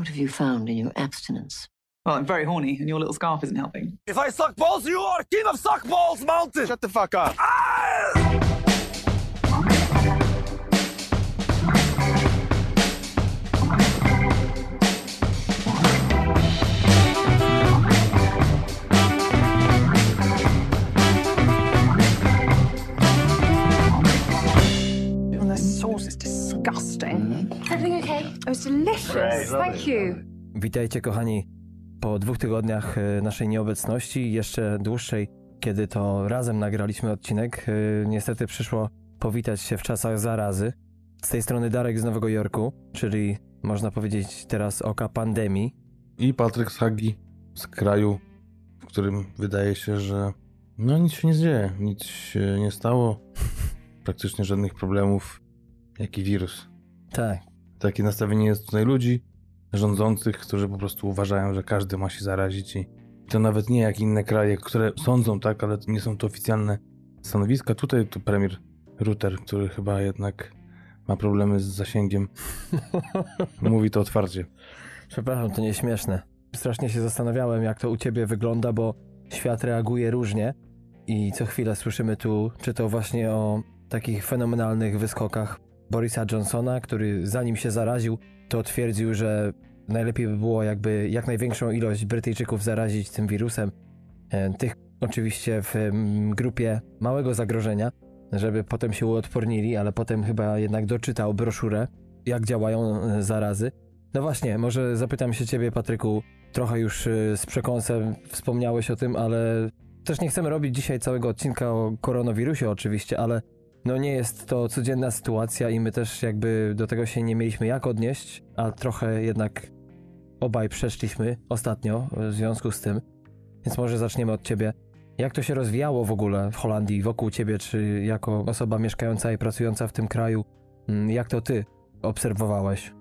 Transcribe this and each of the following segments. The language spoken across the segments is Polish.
What have you found in your abstinence? Well, I'm very horny, and your little scarf isn't helping. If I suck balls, you are king of suck balls mountain. Shut the fuck up. And Was delicious. Thank you. Witajcie kochani po dwóch tygodniach e, naszej nieobecności, jeszcze dłuższej, kiedy to razem nagraliśmy odcinek. E, Niestety przyszło powitać się w czasach zarazy. Z tej strony Darek z Nowego Jorku, czyli można powiedzieć teraz oka pandemii. I Patryk Sagi z kraju, w którym wydaje się, że no nic się nie dzieje, nic się nie stało, praktycznie żadnych problemów, jaki wirus. Tak, Takie nastawienie jest tutaj ludzi rządzących, którzy po prostu uważają, że każdy ma się zarazić i to nawet nie jak inne kraje, które sądzą tak, ale nie są to oficjalne stanowiska. Tutaj to premier Ruter, który chyba jednak ma problemy z zasięgiem, mówi to otwarcie. przepraszam, to nieśmieszne. Strasznie się zastanawiałem, jak to u ciebie wygląda, bo świat reaguje różnie i co chwilę słyszymy tu, czy to właśnie o takich fenomenalnych wyskokach Borisa Johnsona, który zanim się zaraził, to twierdził, że najlepiej by było jakby jak największą ilość Brytyjczyków zarazić tym wirusem. E, Tych oczywiście w mm, grupie małego zagrożenia, żeby potem się uodpornili, ale potem chyba jednak doczytał broszurę, jak działają e, zarazy. No właśnie, może zapytam się ciebie, Patryku, trochę już e, z przekąsem wspomniałeś o tym, ale też nie chcemy robić dzisiaj całego odcinka o koronawirusie oczywiście, ale no nie jest to codzienna sytuacja i my też jakby do tego się nie mieliśmy jak odnieść, a trochę jednak obaj przeszliśmy ostatnio w związku z tym. Więc może zaczniemy od ciebie. Jak to się rozwijało w ogóle w Holandii, wokół ciebie, czy jako osoba mieszkająca i pracująca w tym kraju, mm, jak to ty obserwowałeś?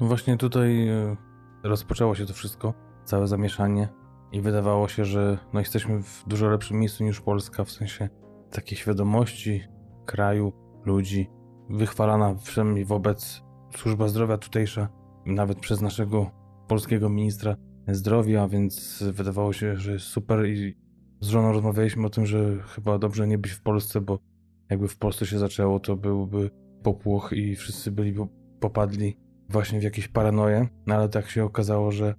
No właśnie tutaj e, rozpoczęło się to wszystko, całe zamieszanie i wydawało się, że no jesteśmy w dużo lepszym miejscu niż Polska, w sensie takiej świadomości kraju, ludzi, wychwalana przynajmniej wobec. Służba zdrowia tutejsza, nawet przez naszego polskiego ministra zdrowia, więc wydawało się, że jest super i z żoną rozmawialiśmy o tym, że chyba dobrze nie być w Polsce, bo jakby w Polsce się zaczęło, to byłby popłoch i wszyscy byliby popadli właśnie w jakieś paranoje, no ale tak się okazało, że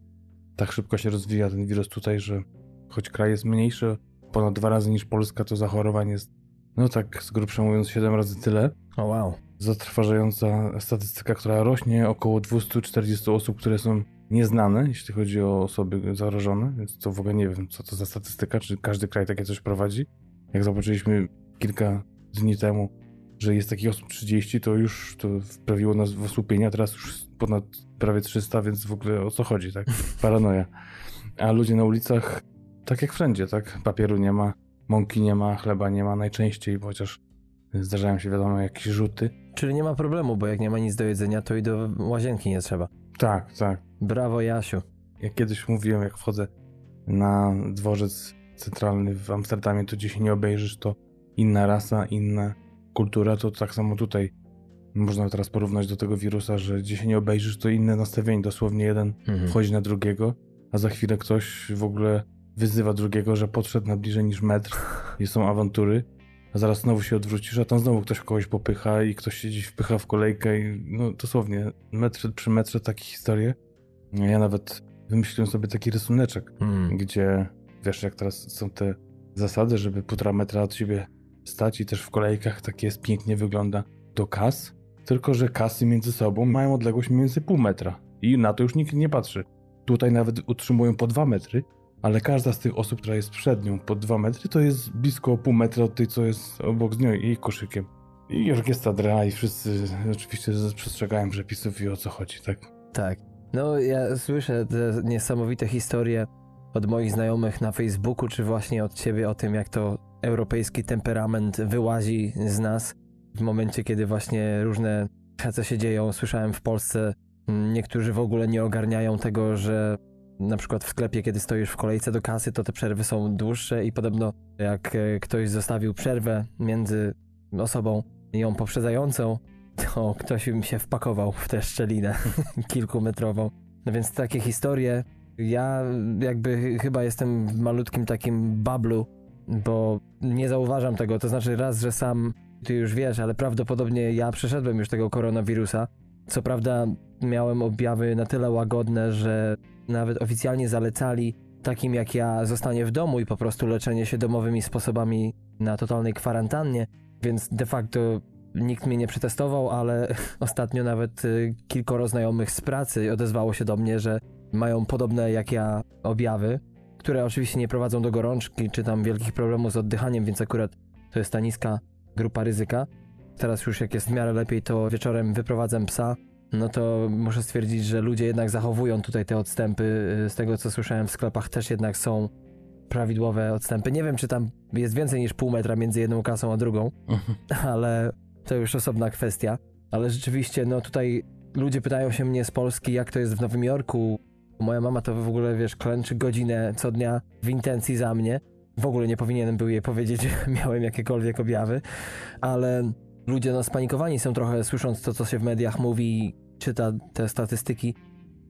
tak szybko się rozwija ten wirus tutaj, że choć kraj jest mniejszy, ponad dwa razy niż Polska, to zachorowań jest, no tak z grubsza mówiąc, siedem razy tyle. O wow. Zatrważająca statystyka, która rośnie, około 240 osób, które są nieznane, jeśli chodzi o osoby zarażone, więc to w ogóle nie wiem, co to za statystyka, czy każdy kraj takie coś prowadzi. Jak zobaczyliśmy kilka dni temu, że jest takich osób 30, to już to wprawiło nas w osłupienie, a teraz już ponad prawie 300, więc w ogóle o co chodzi, tak? Paranoja. A ludzie na ulicach, tak jak wszędzie, tak? Papieru nie ma, mąki nie ma, chleba nie ma najczęściej, chociaż zdarzają się wiadomo jakieś rzuty. Czyli nie ma problemu, bo jak nie ma nic do jedzenia, to i do łazienki nie trzeba. Tak, tak. Brawo, Jasiu. Jak kiedyś mówiłem, jak wchodzę na dworzec centralny w Amsterdamie, to gdzie się nie obejrzysz, to inna rasa, inna kultura, to tak samo tutaj można teraz porównać do tego wirusa, że gdzie się nie obejrzysz, to inne nastawienie, dosłownie jeden Mhm. wchodzi na drugiego, a za chwilę ktoś w ogóle wyzywa drugiego, że podszedł na bliżej niż metr i są awantury, a zaraz znowu się odwrócisz, a tam znowu ktoś kogoś popycha i ktoś się gdzieś wpycha w kolejkę i no dosłownie metr przy metrze takie historie. Ja nawet wymyśliłem sobie taki rysuneczek, Mm. gdzie wiesz, jak teraz są te zasady, żeby półtora metra od siebie stać i też w kolejkach tak jest, pięknie wygląda do kas, tylko że kasy między sobą mają odległość więcej pół metra i na to już nikt nie patrzy. Tutaj nawet utrzymują po dwa metry, ale każda z tych osób, która jest przed nią po dwa metry, to jest blisko pół metra od tej, co jest obok z nią i koszykiem. I orkiestra dra i wszyscy oczywiście przestrzegają przepisów i o co chodzi, tak? Tak. No, ja słyszę te niesamowite historie od moich znajomych na Facebooku, czy właśnie od ciebie o tym, jak to europejski temperament wyłazi z nas w momencie, kiedy właśnie różne co się dzieją. Słyszałem w Polsce, niektórzy w ogóle nie ogarniają tego, że na przykład w sklepie, kiedy stoisz w kolejce do kasy, to te przerwy są dłuższe i podobno jak e, ktoś zostawił przerwę między osobą ją poprzedzającą, to ktoś im się wpakował w tę szczelinę kilkumetrową. No więc takie historie, ja jakby chyba jestem w malutkim takim bablu, bo nie zauważam tego, to znaczy raz, że sam ty już wiesz, ale prawdopodobnie ja przeszedłem już tego koronawirusa. Co prawda miałem objawy na tyle łagodne, że nawet oficjalnie zalecali takim jak ja zostanie w domu i po prostu leczenie się domowymi sposobami na totalnej kwarantannie, więc de facto nikt mnie nie przetestował, ale ostatnio nawet y, kilkoro znajomych z pracy odezwało się do mnie, że mają podobne jak ja objawy, które oczywiście nie prowadzą do gorączki czy tam wielkich problemów z oddychaniem, więc akurat to jest ta niska grupa ryzyka. Teraz już jak jest w miarę lepiej, to wieczorem wyprowadzam psa, no to muszę stwierdzić, że ludzie jednak zachowują tutaj te odstępy. Y, Z tego co słyszałem w sklepach też jednak są prawidłowe odstępy. Nie wiem, czy tam jest więcej niż pół metra między jedną kasą a drugą, ale to już osobna kwestia. Ale rzeczywiście, no tutaj ludzie pytają się mnie z Polski, jak to jest w Nowym Jorku. Moja mama to w ogóle, wiesz, klęczy godzinę co dnia w intencji za mnie. W ogóle nie powinienem był jej powiedzieć, że miałem jakiekolwiek objawy, ale ludzie no spanikowani są trochę słysząc to, co się w mediach mówi, czyta te statystyki,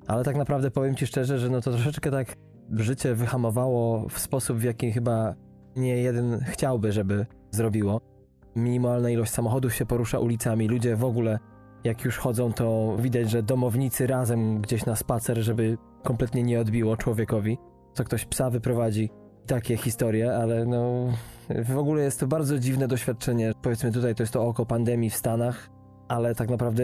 ale tak naprawdę powiem ci szczerze, że no to troszeczkę tak życie wyhamowało w sposób, w jaki chyba nie jeden chciałby, żeby zrobiło. Minimalna ilość samochodów się porusza ulicami, ludzie w ogóle jak już chodzą, to widać, że domownicy razem gdzieś na spacer, żeby kompletnie nie odbiło człowiekowi. To ktoś psa wyprowadzi. Takie historie, ale no w ogóle jest to bardzo dziwne doświadczenie. Powiedzmy tutaj to jest to oko pandemii w Stanach, ale tak naprawdę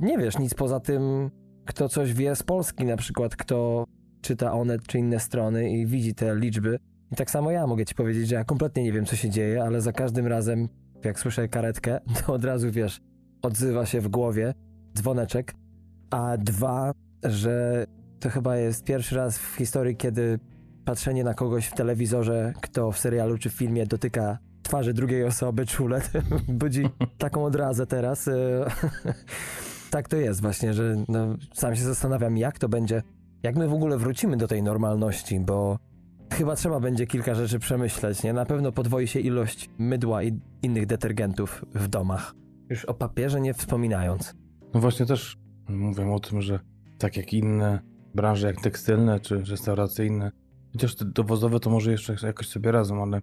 nie wiesz nic poza tym, kto coś wie z Polski na przykład, kto czyta Onet czy inne strony i widzi te liczby. I tak samo ja mogę ci powiedzieć, że ja kompletnie nie wiem, co się dzieje, ale za każdym razem, jak słyszę karetkę, to od razu wiesz, odzywa się w głowie dzwoneczek. A dwa, że to chyba jest pierwszy raz w historii, kiedy patrzenie na kogoś w telewizorze, kto w serialu czy w filmie dotyka twarzy drugiej osoby czule, budzi taką odrazę teraz. e, tak to jest właśnie, że no, sam się zastanawiam, jak to będzie, jak my w ogóle wrócimy do tej normalności, bo chyba trzeba będzie kilka rzeczy przemyśleć, nie? Na pewno podwoi się ilość mydła i innych detergentów w domach. Już o papierze nie wspominając. No właśnie też mówią o tym, że tak jak inne branże, jak tekstylne czy restauracyjne, chociaż te dowozowe to może jeszcze jakoś sobie radzą, ale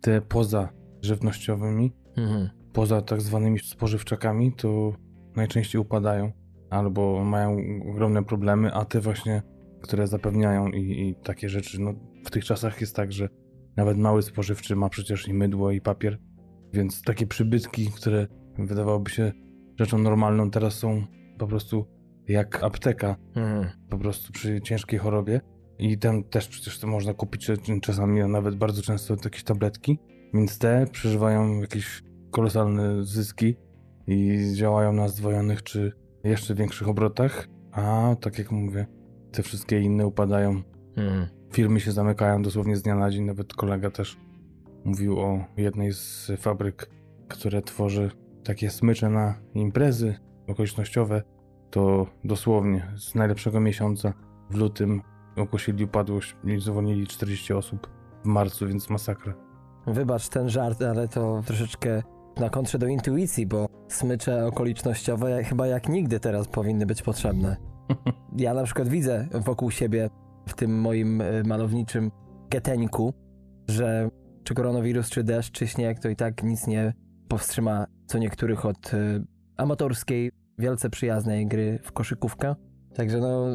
te poza żywnościowymi, Mhm. poza tak zwanymi spożywczakami, to najczęściej upadają albo mają ogromne problemy, a te właśnie, które zapewniają i, i takie rzeczy, no w tych czasach jest tak, że nawet mały spożywczy ma przecież i mydło i papier, więc takie przybytki, które wydawałoby się rzeczą normalną, teraz są po prostu jak apteka, Mhm. po prostu przy ciężkiej chorobie. I tam też przecież to można kupić czasami a nawet bardzo często jakieś tabletki, więc te przeżywają jakieś kolosalne zyski i działają na zdwojonych czy jeszcze większych obrotach, a tak jak mówię, te wszystkie inne upadają. Mhm. Firmy się zamykają dosłownie z dnia na dzień. Nawet kolega też mówił o jednej z fabryk, które tworzy takie smycze na imprezy okolicznościowe. To dosłownie z najlepszego miesiąca w lutym ogłosili upadłość i zwolnili 40 osób w marcu, więc masakra. Wybacz ten żart, ale to troszeczkę na kontrze do intuicji, bo smycze okolicznościowe chyba jak nigdy teraz powinny być potrzebne. Ja na przykład widzę wokół siebie w tym moim y, malowniczym geteńku, że czy koronawirus, czy deszcz, czy śnieg, to i tak nic nie powstrzyma co niektórych od y, amatorskiej, wielce przyjaznej gry w koszykówkę. Także no,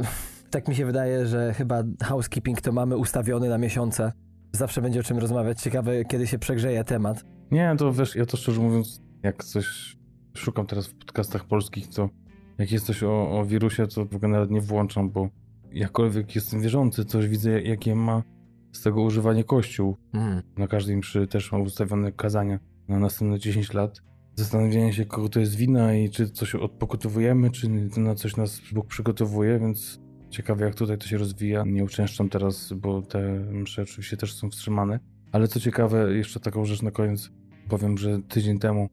tak mi się wydaje, że chyba housekeeping to mamy ustawiony na miesiące. Zawsze będzie o czym rozmawiać. Ciekawe, kiedy się przegrzeje temat. Nie, to wiesz, ja to szczerze mówiąc, jak coś szukam teraz w podcastach polskich, to jak jest coś o, o wirusie, to w ogóle nawet nie włączam, bo jakkolwiek jestem wierzący, coś widzę, jakie ma z tego używanie kościół. Mm. Na każdej mszy też ma ustawione kazania na następne 10 lat. Zastanawianie się, kogo to jest wina i czy coś odpokutowujemy, czy na coś nas Bóg przygotowuje, więc ciekawe jak tutaj to się rozwija. Nie uczęszczam teraz, bo te msze oczywiście też są wstrzymane. Ale co ciekawe, jeszcze taką rzecz na koniec powiem, że tydzień temu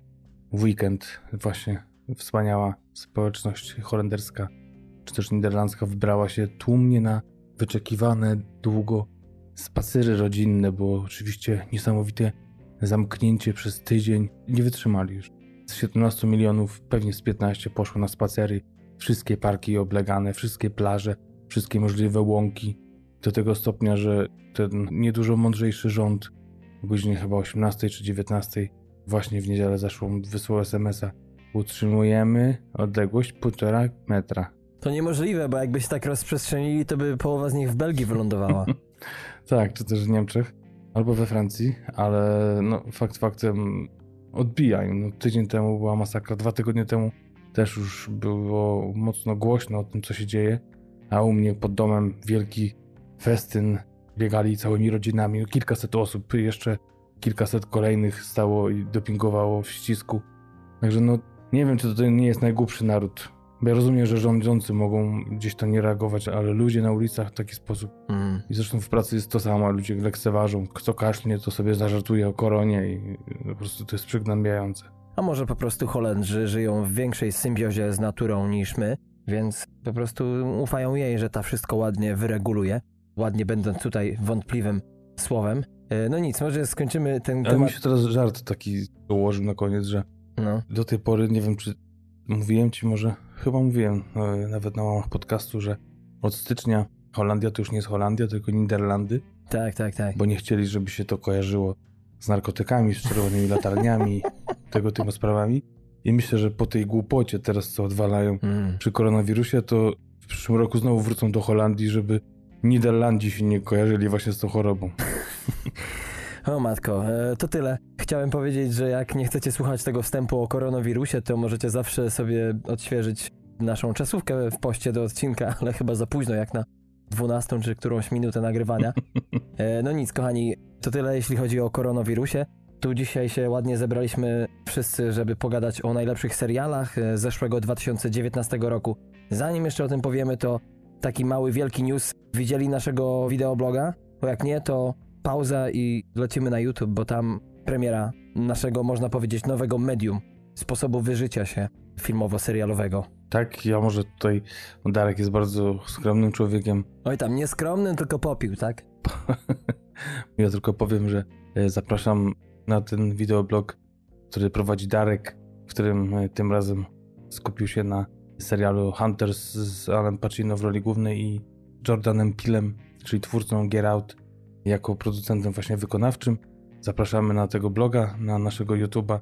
weekend właśnie wspaniała społeczność holenderska czy też niderlandzka wybrała się tłumnie na wyczekiwane długo spacery rodzinne, bo oczywiście niesamowite zamknięcie przez tydzień nie wytrzymali już. Z 17 milionów pewnie z 15 poszło na spacery, wszystkie parki oblegane, wszystkie plaże, wszystkie możliwe łąki. Do tego stopnia, że ten niedużo mądrzejszy rząd o godzinie chyba 18 czy 19 właśnie w niedzielę zaszłą wysłał SMS-a. Utrzymujemy odległość półtora metra. To niemożliwe, bo jakby się tak rozprzestrzenili, to by połowa z nich w Belgii wylądowała. Tak, czy też w Niemczech, albo we Francji, ale no, fakt faktem odbija im. No, tydzień temu była masakra, dwa tygodnie temu też już było mocno głośno o tym, co się dzieje, a u mnie pod domem wielki festyn, biegali całymi rodzinami, no, kilkaset osób, jeszcze kilkaset kolejnych stało i dopingowało w ścisku. Także no, nie wiem, czy to nie jest najgłupszy naród. Bo ja rozumiem, że rządzący mogą gdzieś to nie reagować, ale ludzie na ulicach w taki sposób Mm. i zresztą w pracy jest to samo, ludzie lekceważą. Kto kaszlnie, to sobie zażartuje o koronie i po prostu to jest przygnębiające. A może po prostu Holendrzy żyją w większej symbiozie z naturą niż my, więc po prostu ufają jej, że ta wszystko ładnie wyreguluje. Ładnie będąc tutaj wątpliwym słowem. E, No nic, może skończymy ten Ale mi temat. się teraz żart taki ułożył na koniec, że No. do tej pory, nie wiem czy mówiłem ci może, chyba mówiłem e, nawet na łamach podcastu, że od stycznia Holandia to już nie jest Holandia, tylko Niderlandy, Tak, tak, tak. bo nie chcieli, żeby się to kojarzyło z narkotykami, z czerwonymi latarniami, tego typu sprawami. I myślę, że po tej głupocie teraz co odwalają Mm. przy koronawirusie, to w przyszłym roku znowu wrócą do Holandii, żeby Niderlandzi się nie kojarzyli właśnie z tą chorobą. O matko, e, to tyle. Chciałem powiedzieć, że jak nie chcecie słuchać tego wstępu o koronawirusie, to możecie zawsze sobie odświeżyć naszą czasówkę w poście do odcinka, ale chyba za późno jak na 12 czy którąś minutę nagrywania. E, No nic, kochani, to tyle jeśli chodzi o koronawirusie. Tu dzisiaj się ładnie zebraliśmy wszyscy, żeby pogadać o najlepszych serialach e, zeszłego 2019 roku. Zanim jeszcze o tym powiemy, to taki mały, wielki news. Widzieli naszego wideobloga? Bo jak nie, to pauza i lecimy na YouTube, bo tam premiera naszego, można powiedzieć, nowego medium, sposobu wyżycia się filmowo-serialowego. Tak, ja może tutaj, no Darek jest bardzo skromnym człowiekiem. Oj tam, nieskromny, tylko popił, tak? Ja tylko powiem, że e, zapraszam na ten wideoblog, który prowadzi Darek, w którym e, tym razem skupił się na serialu Hunters z Alan Pacino w roli głównej i Jordanem Pilem, czyli twórcą Get Out, jako producentem właśnie wykonawczym. Zapraszamy na tego bloga, na naszego YouTube'a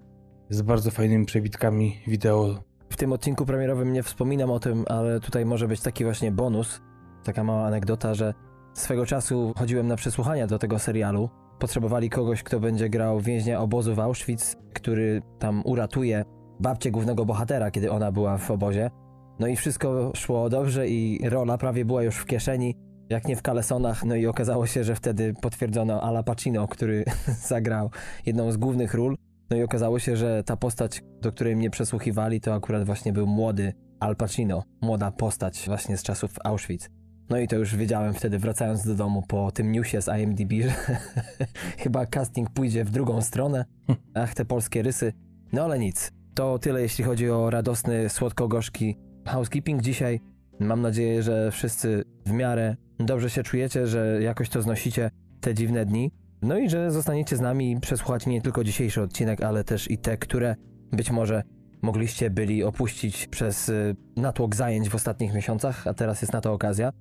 z bardzo fajnymi przebitkami wideo. W tym odcinku premierowym nie wspominam o tym, ale tutaj może być taki właśnie bonus, taka mała anegdota, że swego czasu chodziłem na przesłuchania do tego serialu. Potrzebowali kogoś, kto będzie grał więźnia obozu w Auschwitz, który tam uratuje babcię głównego bohatera, kiedy ona była w obozie. No i wszystko szło dobrze i rola prawie była już w kieszeni, jak nie w kalesonach. No i okazało się, że wtedy potwierdzono Ala Pacino, który zagrał jedną z głównych ról. No i okazało się, że ta postać, do której mnie przesłuchiwali, to akurat właśnie był młody Al Pacino, młoda postać właśnie z czasów Auschwitz. No i to już wiedziałem wtedy, wracając do domu po tym newsie z IMDb, że chyba casting pójdzie w drugą stronę. Ach, te polskie rysy. No ale nic. To tyle, jeśli chodzi o radosny, słodko-gorzki housekeeping dzisiaj. Mam nadzieję, że wszyscy w miarę dobrze się czujecie, że jakoś to znosicie te dziwne dni. No i że zostaniecie z nami i przesłuchacie nie tylko dzisiejszy odcinek, ale też i te, które być może mogliście byli opuścić przez y, natłok zajęć w ostatnich miesiącach, a teraz jest na to okazja.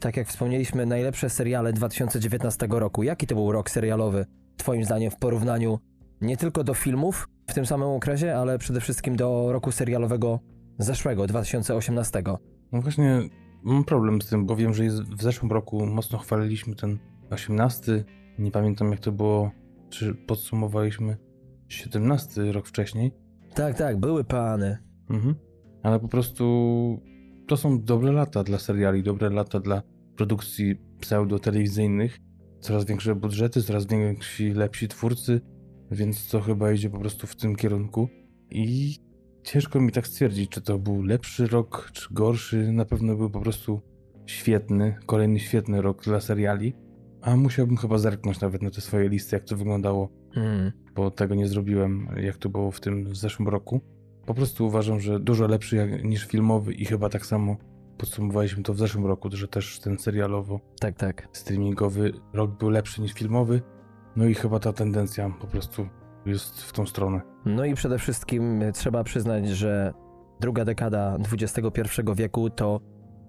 Tak jak wspomnieliśmy, najlepsze seriale 2019 roku. Jaki to był rok serialowy, Twoim zdaniem, w porównaniu nie tylko do filmów w tym samym okresie, ale przede wszystkim do roku serialowego zeszłego, 2018? No właśnie mam problem z tym, bo wiem, że w zeszłym roku mocno chwaliliśmy ten 18. Nie pamiętam jak to było, czy podsumowaliśmy 17 rok wcześniej. Tak, tak, były plany. Mhm. Ale po prostu to są dobre lata dla seriali, dobre lata dla produkcji pseudo-telewizyjnych. Coraz większe budżety, coraz więksi, lepsi twórcy, więc to chyba idzie po prostu w tym kierunku. I ciężko mi tak stwierdzić, czy to był lepszy rok, czy gorszy. Na pewno był po prostu świetny, kolejny świetny rok dla seriali. A musiałbym chyba zerknąć nawet na te swoje listy, jak to wyglądało Mm. bo tego nie zrobiłem, jak to było w tym w zeszłym roku. Po prostu uważam, że dużo lepszy jak, niż filmowy i chyba tak samo podsumowaliśmy to w zeszłym roku, że też ten serialowo Tak, tak. streamingowy rok był lepszy niż filmowy. No i chyba ta tendencja po prostu jest w tą stronę. No i przede wszystkim trzeba przyznać, że druga dekada XXI wieku to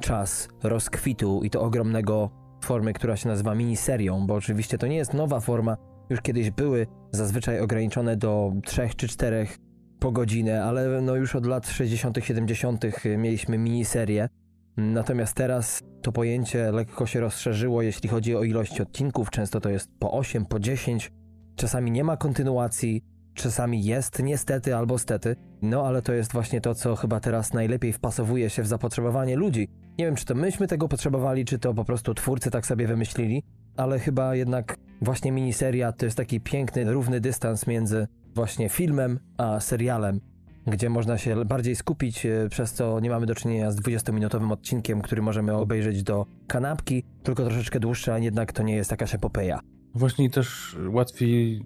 czas rozkwitu i to ogromnego formy, która się nazywa miniserią, bo oczywiście to nie jest nowa forma, już kiedyś były zazwyczaj ograniczone do trzech czy czterech po godzinę, ale no już od lat 60., 70. mieliśmy miniserię. Natomiast teraz to pojęcie lekko się rozszerzyło, jeśli chodzi o ilość odcinków. Często to jest po 8, po 10. Czasami nie ma kontynuacji, czasami jest niestety albo stety. No ale to jest właśnie to, co chyba teraz najlepiej wpasowuje się w zapotrzebowanie ludzi. Nie wiem, czy to myśmy tego potrzebowali, czy to po prostu twórcy tak sobie wymyślili, ale chyba jednak właśnie miniseria to jest taki piękny, równy dystans między właśnie filmem a serialem, gdzie można się bardziej skupić, e, przez co nie mamy do czynienia z 20-minutowym odcinkiem, który możemy obejrzeć do kanapki, tylko troszeczkę dłuższy, a jednak to nie jest jakaś epopeja. Właśnie też łatwiej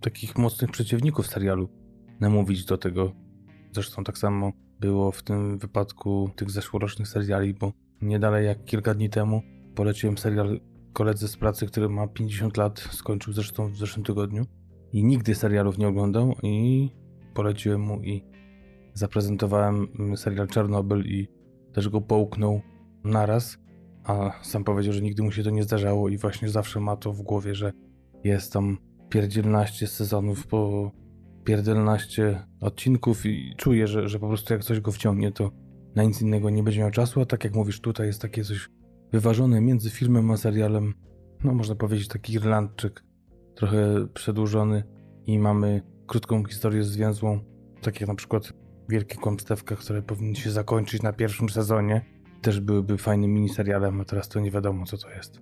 takich mocnych przeciwników serialu namówić do tego. Zresztą tak samo było w tym wypadku tych zeszłorocznych seriali, bo nie dalej jak kilka dni temu poleciłem serial koledze z pracy, który ma 50 lat, skończył zresztą w zeszłym tygodniu i nigdy serialów nie oglądał i poleciłem mu i zaprezentowałem serial Czarnobyl i też go połknął naraz, a sam powiedział, że nigdy mu się to nie zdarzało i właśnie zawsze ma to w głowie, że jest tam pierdzielnaście sezonów po pierdzielnaście odcinków i czuje, że, że po prostu jak coś go wciągnie, to na nic innego nie będzie miał czasu, a tak jak mówisz, tutaj jest takie coś wyważone między filmem a serialem, no można powiedzieć taki Irlandczyk, trochę przedłużony i mamy krótką historię zwięzłą, tak jak na przykład Wielkie Kłamstewka, które powinny się zakończyć na pierwszym sezonie, też byłyby fajnym miniserialem, a teraz to nie wiadomo co to jest.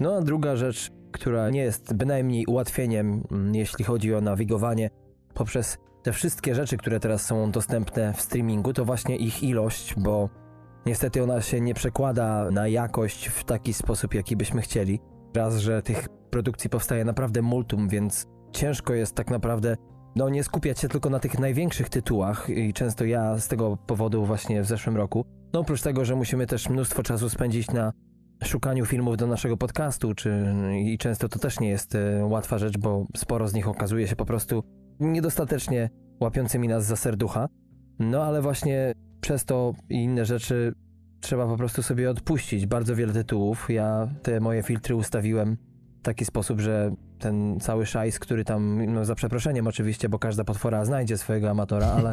No a druga rzecz, która nie jest bynajmniej ułatwieniem, mm, jeśli chodzi o nawigowanie poprzez te wszystkie rzeczy, które teraz są dostępne w streamingu, to właśnie ich ilość, bo niestety ona się nie przekłada na jakość w taki sposób, jaki byśmy chcieli. Raz, że tych produkcji powstaje naprawdę multum, więc ciężko jest tak naprawdę no nie skupiać się tylko na tych największych tytułach i często ja z tego powodu właśnie w zeszłym roku, no oprócz tego, że musimy też mnóstwo czasu spędzić na szukaniu filmów do naszego podcastu, czy i często to też nie jest e, łatwa rzecz, bo sporo z nich okazuje się po prostu niedostatecznie łapiącymi nas za serducha. No ale właśnie przez to i inne rzeczy trzeba po prostu sobie odpuścić bardzo wiele tytułów. Ja te moje filtry ustawiłem w taki sposób, że ten cały szajs, który tam, no za przeproszeniem oczywiście, bo każda potwora znajdzie swojego amatora, ale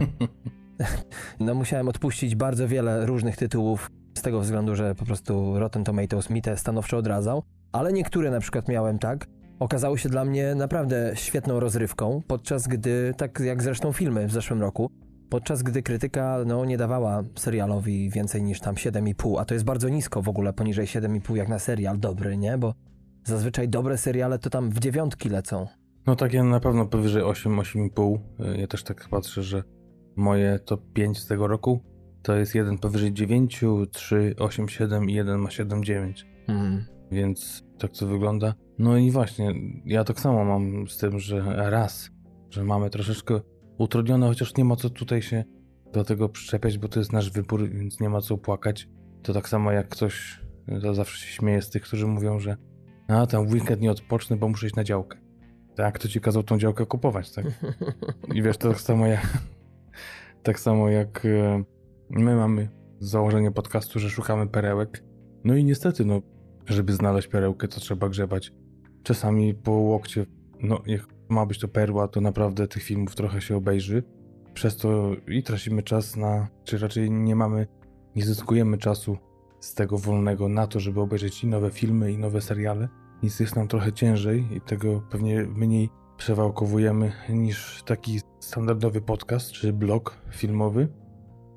no musiałem odpuścić bardzo wiele różnych tytułów z tego względu, że po prostu Rotten Tomatoes mi te stanowczo odradzał, ale niektóre na przykład miałem tak, okazały się dla mnie naprawdę świetną rozrywką, podczas gdy, tak jak zresztą filmy w zeszłym roku, podczas gdy krytyka no, nie dawała serialowi więcej niż tam 7,5, a to jest bardzo nisko w ogóle, poniżej 7,5 jak na serial dobry, nie? Bo zazwyczaj dobre seriale to tam w dziewiątki lecą. No takie na pewno powyżej 8, 8,5. Ja też tak patrzę, że moje top 5 z tego roku to jest jeden powyżej 9, 3, 8, 7 i jeden ma 7, 9. Mhm. Więc tak to wygląda. No i właśnie, ja tak samo mam z tym, że raz, że mamy troszeczkę utrudnione, chociaż nie ma co tutaj się do tego przyczepiać, bo to jest nasz wybór, więc nie ma co płakać. To tak samo jak ktoś, to zawsze się śmieje z tych, którzy mówią, że a tam w weekend nie odpocznę, bo muszę iść na działkę. Tak, kto ci kazał tą działkę kupować, tak? I wiesz, to tak samo jak tak samo jak e, my mamy założenie podcastu, że szukamy perełek. No i niestety, no, żeby znaleźć perełkę, to trzeba grzebać czasami po łokcie. No, jak ma być to perła, to naprawdę tych filmów trochę się obejrzy. Przez to i tracimy czas na, czy raczej nie mamy, nie zyskujemy czasu z tego wolnego na to, żeby obejrzeć i nowe filmy, i nowe seriale. Nic jest nam trochę ciężej i tego pewnie mniej przewałkowujemy niż taki standardowy podcast czy blog filmowy.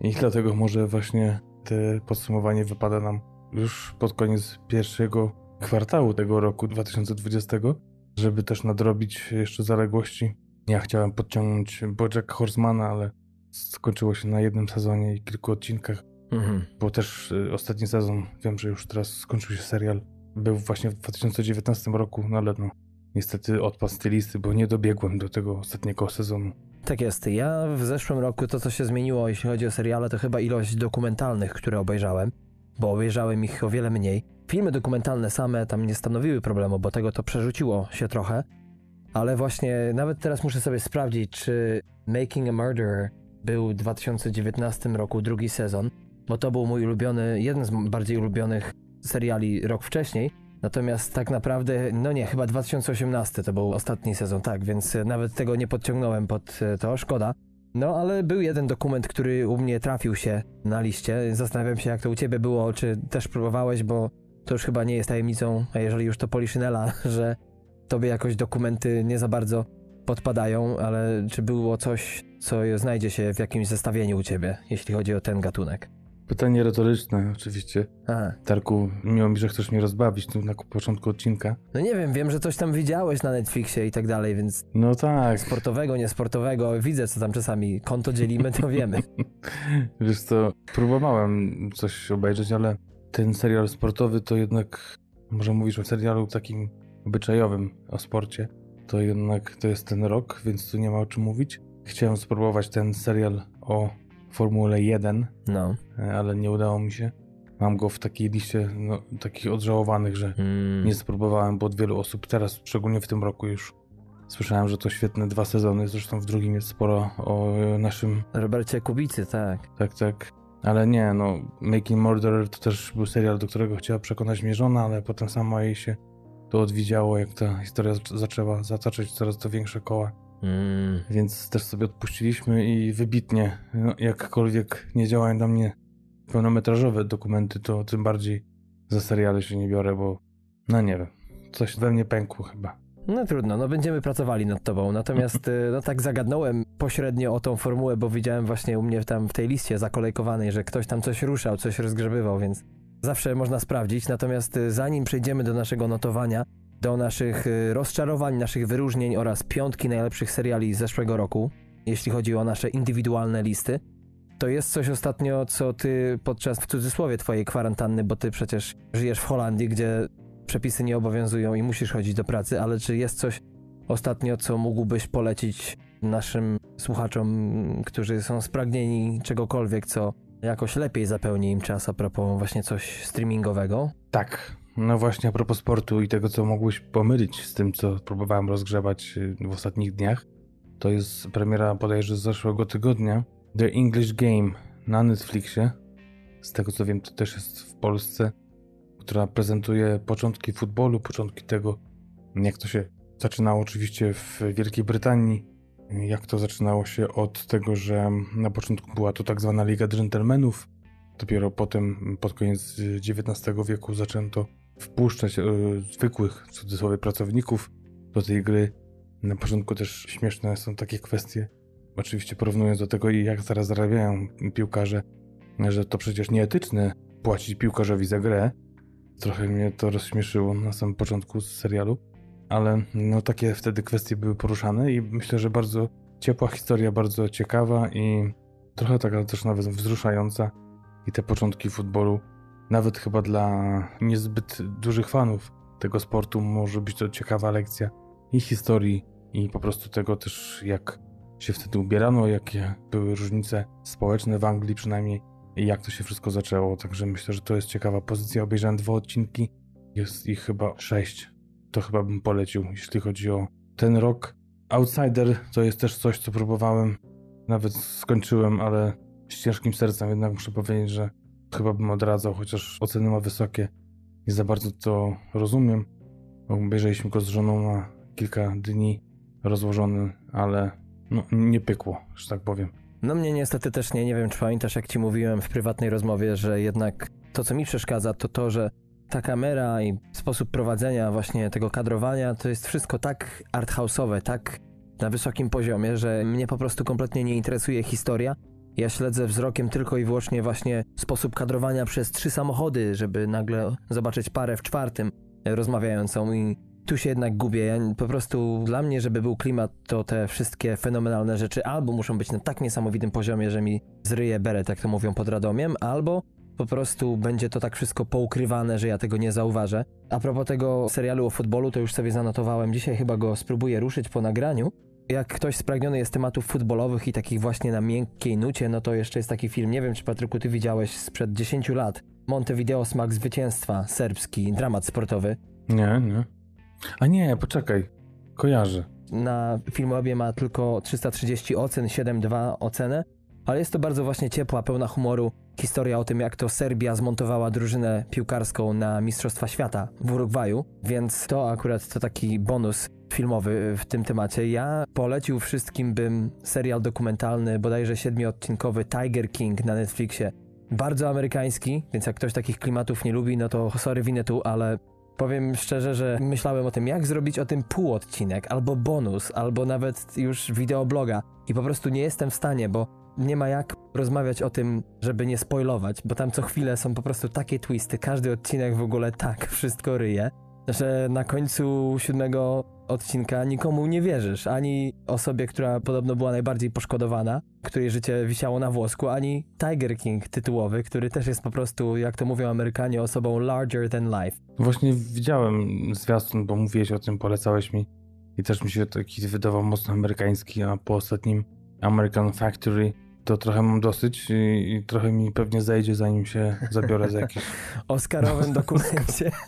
I dlatego może właśnie te podsumowanie wypada nam już pod koniec pierwszego kwartału tego roku 2020, żeby też nadrobić jeszcze zaległości. Ja chciałem podciągnąć Bojack Horsemana, ale skończyło się na jednym sezonie i kilku odcinkach, Mhm. bo też y, ostatni sezon, wiem, że już teraz skończył się serial, był właśnie w 2019 roku, no ale no, niestety odpadł z tej listy, bo nie dobiegłem do tego ostatniego sezonu. Tak jest. Ja w zeszłym roku to, co się zmieniło, jeśli chodzi o seriale, to chyba ilość dokumentalnych, które obejrzałem, bo obejrzałem ich o wiele mniej. Filmy dokumentalne same tam nie stanowiły problemu, bo tego to przerzuciło się trochę. Ale właśnie nawet teraz muszę sobie sprawdzić, czy Making a Murderer był w 2019 roku drugi sezon. bo to był mój ulubiony, jeden z bardziej ulubionych seriali rok wcześniej. Natomiast tak naprawdę, no nie, chyba 2018 to był ostatni sezon, tak, więc nawet tego nie podciągnąłem pod to, szkoda. No, ale był jeden dokument, który u mnie trafił się na liście. Zastanawiam się, jak to u ciebie było, czy też próbowałeś, bo to już chyba nie jest tajemnicą, a jeżeli już to Poliszynela, że tobie jakoś dokumenty nie za bardzo podpadają, ale czy było coś, co znajdzie się w jakimś zestawieniu u ciebie, jeśli chodzi o ten gatunek? Pytanie retoryczne, oczywiście. Aha. Tarku, miło mi, że chcesz mnie rozbawić tu na początku odcinka. No nie wiem, wiem, że coś tam widziałeś na Netflixie i tak dalej, więc No tak. sportowego, niesportowego, widzę co tam czasami konto dzielimy, to wiemy. Wiesz co, próbowałem coś obejrzeć, ale ten serial sportowy to jednak, może mówisz o serialu takim obyczajowym o sporcie, to jednak to jest ten rok, więc tu nie ma o czym mówić. Chciałem spróbować ten serial o Formule 1, No. ale nie udało mi się. Mam go w takiej liście no, takich odżałowanych, że Mm. nie spróbowałem, bo od wielu osób teraz, szczególnie w tym roku już słyszałem, że to świetne dwa sezony, zresztą w drugim jest sporo o e, naszym Robercie Kubicy, tak. tak, tak. Ale nie, no, Making Murderer to też był serial, do którego chciała przekonać mnie żona, ale potem sama jej się to odwidziało, jak ta historia zac- zaczęła zataczać coraz to większe koła. Mm. Więc też sobie odpuściliśmy i wybitnie, no, jakkolwiek nie działają na mnie pełnometrażowe dokumenty, to tym bardziej za seriale się nie biorę, bo no nie wiem, coś we mnie pękło chyba. No trudno, no będziemy pracowali nad tobą. Natomiast y, no tak zagadnąłem pośrednio o tą formułę, bo widziałem właśnie u mnie tam w tej liście zakolejkowanej, że ktoś tam coś ruszał, coś rozgrzebywał, więc zawsze można sprawdzić. Natomiast y, zanim przejdziemy do naszego notowania, do naszych y, rozczarowań, naszych wyróżnień oraz piątki najlepszych seriali z zeszłego roku, jeśli chodzi o nasze indywidualne listy, to jest coś ostatnio, co ty podczas, w cudzysłowie, twojej kwarantanny, bo ty przecież żyjesz w Holandii, gdzie przepisy nie obowiązują i musisz chodzić do pracy, ale czy jest coś ostatnio, co mógłbyś polecić naszym słuchaczom, którzy są spragnieni czegokolwiek, co jakoś lepiej zapełni im czas a propos właśnie coś streamingowego? Tak. No właśnie a propos sportu i tego, co mogłeś pomylić z tym, co próbowałem rozgrzewać y, w ostatnich dniach, to jest premiera bodajże z zeszłego tygodnia The English Game na Netflixie. Z tego co wiem, to też jest w Polsce, która prezentuje początki futbolu, początki tego, jak to się zaczynało oczywiście w Wielkiej Brytanii, jak to zaczynało się od tego, że na początku była to tak zwana Liga Dżentelmenów, Dopiero potem, pod koniec XIX wieku, zaczęto wpuszczać e, zwykłych, w cudzysłowie, pracowników do tej gry. Na początku też śmieszne są takie kwestie, oczywiście porównując do tego, jak zaraz zarabiają piłkarze, że to przecież nieetyczne płacić piłkarzowi za grę. Trochę mnie to rozśmieszyło na samym początku serialu, ale no takie wtedy kwestie były poruszane i myślę, że bardzo ciepła historia, bardzo ciekawa i trochę taka też nawet wzruszająca. I te początki futbolu, nawet chyba dla niezbyt dużych fanów tego sportu, może być to ciekawa lekcja i historii, i po prostu tego też, jak się wtedy ubierano, jakie były różnice społeczne w Anglii przynajmniej jak to się wszystko zaczęło. Także myślę, że to jest ciekawa pozycja. Obejrzałem dwa odcinki, jest ich chyba sześć. To chyba bym polecił, jeśli chodzi o ten rok. Outsider to jest też coś, co próbowałem, nawet skończyłem, ale z ciężkim sercem jednak muszę powiedzieć, że chyba bym odradzał, chociaż oceny ma wysokie. Nie za bardzo to rozumiem. Obejrzeliśmy go z żoną na kilka dni rozłożony, ale no, nie pykło, że tak powiem. No mnie niestety też nie, nie wiem czy pamiętasz jak ci mówiłem w prywatnej rozmowie, że jednak to co mi przeszkadza to to, że ta kamera i sposób prowadzenia właśnie tego kadrowania to jest wszystko tak arthouse'owe, tak na wysokim poziomie, że mnie po prostu kompletnie nie interesuje historia. Ja śledzę wzrokiem tylko i wyłącznie właśnie sposób kadrowania przez trzy samochody, żeby nagle zobaczyć parę w czwartym rozmawiającą i tu się jednak gubię. Ja po prostu dla mnie, żeby był klimat, to te wszystkie fenomenalne rzeczy albo muszą być na tak niesamowitym poziomie, że mi zryje beret, jak to mówią pod Radomiem, albo po prostu będzie to tak wszystko poukrywane, że ja tego nie zauważę. A propos tego serialu o futbolu, to już sobie zanotowałem. Dzisiaj chyba go spróbuję ruszyć po nagraniu. Jak ktoś spragniony jest tematów futbolowych i takich właśnie na miękkiej nucie, no to jeszcze jest taki film, nie wiem czy Patryku ty widziałeś sprzed 10 lat. Montevideo Smak Zwycięstwa, serbski, dramat sportowy. Nie, nie. A nie, poczekaj. Kojarzę. Na Filmwebie ma tylko 330 ocen, 7,2 ocenę. ale jest to bardzo właśnie ciepła, pełna humoru historia o tym, jak to Serbia zmontowała drużynę piłkarską na Mistrzostwa Świata w Urugwaju, więc to akurat to taki bonus filmowy w tym temacie. Ja polecił wszystkim bym serial dokumentalny, bodajże siedmiodcinkowy Tiger King na Netflixie. Bardzo amerykański, więc jak ktoś takich klimatów nie lubi, no to sorry winę tu, ale powiem szczerze, że myślałem o tym, jak zrobić o tym półodcinek, albo bonus, albo nawet już wideobloga. I po prostu nie jestem w stanie, bo nie ma jak rozmawiać o tym, żeby nie spoilować, bo tam co chwilę są po prostu takie twisty, każdy odcinek w ogóle tak wszystko ryje, że na końcu siódmego odcinka nikomu nie wierzysz, ani osobie, która podobno była najbardziej poszkodowana, której życie wisiało na włosku, ani Tiger King tytułowy, który też jest po prostu, jak to mówią Amerykanie, osobą larger than life. Właśnie widziałem zwiastun, bo mówiłeś o tym, polecałeś mi i też mi się taki wydawał mocno amerykański, a po ostatnim American Factory to trochę mam dosyć i, i trochę mi pewnie zejdzie, zanim się zabiorę za jakieś... Oscarowym dokumencie.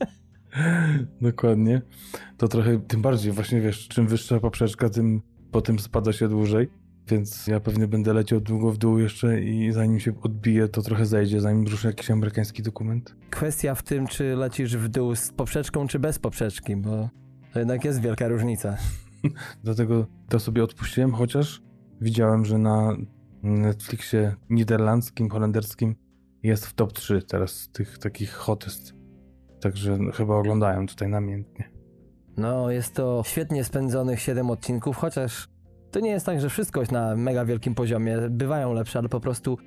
Dokładnie. To trochę, tym bardziej właśnie wiesz, czym wyższa poprzeczka, tym potem spada się dłużej. Więc ja pewnie będę leciał długo w dół jeszcze i zanim się odbije, to trochę zejdzie, zanim ruszy jakiś amerykański dokument. Kwestia w tym, czy lecisz w dół z poprzeczką, czy bez poprzeczki, bo to jednak jest wielka różnica. Dlatego to sobie odpuściłem, chociaż widziałem, że na Netflixie niderlandzkim, holenderskim jest w top 3 teraz tych takich hottest. Także chyba oglądają tutaj namiętnie. No, jest to świetnie spędzonych 7 odcinków, chociaż to nie jest tak, że wszystko jest na mega wielkim poziomie. Bywają lepsze, ale po prostu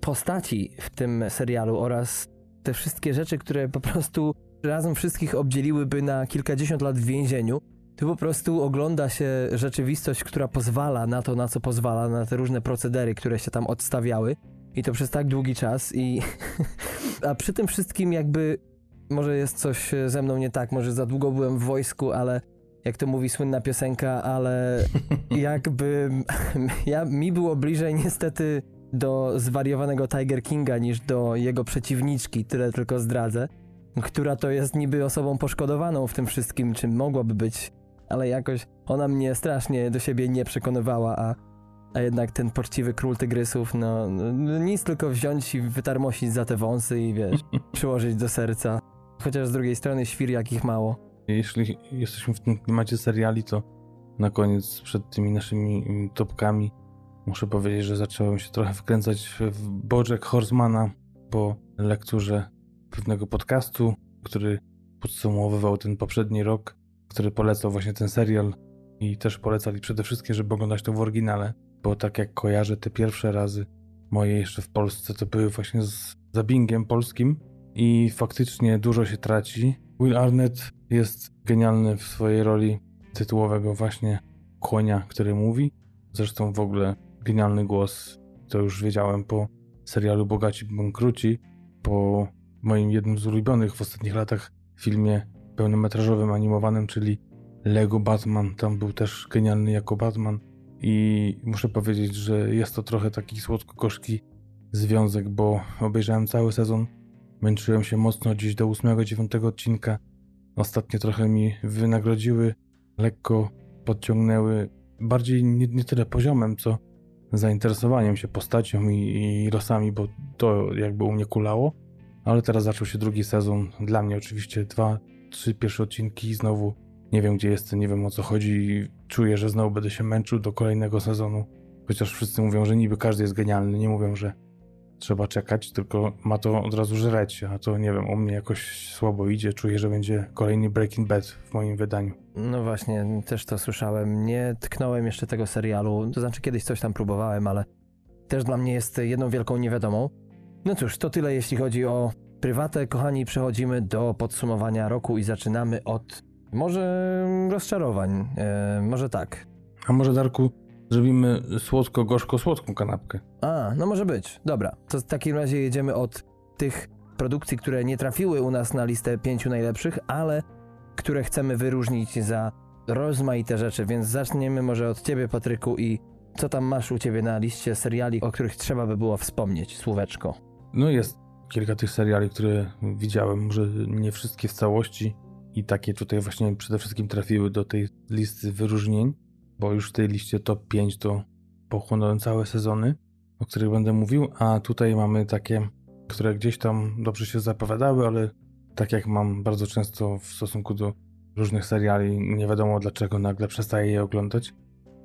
postaci w tym serialu oraz te wszystkie rzeczy, które po prostu razem wszystkich obdzieliłyby na kilkadziesiąt lat w więzieniu, tu po prostu ogląda się rzeczywistość, która pozwala na to, na co pozwala, na te różne procedery, które się tam odstawiały. I to przez tak długi czas i... A przy tym wszystkim jakby... Może jest coś ze mną nie tak, może za długo byłem w wojsku, ale jak to mówi słynna piosenka, ale jakby ja, mi było bliżej niestety do zwariowanego Tiger Kinga niż do jego przeciwniczki, tyle tylko zdradzę, która to jest niby osobą poszkodowaną w tym wszystkim, czym mogłaby być, ale jakoś ona mnie strasznie do siebie nie przekonywała, a, a jednak ten poczciwy król tygrysów, no, no nic tylko wziąć i wytarmosić za te wąsy i wiesz, przyłożyć do serca. Chociaż z drugiej strony świr jakich mało. Jeśli jesteśmy w tym klimacie seriali, to na koniec przed tymi naszymi topkami muszę powiedzieć, że zacząłem się trochę wkręcać w Bojack Horsemana po lekturze pewnego podcastu, który podsumowywał ten poprzedni rok, który polecał właśnie ten serial i też polecali przede wszystkim, żeby oglądać to w oryginale, bo tak jak kojarzę te pierwsze razy moje jeszcze w Polsce, to były właśnie z dubbingiem polskim i faktycznie dużo się traci. Will Arnett jest genialny w swojej roli tytułowego właśnie konia, który mówi. Zresztą w ogóle genialny głos, to już wiedziałem po serialu Bogaci Bankruci, po moim jednym z ulubionych w ostatnich latach filmie pełnometrażowym animowanym, czyli Lego Batman. Tam był też genialny jako Batman i muszę powiedzieć, że jest to trochę taki słodko-gorzki związek, bo obejrzałem cały sezon, męczyłem się mocno dziś do 8-9 odcinka. Ostatnio trochę mi wynagrodziły, lekko podciągnęły, bardziej nie, nie tyle poziomem, co zainteresowaniem się postacią i, i losami, bo to jakby u mnie kulało. Ale teraz zaczął się drugi sezon. Dla mnie oczywiście dwa, trzy pierwsze odcinki i znowu nie wiem gdzie jestem, nie wiem o co chodzi czuję, że znowu będę się męczył do kolejnego sezonu. Chociaż wszyscy mówią, że niby każdy jest genialny, nie mówią, że trzeba czekać, tylko ma to od razu żreć, a to nie wiem, u mnie jakoś słabo idzie, czuję, że będzie kolejny Breaking Bad w moim wydaniu. No właśnie, też to słyszałem. Nie tknąłem jeszcze tego serialu, to znaczy kiedyś coś tam próbowałem, ale też dla mnie jest jedną wielką niewiadomą. No cóż, to tyle jeśli chodzi o prywatę. Kochani, przechodzimy do podsumowania roku i zaczynamy od może rozczarowań, e, może tak. A może Darku, zrobimy słodko-gorzko-słodką kanapkę? A, no może być. Dobra, to w takim razie jedziemy od tych produkcji, które nie trafiły u nas na listę pięciu najlepszych, ale które chcemy wyróżnić za rozmaite rzeczy, więc zaczniemy może od ciebie, Patryku, i co tam masz u ciebie na liście seriali, o których trzeba by było wspomnieć, słóweczko? No jest kilka tych seriali, które widziałem, może nie wszystkie w całości i takie tutaj właśnie przede wszystkim trafiły do tej listy wyróżnień, bo już w tej liście top 5 to pochłonąłem całe sezony. o których będę mówił, a tutaj mamy takie, które gdzieś tam dobrze się zapowiadały, ale tak jak mam bardzo często w stosunku do różnych seriali, nie wiadomo dlaczego nagle przestaję je oglądać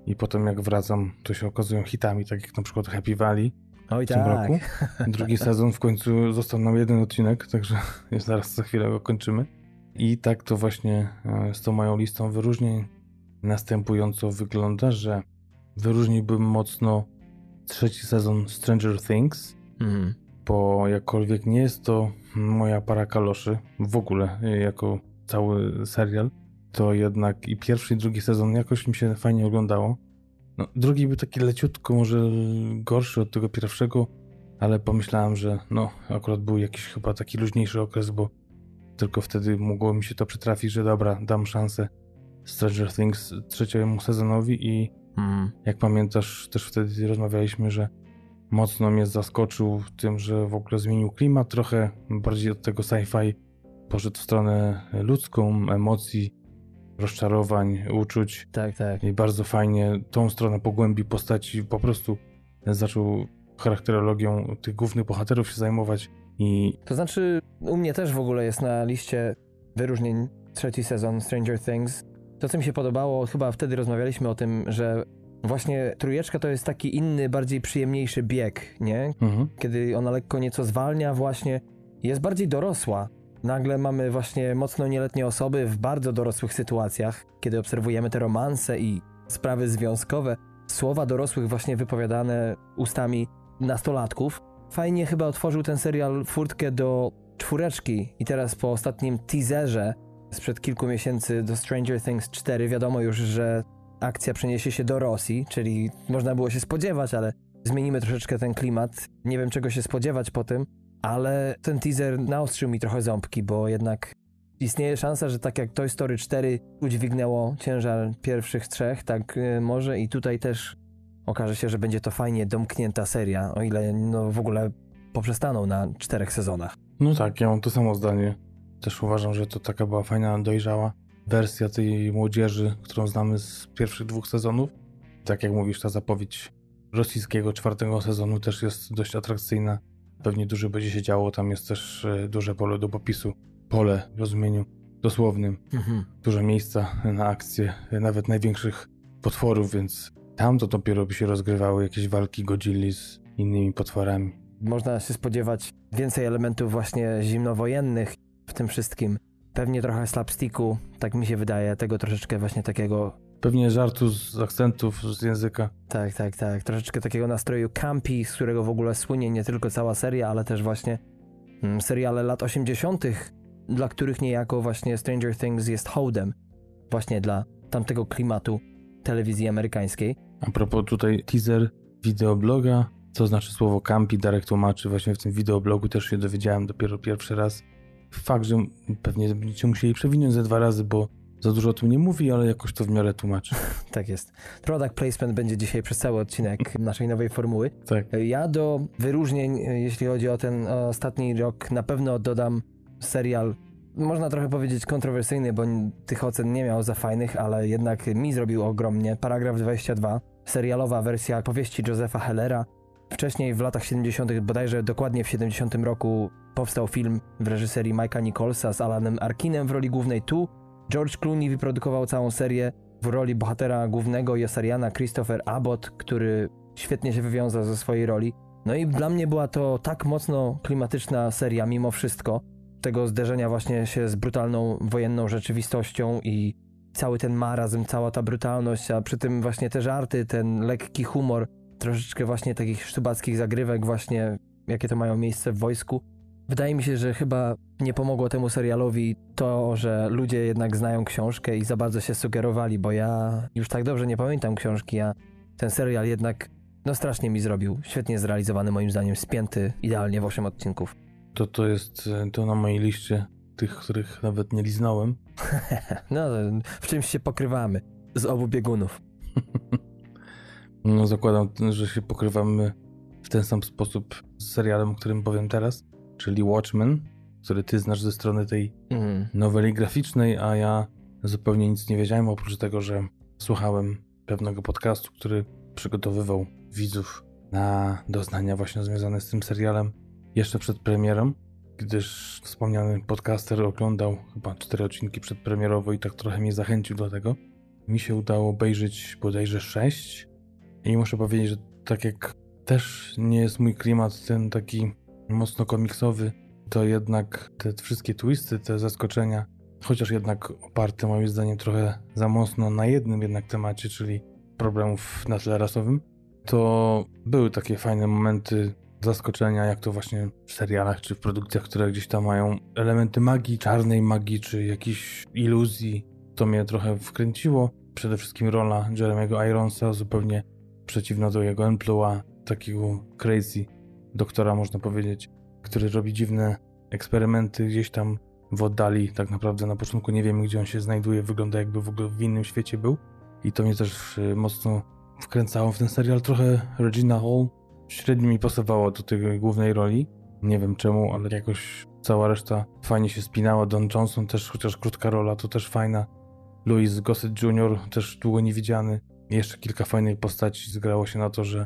i potem jak wracam, to się okazują hitami, tak jak na przykład Happy Valley Oj w tym tak. roku. Drugi sezon w końcu został nam jeden odcinek, także zaraz za chwilę go kończymy. I tak to właśnie e, z tą moją listą wyróżnień następująco wygląda, że wyróżniłbym mocno trzeci sezon Stranger Things, Mhm. bo jakkolwiek nie jest to moja para kaloszy, w ogóle jako cały serial, to jednak i pierwszy i drugi sezon jakoś mi się fajnie oglądało. No, drugi był taki leciutko, może gorszy od tego pierwszego, ale pomyślałem, że no, akurat był jakiś chyba taki luźniejszy okres, bo tylko wtedy mogło mi się to przytrafić, że dobra, dam szansę Stranger Things trzeciemu sezonowi i Mhm. jak pamiętasz, też wtedy rozmawialiśmy, że mocno mnie zaskoczył tym, że w ogóle zmienił klimat trochę, bardziej od tego sci-fi poszedł w stronę ludzką, emocji, rozczarowań, uczuć Tak, tak. i bardzo fajnie tą stronę pogłębi postaci, po prostu zaczął charakterologią tych głównych bohaterów się zajmować i To znaczy, u mnie też w ogóle jest na liście wyróżnień trzeci sezon Stranger Things. To, co mi się podobało, chyba wtedy rozmawialiśmy o tym, że właśnie trójeczka to jest taki inny, bardziej przyjemniejszy bieg, nie? mhm, Kiedy ona lekko nieco zwalnia właśnie, jest bardziej dorosła. Nagle mamy właśnie mocno nieletnie osoby w bardzo dorosłych sytuacjach, kiedy obserwujemy te romanse i sprawy związkowe, słowa dorosłych właśnie wypowiadane ustami nastolatków. Fajnie chyba otworzył ten serial furtkę do czwóreczki i teraz po ostatnim teaserze sprzed kilku miesięcy do Stranger Things 4 wiadomo już, że akcja przeniesie się do Rosji, czyli można było się spodziewać, ale zmienimy troszeczkę ten klimat. Nie wiem czego się spodziewać po tym, ale ten teaser naostrzył mi trochę ząbki, bo jednak istnieje szansa, że tak jak Toy Story 4 udźwignęło ciężar pierwszych trzech, tak y, może i tutaj też okaże się, że będzie to fajnie domknięta seria, o ile no w ogóle poprzestaną na czterech sezonach. no tak, ja mam to samo zdanie. Też uważam, że to taka była fajna, dojrzała wersja tej młodzieży, którą znamy z pierwszych dwóch sezonów. Tak jak mówisz, ta zapowiedź rosyjskiego czwartego sezonu też jest dość atrakcyjna. Pewnie dużo będzie się działo, tam jest też e, duże pole do popisu. Pole w rozumieniu dosłownym. Mhm. Dużo miejsca na akcje e, nawet największych potworów, więc tam to dopiero by się rozgrywały jakieś walki Godzilli z innymi potworami. Można się spodziewać więcej elementów właśnie zimnowojennych w tym wszystkim. Pewnie trochę slapsticku, tak mi się wydaje, tego troszeczkę właśnie takiego Pewnie żartu z akcentów, z języka. Tak, tak, tak. Troszeczkę takiego nastroju campy, z którego w ogóle słynie nie tylko cała seria, ale też właśnie mm, seriale lat 80., dla których niejako właśnie Stranger Things jest hołdem właśnie dla tamtego klimatu telewizji amerykańskiej. A propos tutaj teaser wideobloga, co znaczy słowo campi, Darek tłumaczy, właśnie w tym wideoblogu też się dowiedziałem dopiero pierwszy raz. Fakt, że pewnie będziecie musieli przewinąć ze dwa razy, bo za dużo o tym nie mówi, ale jakoś to w miarę tłumaczy. Tak jest. Product placement będzie dzisiaj przez cały odcinek naszej nowej formuły. Tak. Ja do wyróżnień, jeśli chodzi o ten ostatni rok, na pewno dodam serial, można trochę powiedzieć kontrowersyjny, bo tych ocen nie miał za fajnych, ale jednak mi zrobił ogromnie. Paragraf 22, serialowa wersja powieści Josepha Hellera. Wcześniej w latach 70., bodajże dokładnie w 70 roku, powstał film w reżyserii Mike'a Nicholsa z Alanem Arkinem w roli głównej tu. George Clooney wyprodukował całą serię w roli bohatera głównego Josariana Christopher Abbott, który świetnie się wywiązał ze swojej roli. No i dla mnie była to tak mocno klimatyczna seria mimo wszystko. Tego zderzenia właśnie się z brutalną wojenną rzeczywistością i cały ten marazm, cała ta brutalność, a przy tym właśnie te żarty, ten lekki humor, troszeczkę właśnie takich sztubackich zagrywek właśnie, jakie to mają miejsce w wojsku. Wydaje mi się, że chyba nie pomogło temu serialowi to, że ludzie jednak znają książkę i za bardzo się sugerowali, bo ja już tak dobrze nie pamiętam książki, a ten serial jednak no strasznie mi zrobił. Świetnie zrealizowany moim zdaniem, spięty idealnie w 8 odcinków. To to jest to na mojej liście tych, których nawet nie liznąłem. No, w czymś się pokrywamy z obu biegunów. No zakładam, że się pokrywamy w ten sam sposób z serialem, o którym powiem teraz, czyli Watchmen, który ty znasz ze strony tej Mhm. noweli graficznej, a ja zupełnie nic nie wiedziałem, oprócz tego, że słuchałem pewnego podcastu, który przygotowywał widzów na doznania właśnie związane z tym serialem jeszcze przed premierą, gdyż wspomniany podcaster oglądał chyba cztery odcinki przedpremierowo i tak trochę mnie zachęcił do tego. Mi się udało obejrzeć bodajże sześć i muszę powiedzieć, że tak jak też nie jest mój klimat ten taki mocno komiksowy, to jednak te wszystkie twisty, te zaskoczenia, chociaż jednak oparte moim zdaniem trochę za mocno na jednym jednak temacie, czyli problemów na tle rasowym, to były takie fajne momenty zaskoczenia, jak to właśnie w serialach czy w produkcjach, które gdzieś tam mają elementy magii, czarnej magii czy jakichś iluzji. To mnie trochę wkręciło. Przede wszystkim rola Jeremy'ego Ironsa, zupełnie przeciwna do jego emploi, takiego crazy doktora, można powiedzieć, który robi dziwne eksperymenty gdzieś tam w oddali. Tak naprawdę na początku nie wiemy, gdzie on się znajduje, wygląda jakby w ogóle w innym świecie był. I to mnie też y, mocno wkręcało w ten serial. Trochę Regina Hall średnio mi pasowało do tej głównej roli. Nie wiem czemu, ale jakoś cała reszta fajnie się spinała. Don Johnson też, chociaż krótka rola, to też fajna. Louis Gossett Jr. też długo niewidziany. Jeszcze kilka fajnych postaci zgrało się na to, że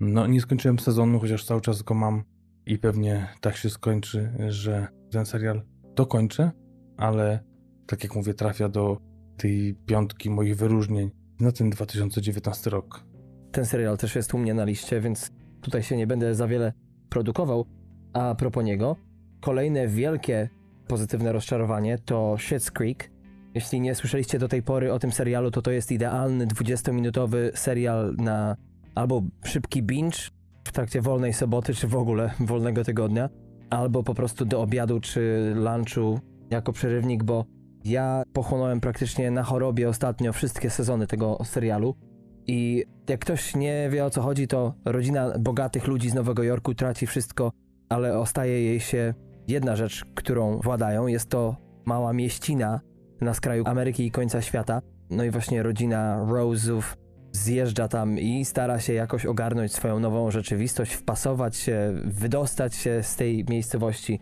no nie skończyłem sezonu, chociaż cały czas go mam i pewnie tak się skończy, że ten serial dokończę, ale tak jak mówię, trafia do tej piątki moich wyróżnień na ten 2019 rok. Ten serial też jest u mnie na liście, więc tutaj się nie będę za wiele produkował. A propos niego, kolejne wielkie pozytywne rozczarowanie to Schitt's Creek. Jeśli nie słyszeliście do tej pory o tym serialu, to to jest idealny 20-minutowy serial na albo szybki binge w trakcie wolnej soboty, czy w ogóle wolnego tygodnia, albo po prostu do obiadu czy lunchu jako przerywnik, bo ja pochłonąłem praktycznie na chorobie ostatnio wszystkie sezony tego serialu. I jak ktoś nie wie o co chodzi, to rodzina bogatych ludzi z Nowego Jorku traci wszystko, ale ostaje jej się jedna rzecz, którą władają. Jest to mała mieścina na skraju Ameryki i końca świata. No i właśnie rodzina Rose'ów zjeżdża tam i stara się jakoś ogarnąć swoją nową rzeczywistość, wpasować się, wydostać się z tej miejscowości.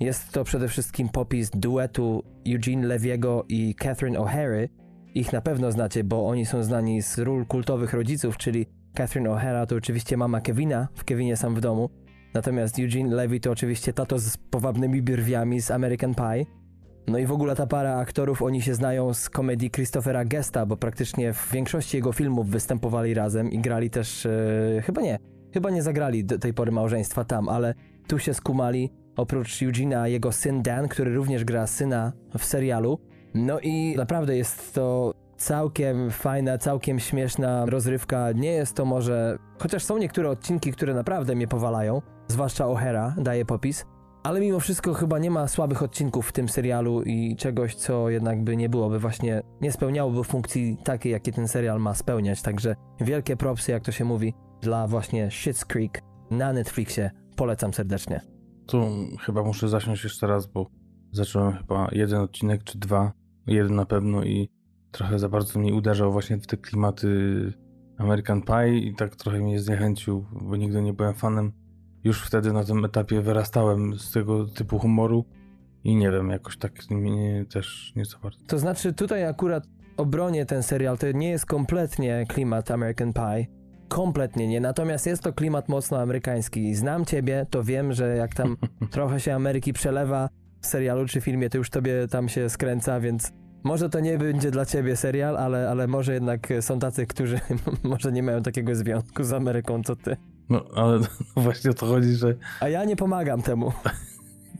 Jest to przede wszystkim popis duetu Eugene Leviego i Catherine O'Hary. Ich na pewno znacie, bo oni są znani z ról kultowych rodziców, czyli Catherine O'Hara to oczywiście mama Kevina w Kevinie sam w domu, natomiast Eugene Levy to oczywiście tato z powabnymi brwiami z American Pie. No i w ogóle ta para aktorów, oni się znają z komedii Christophera Gesta, bo praktycznie w większości jego filmów występowali razem i grali też, e, chyba nie, chyba nie zagrali do tej pory małżeństwa tam, ale tu się skumali, oprócz Eugena jego syn Dan, który również gra syna w serialu. No i naprawdę jest to całkiem fajna, całkiem śmieszna rozrywka. Nie jest to może, chociaż są niektóre odcinki, które naprawdę mnie powalają, zwłaszcza O'Hara daje popis, ale mimo wszystko chyba nie ma słabych odcinków w tym serialu i czegoś, co jednak by nie byłoby właśnie, nie spełniałoby funkcji takiej, jakie ten serial ma spełniać. Także wielkie propsy, jak to się mówi, dla właśnie Schitt's Creek na Netflixie. Polecam serdecznie. Tu chyba muszę zasiąść jeszcze raz, bo zacząłem chyba jeden odcinek czy dwa, jeden na pewno i trochę za bardzo mnie uderzał właśnie w te klimaty American Pie i tak trochę mnie zniechęcił, bo nigdy nie byłem fanem. Już wtedy na tym etapie wyrastałem z tego typu humoru i nie wiem, jakoś tak mnie też nie za bardzo. To znaczy tutaj akurat obronię ten serial, to nie jest kompletnie klimat American Pie. Kompletnie nie, natomiast jest to klimat mocno amerykański. Znam ciebie, to wiem, że jak tam trochę się Ameryki przelewa w serialu czy filmie, to już tobie tam się skręca, więc może to nie będzie dla ciebie serial, ale, ale może jednak są tacy, którzy może nie mają takiego związku z Ameryką, co ty. No, ale właśnie o to chodzi, że A ja nie pomagam temu.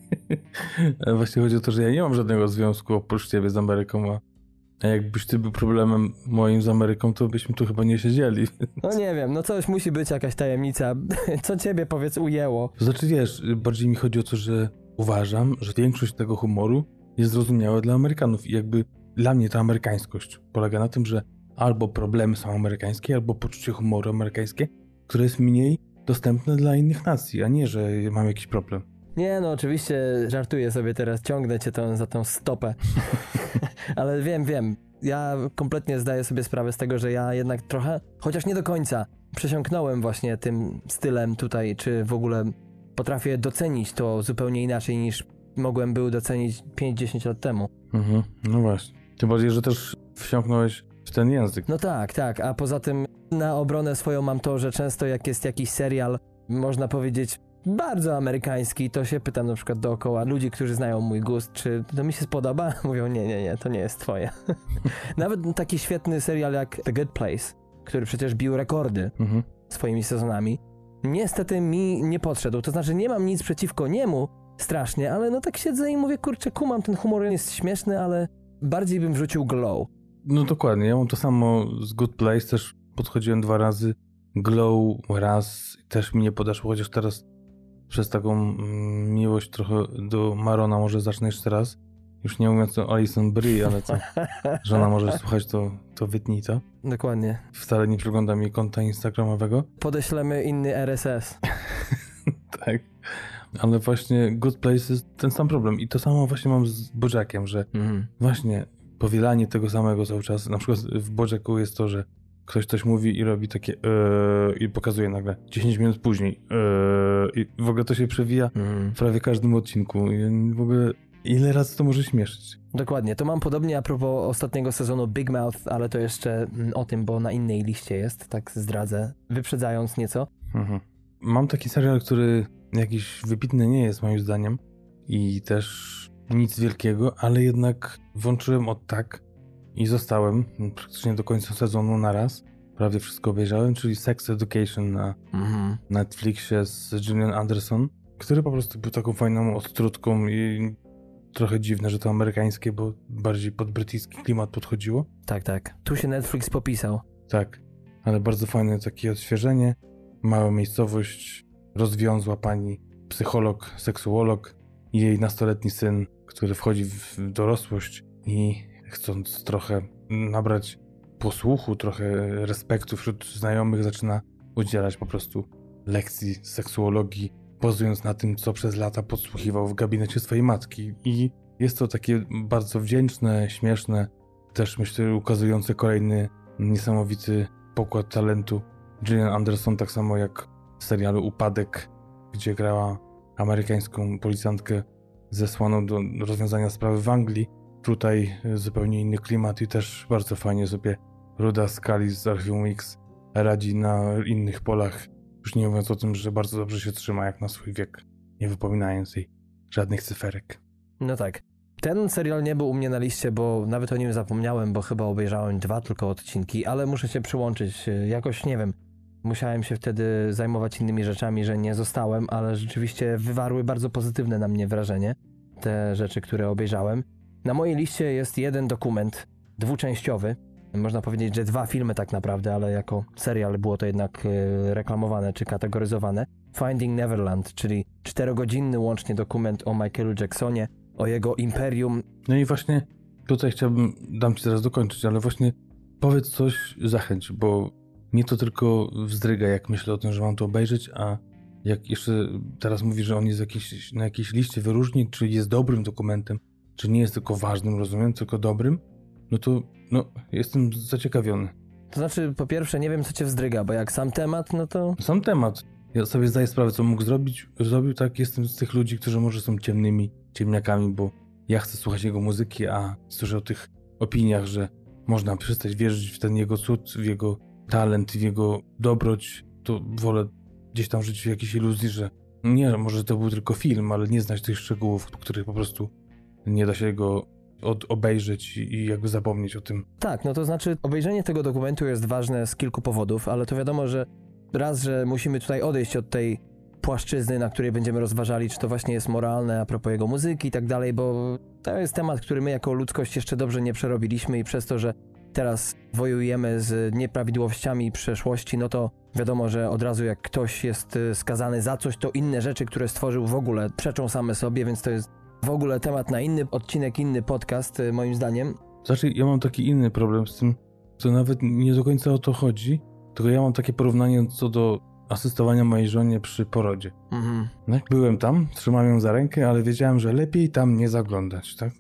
właśnie chodzi o to, że ja nie mam żadnego związku oprócz ciebie z Ameryką, a jakbyś ty był problemem moim z Ameryką, to byśmy tu chyba nie siedzieli. No nie wiem, no coś musi być jakaś tajemnica. Co ciebie powiedz ujęło? Znaczy, wiesz, bardziej mi chodzi o to, że uważam, że większość tego humoru jest zrozumiała dla Amerykanów i jakby dla mnie ta amerykańskość polega na tym, że albo problemy są amerykańskie, albo poczucie humoru amerykańskie, które jest mniej dostępne dla innych nacji, a nie, że mam jakiś problem. Nie, no oczywiście żartuję sobie teraz, ciągnę cię tą, za tą stopę. Ale wiem, wiem. Ja kompletnie zdaję sobie sprawę z tego, że ja jednak trochę, chociaż nie do końca, przesiąknąłem właśnie tym stylem tutaj, czy w ogóle potrafię docenić to zupełnie inaczej niż mogłem był docenić 5-10 lat temu. Mhm, no właśnie. Tym bardziej, że też wsiąknąłeś w ten język. No tak, tak, a poza tym Na obronę swoją mam to, że często jak jest jakiś serial, można powiedzieć, bardzo amerykański, to się pytam na przykład dookoła ludzi, którzy znają mój gust, czy to mi się spodoba? Mówią, nie, nie, nie, to nie jest twoje. Nawet taki świetny serial jak The Good Place, który przecież bił rekordy Mhm. swoimi sezonami, niestety mi nie podszedł. To znaczy, nie mam nic przeciwko niemu strasznie, ale no tak siedzę i mówię, kurczę, kumam, ten humor jest śmieszny, ale bardziej bym wrzucił glow. No dokładnie, ja mam to samo z Good Place, też podchodziłem dwa razy, Glow raz, też mi nie podeszło, chociaż teraz przez taką mm, miłość trochę do Marona może zacznę jeszcze raz. Już nie mówiąc o Alison Brie, ale co, żona może słuchać, to, to wytnij to. Dokładnie. Wcale nie przeglądam jej konta instagramowego. Podeślemy inny RSS. Tak. Ale właśnie Good Place jest ten sam problem. I to samo właśnie mam z Bojackiem, że Mhm. właśnie powielanie tego samego cały czas. Na przykład w Bojacku jest to, że ktoś coś mówi i robi takie eee, i pokazuje nagle 10 minut później eee, i w ogóle to się przewija Mhm. w prawie każdym odcinku. I w ogóle ile razy to może śmieszyć? Dokładnie. To mam podobnie a propos ostatniego sezonu Big Mouth, ale to jeszcze mm, o tym, bo na innej liście jest, tak zdradzę, wyprzedzając nieco. Mhm. Mam taki serial, który jakiś wybitny nie jest moim zdaniem i też nic wielkiego, ale jednak włączyłem od tak i zostałem praktycznie do końca sezonu na raz. Prawie wszystko obejrzałem, czyli Sex Education na Mhm. Netflixie z Gillian Anderson, który po prostu był taką fajną odtrutką i trochę dziwne, że to amerykańskie, bo bardziej pod brytyjski klimat podchodziło. Tak, tak. Tu się Netflix popisał. Tak, ale bardzo fajne takie odświeżenie. Mała miejscowość, rozwiązła pani psycholog, seksuolog i jej nastoletni syn, który wchodzi w dorosłość i chcąc trochę nabrać posłuchu, trochę respektu wśród znajomych, zaczyna udzielać po prostu lekcji seksuologii, bazując na tym, co przez lata podsłuchiwał w gabinecie swojej matki. I jest to takie bardzo wdzięczne, śmieszne, też myślę ukazujące kolejny niesamowity pokład talentu. Gillian Anderson, tak samo jak w serialu Upadek, gdzie grała amerykańską policjantkę zesłaną do rozwiązania sprawy w Anglii. Tutaj e, zupełnie inny klimat i też bardzo fajnie sobie Ruda Skali z Archium X radzi na innych polach. Już nie mówiąc o tym, że bardzo dobrze się trzyma jak na swój wiek, nie wypominając jej żadnych cyferek. No tak. Ten serial nie był u mnie na liście, bo nawet o nim zapomniałem, bo chyba obejrzałem dwa tylko odcinki, ale muszę się przyłączyć. y, Jakoś nie wiem. Musiałem się wtedy zajmować innymi rzeczami, że nie zostałem, ale rzeczywiście wywarły bardzo pozytywne na mnie wrażenie te rzeczy, które obejrzałem. Na mojej liście jest jeden dokument dwuczęściowy. Można powiedzieć, że dwa filmy tak naprawdę, ale jako serial było to jednak y, reklamowane czy kategoryzowane. Finding Neverland, czyli czterogodzinny łącznie dokument o Michaelu Jacksonie, o jego imperium. No i właśnie tutaj chciałbym, dam ci zaraz dokończyć, ale właśnie powiedz coś, zachęć, bo mnie to tylko wzdryga, jak myślę o tym, że mam to obejrzeć, a jak jeszcze teraz mówisz, że on jest jakiś, na jakiejś liście wyróżnień, czy jest dobrym dokumentem, czy nie jest tylko ważnym, rozumiem, tylko dobrym, no to no, jestem zaciekawiony. To znaczy, po pierwsze, nie wiem, co cię wzdryga, bo jak sam temat, no to Sam temat. Ja sobie zdaję sprawę, co mógł zrobić. Zrobił tak, jestem z tych ludzi, którzy może są ciemnymi ciemniakami, bo ja chcę słuchać jego muzyki, a słyszę o tych opiniach, że można przestać wierzyć w ten jego cud, w jego talent, w jego dobroć, to wolę gdzieś tam żyć w jakiejś iluzji, że nie, może to był tylko film, ale nie znać tych szczegółów, których po prostu nie da się go od, obejrzeć i, jakby zapomnieć o tym. Tak, no to znaczy obejrzenie tego dokumentu jest ważne z kilku powodów, ale to wiadomo, że raz, że musimy tutaj odejść od tej płaszczyzny, na której będziemy rozważali, czy to właśnie jest moralne a propos jego muzyki i tak dalej, bo to jest temat, który my jako ludzkość jeszcze dobrze nie przerobiliśmy i przez to, że teraz wojujemy z nieprawidłowościami przeszłości, no to wiadomo, że od razu jak ktoś jest y, skazany za coś, to inne rzeczy, które stworzył w ogóle przeczą same sobie, więc to jest w ogóle temat na inny odcinek, inny podcast, y, moim zdaniem. Znaczy, ja mam taki inny problem z tym, to nawet nie do końca o to chodzi, tylko ja mam takie porównanie co do asystowania mojej żonie przy porodzie. Mhm. No byłem tam, trzymałem ją za rękę, ale wiedziałem, że lepiej tam nie zaglądać, tak?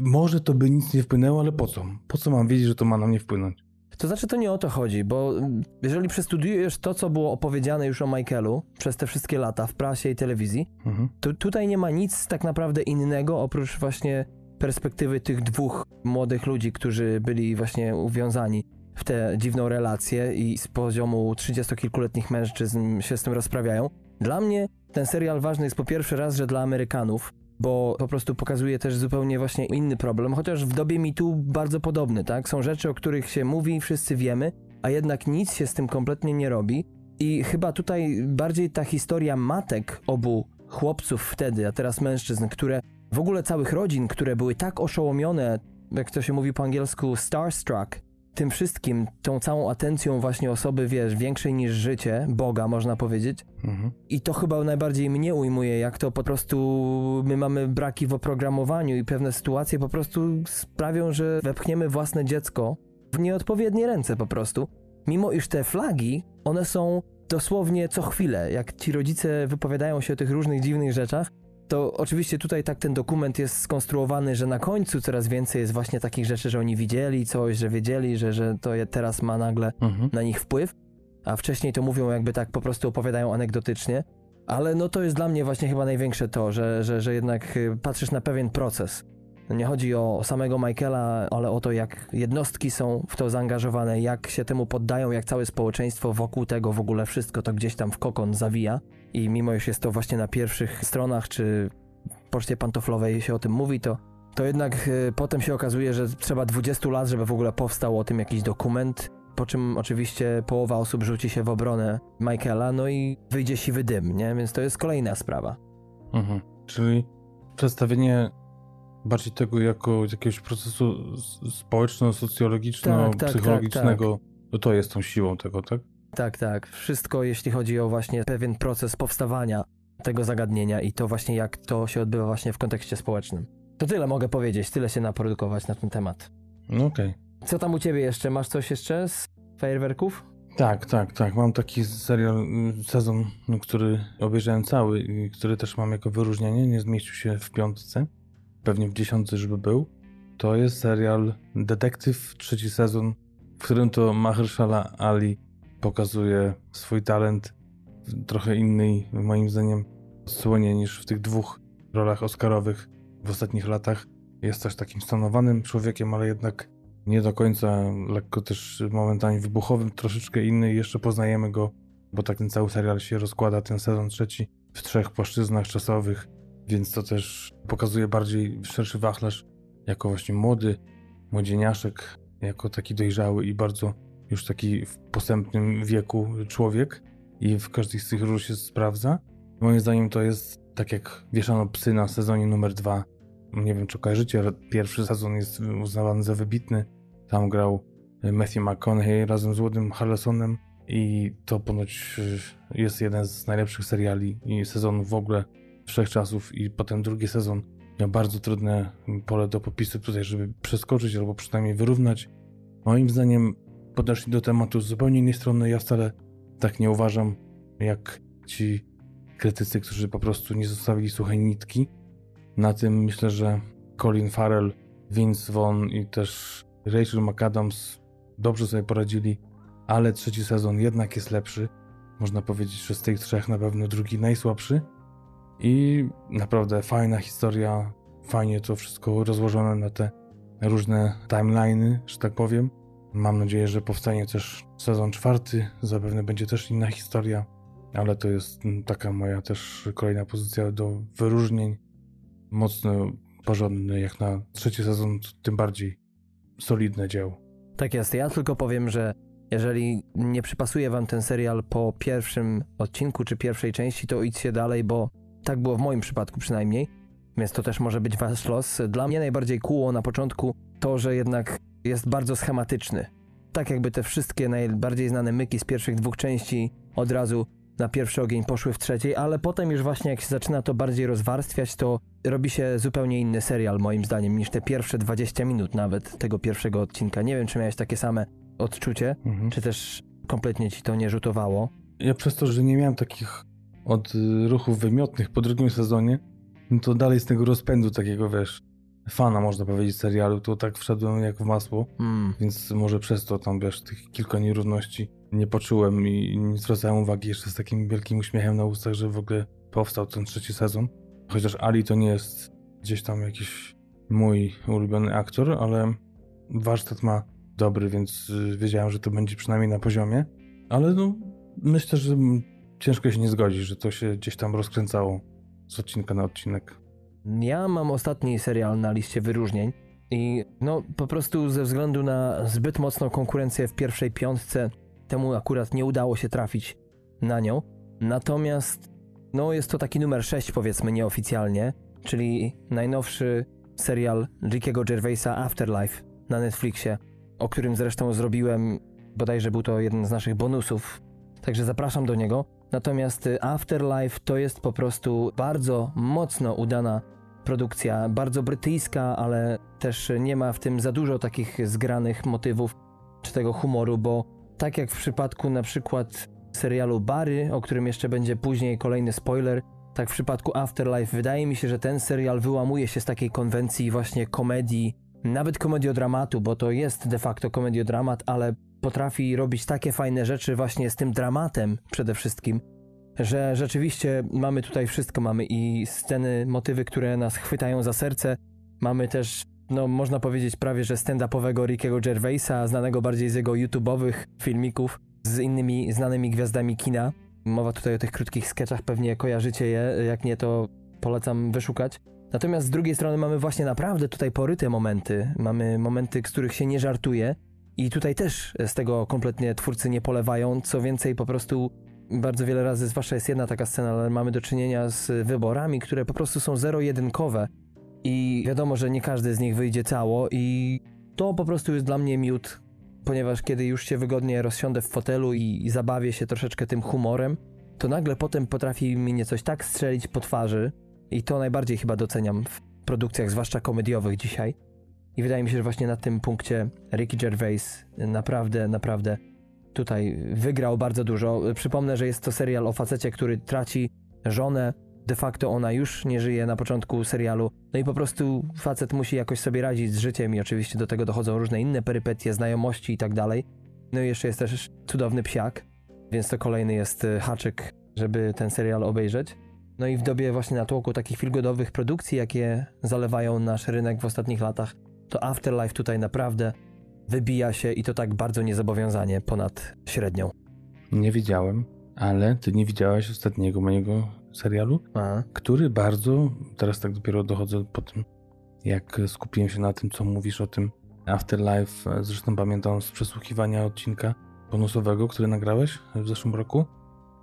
Może to by nic nie wpłynęło, ale po co? Po co mam wiedzieć, że to ma na mnie wpłynąć? To znaczy, to nie o to chodzi, bo mm, jeżeli przestudiujesz to, co było opowiedziane już o Michaelu przez te wszystkie lata w prasie i telewizji, Mhm. to tutaj nie ma nic tak naprawdę innego oprócz właśnie perspektywy tych dwóch młodych ludzi, którzy byli właśnie uwiązani w tę dziwną relację i z poziomu 30-kilkuletnich mężczyzn się z tym rozprawiają. Dla mnie ten serial ważny jest po pierwsze raz, że dla Amerykanów, bo po prostu pokazuje też zupełnie właśnie inny problem, chociaż w dobie mitu bardzo podobny, tak? Są rzeczy, o których się mówi, wszyscy wiemy, a jednak nic się z tym kompletnie nie robi. I chyba tutaj bardziej ta historia matek obu chłopców wtedy, a teraz mężczyzn, które w ogóle całych rodzin, które były tak oszołomione, jak to się mówi po angielsku, starstruck, tym wszystkim, tą całą atencją właśnie osoby, wiesz, większej niż życie, Boga można powiedzieć. Mhm. I to chyba najbardziej mnie ujmuje, jak to po prostu my mamy braki w oprogramowaniu i pewne sytuacje po prostu sprawią, że wepchniemy własne dziecko w nieodpowiednie ręce po prostu. Mimo iż te flagi, one są dosłownie co chwilę, jak ci rodzice wypowiadają się o tych różnych dziwnych rzeczach, to oczywiście tutaj tak ten dokument jest skonstruowany, że na końcu coraz więcej jest właśnie takich rzeczy, że oni widzieli coś, że wiedzieli, że, że to je teraz ma nagle Mhm. na nich wpływ, a wcześniej to mówią jakby tak po prostu opowiadają anegdotycznie. Ale no to jest dla mnie właśnie chyba największe to, że, że, że jednak y, patrzysz na pewien proces. Nie chodzi o samego Michaela, ale o to, jak jednostki są w to zaangażowane, jak się temu poddają, jak całe społeczeństwo wokół tego w ogóle wszystko to gdzieś tam w kokon zawija. I mimo iż jest to właśnie na pierwszych stronach, czy poczcie pantoflowej się o tym mówi, to, to jednak y, potem się okazuje, że trzeba 20 lat, żeby w ogóle powstał o tym jakiś dokument. Po czym oczywiście połowa osób rzuci się w obronę Michaela, no i wyjdzie siwy dym, nie? Więc to jest kolejna sprawa. Mhm. Czyli przedstawienie bardziej tego jako jakiegoś procesu społeczno-socjologiczno-psychologicznego, to to jest tą siłą tego, tak? Tak, tak. Wszystko, jeśli chodzi o właśnie pewien proces powstawania tego zagadnienia i to właśnie jak to się odbywa właśnie w kontekście społecznym. To tyle mogę powiedzieć, tyle się naprodukować na ten temat. No okej. Co tam u ciebie jeszcze? Masz coś jeszcze z fajerwerków? Tak, tak, tak. Mam taki serial, sezon, no, który obejrzałem cały i który też mam jako wyróżnienie. Nie zmieścił się w piątce. Pewnie w dziesiątce, żeby był. To jest serial Detektyw, trzeci sezon, w którym to Mahershala Ali pokazuje swój talent w trochę innej, moim zdaniem, odsłonie niż w tych dwóch rolach oscarowych w ostatnich latach. Jest też takim stanowanym człowiekiem, ale jednak nie do końca, lekko też momentami wybuchowym, troszeczkę inny jeszcze poznajemy go, bo tak ten cały serial się rozkłada, ten sezon trzeci, w trzech płaszczyznach czasowych, więc to też pokazuje bardziej szerszy wachlarz jako właśnie młody, młodzieniaszek, jako taki dojrzały i bardzo już taki w posępnym wieku człowiek i w każdej z tych ról się sprawdza. Moim zdaniem to jest tak jak wieszano psy na sezonie numer dwa. Nie wiem, czy kojarzycie, ale pierwszy sezon jest uznawany za wybitny. Tam grał Matthew McConaughey razem z Woodym Harrelsonem i to ponoć y, jest jeden z najlepszych seriali i sezonów w ogóle wszechczasów i potem drugi sezon miał bardzo trudne pole do popisu tutaj, żeby przeskoczyć albo przynajmniej wyrównać. Moim zdaniem podeszli do tematu z zupełnie innej strony. Ja wcale tak nie uważam, jak ci krytycy, którzy po prostu nie zostawili suchej nitki. Na tym myślę, że Colin Farrell, Vince Vaughn i też Rachel McAdams dobrze sobie poradzili, ale trzeci sezon jednak jest lepszy. Można powiedzieć, że z tych trzech na pewno drugi najsłabszy. I naprawdę fajna historia, fajnie to wszystko rozłożone na te różne timeliny, że tak powiem. Mam nadzieję, że powstanie też sezon czwarty, zapewne będzie też inna historia, ale to jest mm, taka moja też kolejna pozycja do wyróżnień. Mocno porządny, jak na trzeci sezon, tym bardziej solidne dzieło. Tak jest. Ja tylko powiem, że jeżeli nie przypasuje wam ten serial po pierwszym odcinku czy pierwszej części, to idźcie dalej, bo tak było w moim przypadku przynajmniej, więc to też może być wasz los. Dla mnie najbardziej kłuło na początku to, że jednak jest bardzo schematyczny. Tak jakby te wszystkie najbardziej znane myki z pierwszych dwóch części od razu na pierwszy ogień poszły w trzeciej, ale potem już właśnie jak się zaczyna to bardziej rozwarstwiać, to robi się zupełnie inny serial moim zdaniem niż te pierwsze 20 minut nawet tego pierwszego odcinka. Nie wiem, czy miałeś takie same odczucie, Mhm. czy też kompletnie ci to nie rzutowało. Ja przez to, że nie miałem takich odruchów wymiotnych po drugim sezonie, no to dalej z tego rozpędu takiego, wiesz, fana można powiedzieć serialu, to tak wszedłem jak w masło, Mm. więc może przez to tam, wiesz, tych kilka nierówności nie poczułem i nie zwracałem uwagi jeszcze z takim wielkim uśmiechem na ustach, że w ogóle powstał ten trzeci sezon. Chociaż Ali to nie jest gdzieś tam jakiś mój ulubiony aktor, ale warsztat ma dobry, więc y, wiedziałem, że to będzie przynajmniej na poziomie. Ale no, myślę, że ciężko się nie zgodzić, że to się gdzieś tam rozkręcało z odcinka na odcinek. Ja mam ostatni serial na liście wyróżnień i no po prostu ze względu na zbyt mocną konkurencję w pierwszej piątce temu akurat nie udało się trafić na nią. Natomiast no jest to taki numer 6 powiedzmy nieoficjalnie, czyli najnowszy serial Rickiego Gervaisa Afterlife na Netflixie, o którym zresztą zrobiłem, bodajże był to jeden z naszych bonusów, także zapraszam do niego. Natomiast y, Afterlife to jest po prostu bardzo mocno udana produkcja, bardzo brytyjska, ale też nie ma w tym za dużo takich zgranych motywów czy tego humoru, bo tak jak w przypadku na przykład serialu Barry, o którym jeszcze będzie później kolejny spoiler, tak w przypadku Afterlife wydaje mi się, że ten serial wyłamuje się z takiej konwencji właśnie komedii, nawet komediodramatu, bo to jest de facto komediodramat, ale potrafi robić takie fajne rzeczy właśnie z tym dramatem przede wszystkim, że rzeczywiście mamy tutaj wszystko. Mamy i sceny, motywy, które nas chwytają za serce. Mamy też, no można powiedzieć prawie, że stand-upowego Rickiego Gervaisa, znanego bardziej z jego YouTube'owych filmików z innymi znanymi gwiazdami kina. Mowa tutaj o tych krótkich sketchach, pewnie kojarzycie je, jak nie to polecam wyszukać. Natomiast z drugiej strony mamy właśnie naprawdę tutaj poryte momenty. Mamy momenty, z których się nie żartuje. I tutaj też z tego kompletnie twórcy nie polewają. Co więcej, po prostu bardzo wiele razy, zwłaszcza jest jedna taka scena, ale mamy do czynienia z wyborami, które po prostu są zero-jedynkowe. I wiadomo, że nie każdy z nich wyjdzie cało, i to po prostu jest dla mnie miód, ponieważ kiedy już się wygodnie rozsiądę w fotelu i, zabawię się troszeczkę tym humorem, to nagle potem potrafi mi nie coś tak strzelić po twarzy, i to najbardziej chyba doceniam w produkcjach, zwłaszcza komediowych dzisiaj. I wydaje mi się, że właśnie na tym punkcie Ricky Gervais naprawdę, naprawdę tutaj wygrał bardzo dużo. Przypomnę, że jest to serial o facecie, który traci żonę. De facto ona już nie żyje na początku serialu. No i po prostu facet musi jakoś sobie radzić z życiem i oczywiście do tego dochodzą różne inne perypetie, znajomości i tak dalej. No i jeszcze jest też cudowny psiak, więc to kolejny jest y, haczyk, żeby ten serial obejrzeć. No i w dobie właśnie natłoku takich filgodowych produkcji, jakie zalewają nasz rynek w ostatnich latach, to Afterlife tutaj naprawdę wybija się i to tak bardzo niezobowiązanie ponad średnią. Nie widziałem, ale ty nie widziałeś ostatniego mojego serialu, A, który bardzo, teraz tak dopiero dochodzę po tym, jak skupiłem się na tym, co mówisz o tym Afterlife. Zresztą pamiętam z przesłuchiwania odcinka bonusowego, który nagrałeś w zeszłym roku.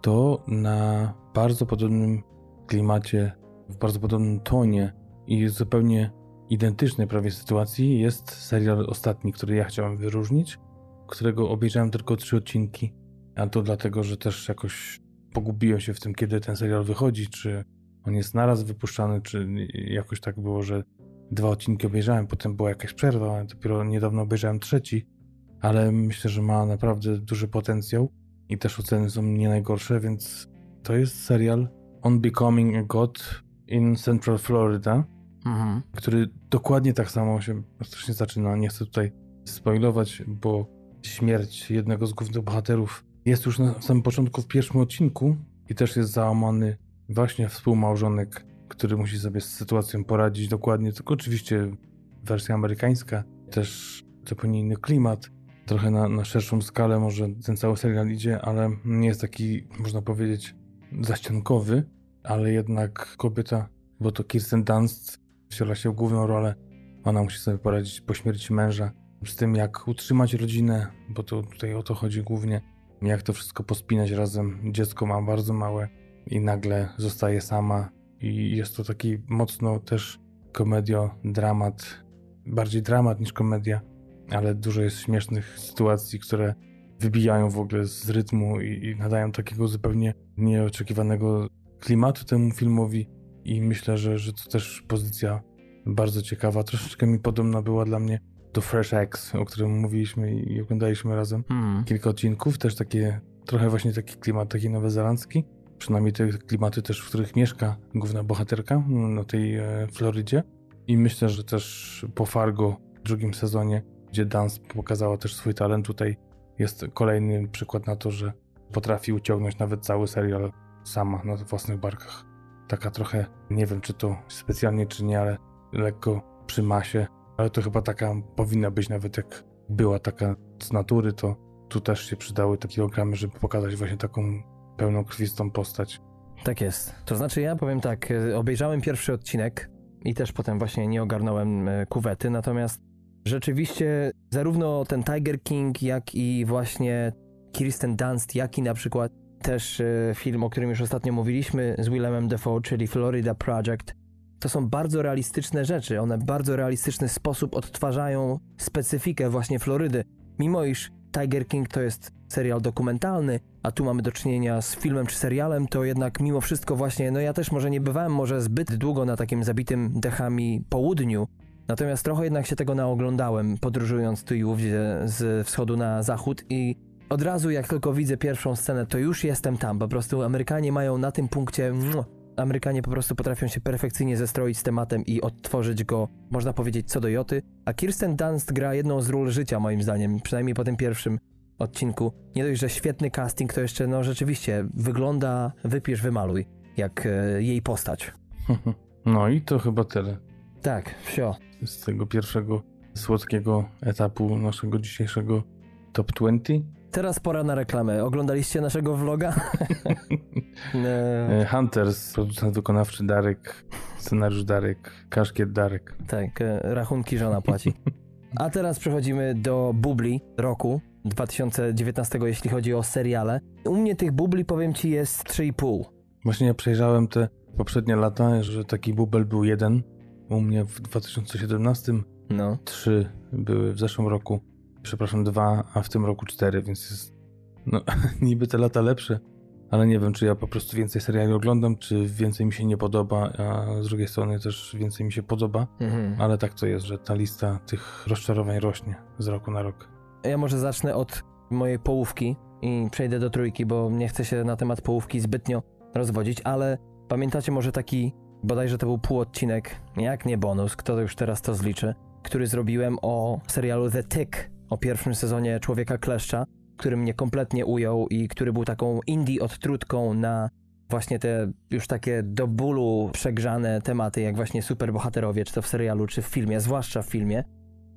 To na bardzo podobnym klimacie, w bardzo podobnym tonie i zupełnie identycznej prawie sytuacji jest serial ostatni, który ja chciałem wyróżnić, którego obejrzałem tylko trzy odcinki. A to dlatego, że też jakoś pogubiłem się w tym, kiedy ten serial wychodzi, czy on jest naraz wypuszczany, czy jakoś tak było, że dwa odcinki obejrzałem, potem była jakaś przerwa, dopiero niedawno obejrzałem trzeci, ale myślę, że ma naprawdę duży potencjał i też oceny są nie najgorsze, więc to jest serial On Becoming a God in Central Florida, mhm. który dokładnie tak samo się strasznie zaczyna. Nie chcę tutaj spoilować, bo śmierć jednego z głównych bohaterów jest już na samym początku w pierwszym odcinku i też jest załamany właśnie współmałżonek, który musi sobie z sytuacją poradzić dokładnie, tylko oczywiście wersja amerykańska, też zupełnie inny klimat, trochę na, na szerszą skalę może ten cały serial idzie, ale nie jest taki, można powiedzieć, zaściankowy, ale jednak kobieta, bo to Kirsten Dunst wciela się w główną rolę, ona musi sobie poradzić po śmierci męża. Z tym, jak utrzymać rodzinę, bo to tutaj o to chodzi głównie, jak to wszystko pospinać razem. Dziecko ma bardzo małe i nagle zostaje sama. I jest to taki mocno też komedio, dramat, bardziej dramat niż komedia, ale dużo jest śmiesznych sytuacji, które wybijają w ogóle z rytmu i, i nadają takiego zupełnie nieoczekiwanego klimatu temu filmowi i myślę, że, że to też pozycja bardzo ciekawa. Troszeczkę mi podobna była dla mnie do Fresh Eggs, o którym mówiliśmy i oglądaliśmy razem Mhm. kilka odcinków, też takie, trochę właśnie taki klimat taki nowozelandzki, przynajmniej te klimaty też, w których mieszka główna bohaterka na tej e, Florydzie i myślę, że też po Fargo w drugim sezonie, gdzie Dance pokazała też swój talent, tutaj jest kolejny przykład na to, że potrafi uciągnąć nawet cały serial sama na własnych barkach. Taka trochę, nie wiem czy to specjalnie czy nie, ale lekko przy masie, ale to chyba taka powinna być nawet jak była taka z natury, to tu też się przydały takie programy, żeby pokazać właśnie taką pełną krwistą postać. Tak jest. To znaczy ja powiem tak, e, obejrzałem pierwszy odcinek i też potem właśnie nie ogarnąłem e, kuwety, natomiast rzeczywiście zarówno ten Tiger King, jak i właśnie Kirsten Dunst, jak i na przykład też e, film, o którym już ostatnio mówiliśmy z Willemem Dafoe, czyli Florida Project, to są bardzo realistyczne rzeczy. One w bardzo realistyczny sposób odtwarzają specyfikę właśnie Florydy. Mimo iż Tiger King to jest serial dokumentalny, a tu mamy do czynienia z filmem czy serialem, to jednak mimo wszystko właśnie, no ja też może nie bywałem może zbyt długo na takim zabitym dechami południu, natomiast trochę jednak się tego naoglądałem, podróżując tu i ówdzie z wschodu na zachód i od razu jak tylko widzę pierwszą scenę, to już jestem tam. Po prostu Amerykanie mają na tym punkcie... Amerykanie po prostu potrafią się perfekcyjnie zestroić z tematem i odtworzyć go, można powiedzieć, co do joty. A Kirsten Dunst gra jedną z ról życia, moim zdaniem, przynajmniej po tym pierwszym odcinku. Nie dość, że świetny casting, to jeszcze, no rzeczywiście, wygląda, wypisz, wymaluj, jak e, jej postać. No i to chyba tyle Tak, wsio. z tego pierwszego słodkiego etapu naszego dzisiejszego Top 20. Teraz pora na reklamę. Oglądaliście naszego vloga? E, E, Hunters, producent wykonawczy Darek, scenariusz Darek, kaszkiet Darek. Tak, e, rachunki żona płaci. A teraz przechodzimy do bubli roku 2019, jeśli chodzi o seriale. U mnie tych bubli, powiem ci, jest 3,5. Właśnie ja przejrzałem te poprzednie lata, że taki bubel był jeden. U mnie w 2017 No. trzy były w zeszłym roku. Przepraszam, dwa, a w tym roku cztery, więc jest no, niby te lata lepsze, ale nie wiem, czy ja po prostu więcej seriali oglądam, czy więcej mi się nie podoba, a z drugiej strony też więcej mi się podoba, Mhm. ale tak to jest, że ta lista tych rozczarowań rośnie z roku na rok. Ja może zacznę od mojej połówki i przejdę do trójki, bo nie chcę się na temat połówki zbytnio rozwodzić, ale pamiętacie może taki, bodajże to był półodcinek, jak nie bonus, kto już teraz to zliczy, który zrobiłem o serialu The Tick, o pierwszym sezonie Człowieka Kleszcza, który mnie kompletnie ujął i który był taką indie odtrutką na właśnie te już takie do bólu przegrzane tematy, jak właśnie superbohaterowie, czy to w serialu, czy w filmie, zwłaszcza w filmie.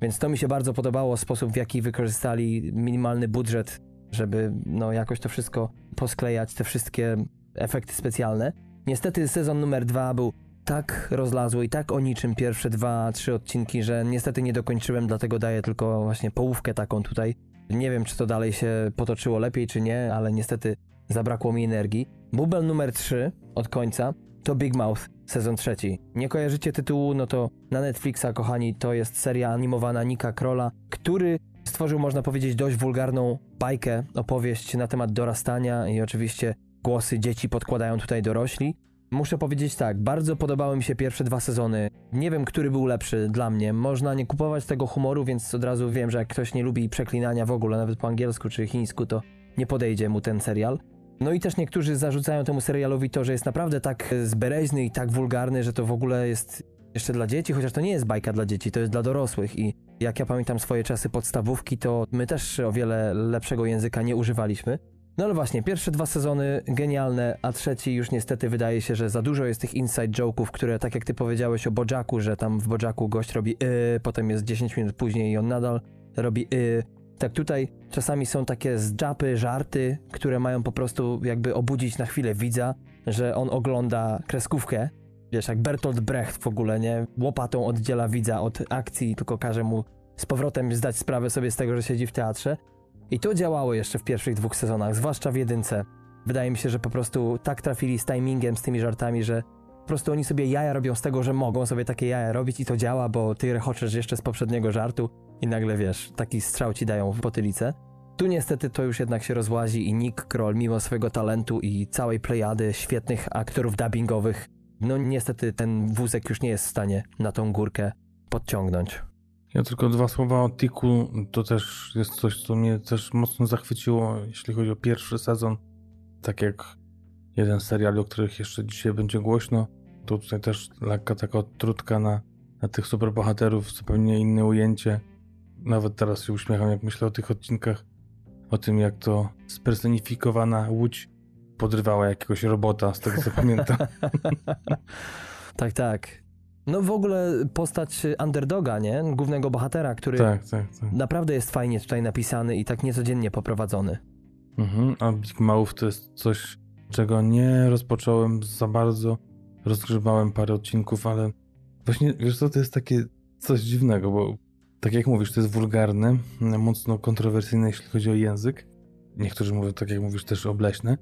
Więc to mi się bardzo podobało, sposób w jaki wykorzystali minimalny budżet, żeby no jakoś to wszystko posklejać, te wszystkie efekty specjalne. Niestety sezon numer dwa był tak rozlazły i tak o niczym pierwsze dwa, trzy odcinki, że niestety nie dokończyłem, dlatego daję tylko właśnie połówkę taką tutaj. Nie wiem, czy to dalej się potoczyło lepiej, czy nie, ale niestety zabrakło mi energii. Bubel numer 3 od końca to Big Mouth, sezon trzeci. Nie kojarzycie tytułu, no to na Netflixa, kochani, to jest seria animowana Nika Krola, który stworzył, można powiedzieć, dość wulgarną bajkę, opowieść na temat dorastania i oczywiście głosy dzieci podkładają tutaj dorośli. Muszę powiedzieć tak, bardzo podobały mi się pierwsze dwa sezony. Nie wiem, który był lepszy dla mnie. Można nie kupować tego humoru, więc od razu wiem, że jak ktoś nie lubi przeklinania w ogóle, nawet po angielsku czy chińsku, to nie podejdzie mu ten serial. No i też niektórzy zarzucają temu serialowi to, że jest naprawdę tak zbereźny i tak wulgarny, że to w ogóle jest jeszcze dla dzieci, chociaż to nie jest bajka dla dzieci, to jest dla dorosłych i jak ja pamiętam swoje czasy podstawówki, to my też o wiele lepszego języka nie używaliśmy. No ale właśnie, pierwsze dwa sezony genialne, a trzeci już niestety wydaje się, że za dużo jest tych inside joke'ów, które tak jak ty powiedziałeś o Bojacku, że tam w Bojacku gość robi y, potem jest 10 minut później i on nadal robi y. Tak tutaj czasami są takie zdżapy, żarty, które mają po prostu jakby obudzić na chwilę widza, że on ogląda kreskówkę. Wiesz, jak Bertolt Brecht w ogóle, nie? Łopatą oddziela widza od akcji, tylko każe mu z powrotem zdać sprawę sobie z tego, że siedzi w teatrze. I to działało jeszcze w pierwszych dwóch sezonach, zwłaszcza w jedynce. Wydaje mi się, że po prostu tak trafili z timingiem, z tymi żartami, że po prostu oni sobie jaja robią z tego, że mogą sobie takie jaja robić i to działa, bo ty rechoczesz jeszcze z poprzedniego żartu i nagle wiesz, taki strzał ci dają w potylicę. Tu niestety to już jednak się rozłazi i Nick Kroll, mimo swojego talentu i całej plejady świetnych aktorów dubbingowych, no niestety ten wózek już nie jest w stanie na tą górkę podciągnąć. Ja tylko dwa słowa o Tiku. To też jest coś, co mnie też mocno zachwyciło, jeśli chodzi o pierwszy sezon. Tak jak jeden z seriali, o których jeszcze dzisiaj będzie głośno, to tutaj też lekka taka odtrutka na, na tych superbohaterów, zupełnie inne ujęcie. Nawet teraz się uśmiecham, jak myślę o tych odcinkach, o tym, jak to spersonifikowana łódź podrywała jakiegoś robota, z tego co pamiętam. tak, tak. No w ogóle postać underdoga, nie? Głównego bohatera, który Tak, tak, tak. naprawdę jest fajnie tutaj napisany i tak niecodziennie poprowadzony. Mhm. A Big Mouth to jest coś, czego nie rozpocząłem za bardzo. Rozgrzebałem parę odcinków, ale właśnie, wiesz co, to jest takie coś dziwnego, bo tak jak mówisz, to jest wulgarne, mocno kontrowersyjne, jeśli chodzi o język. Niektórzy mówią, tak jak mówisz, też obleśne.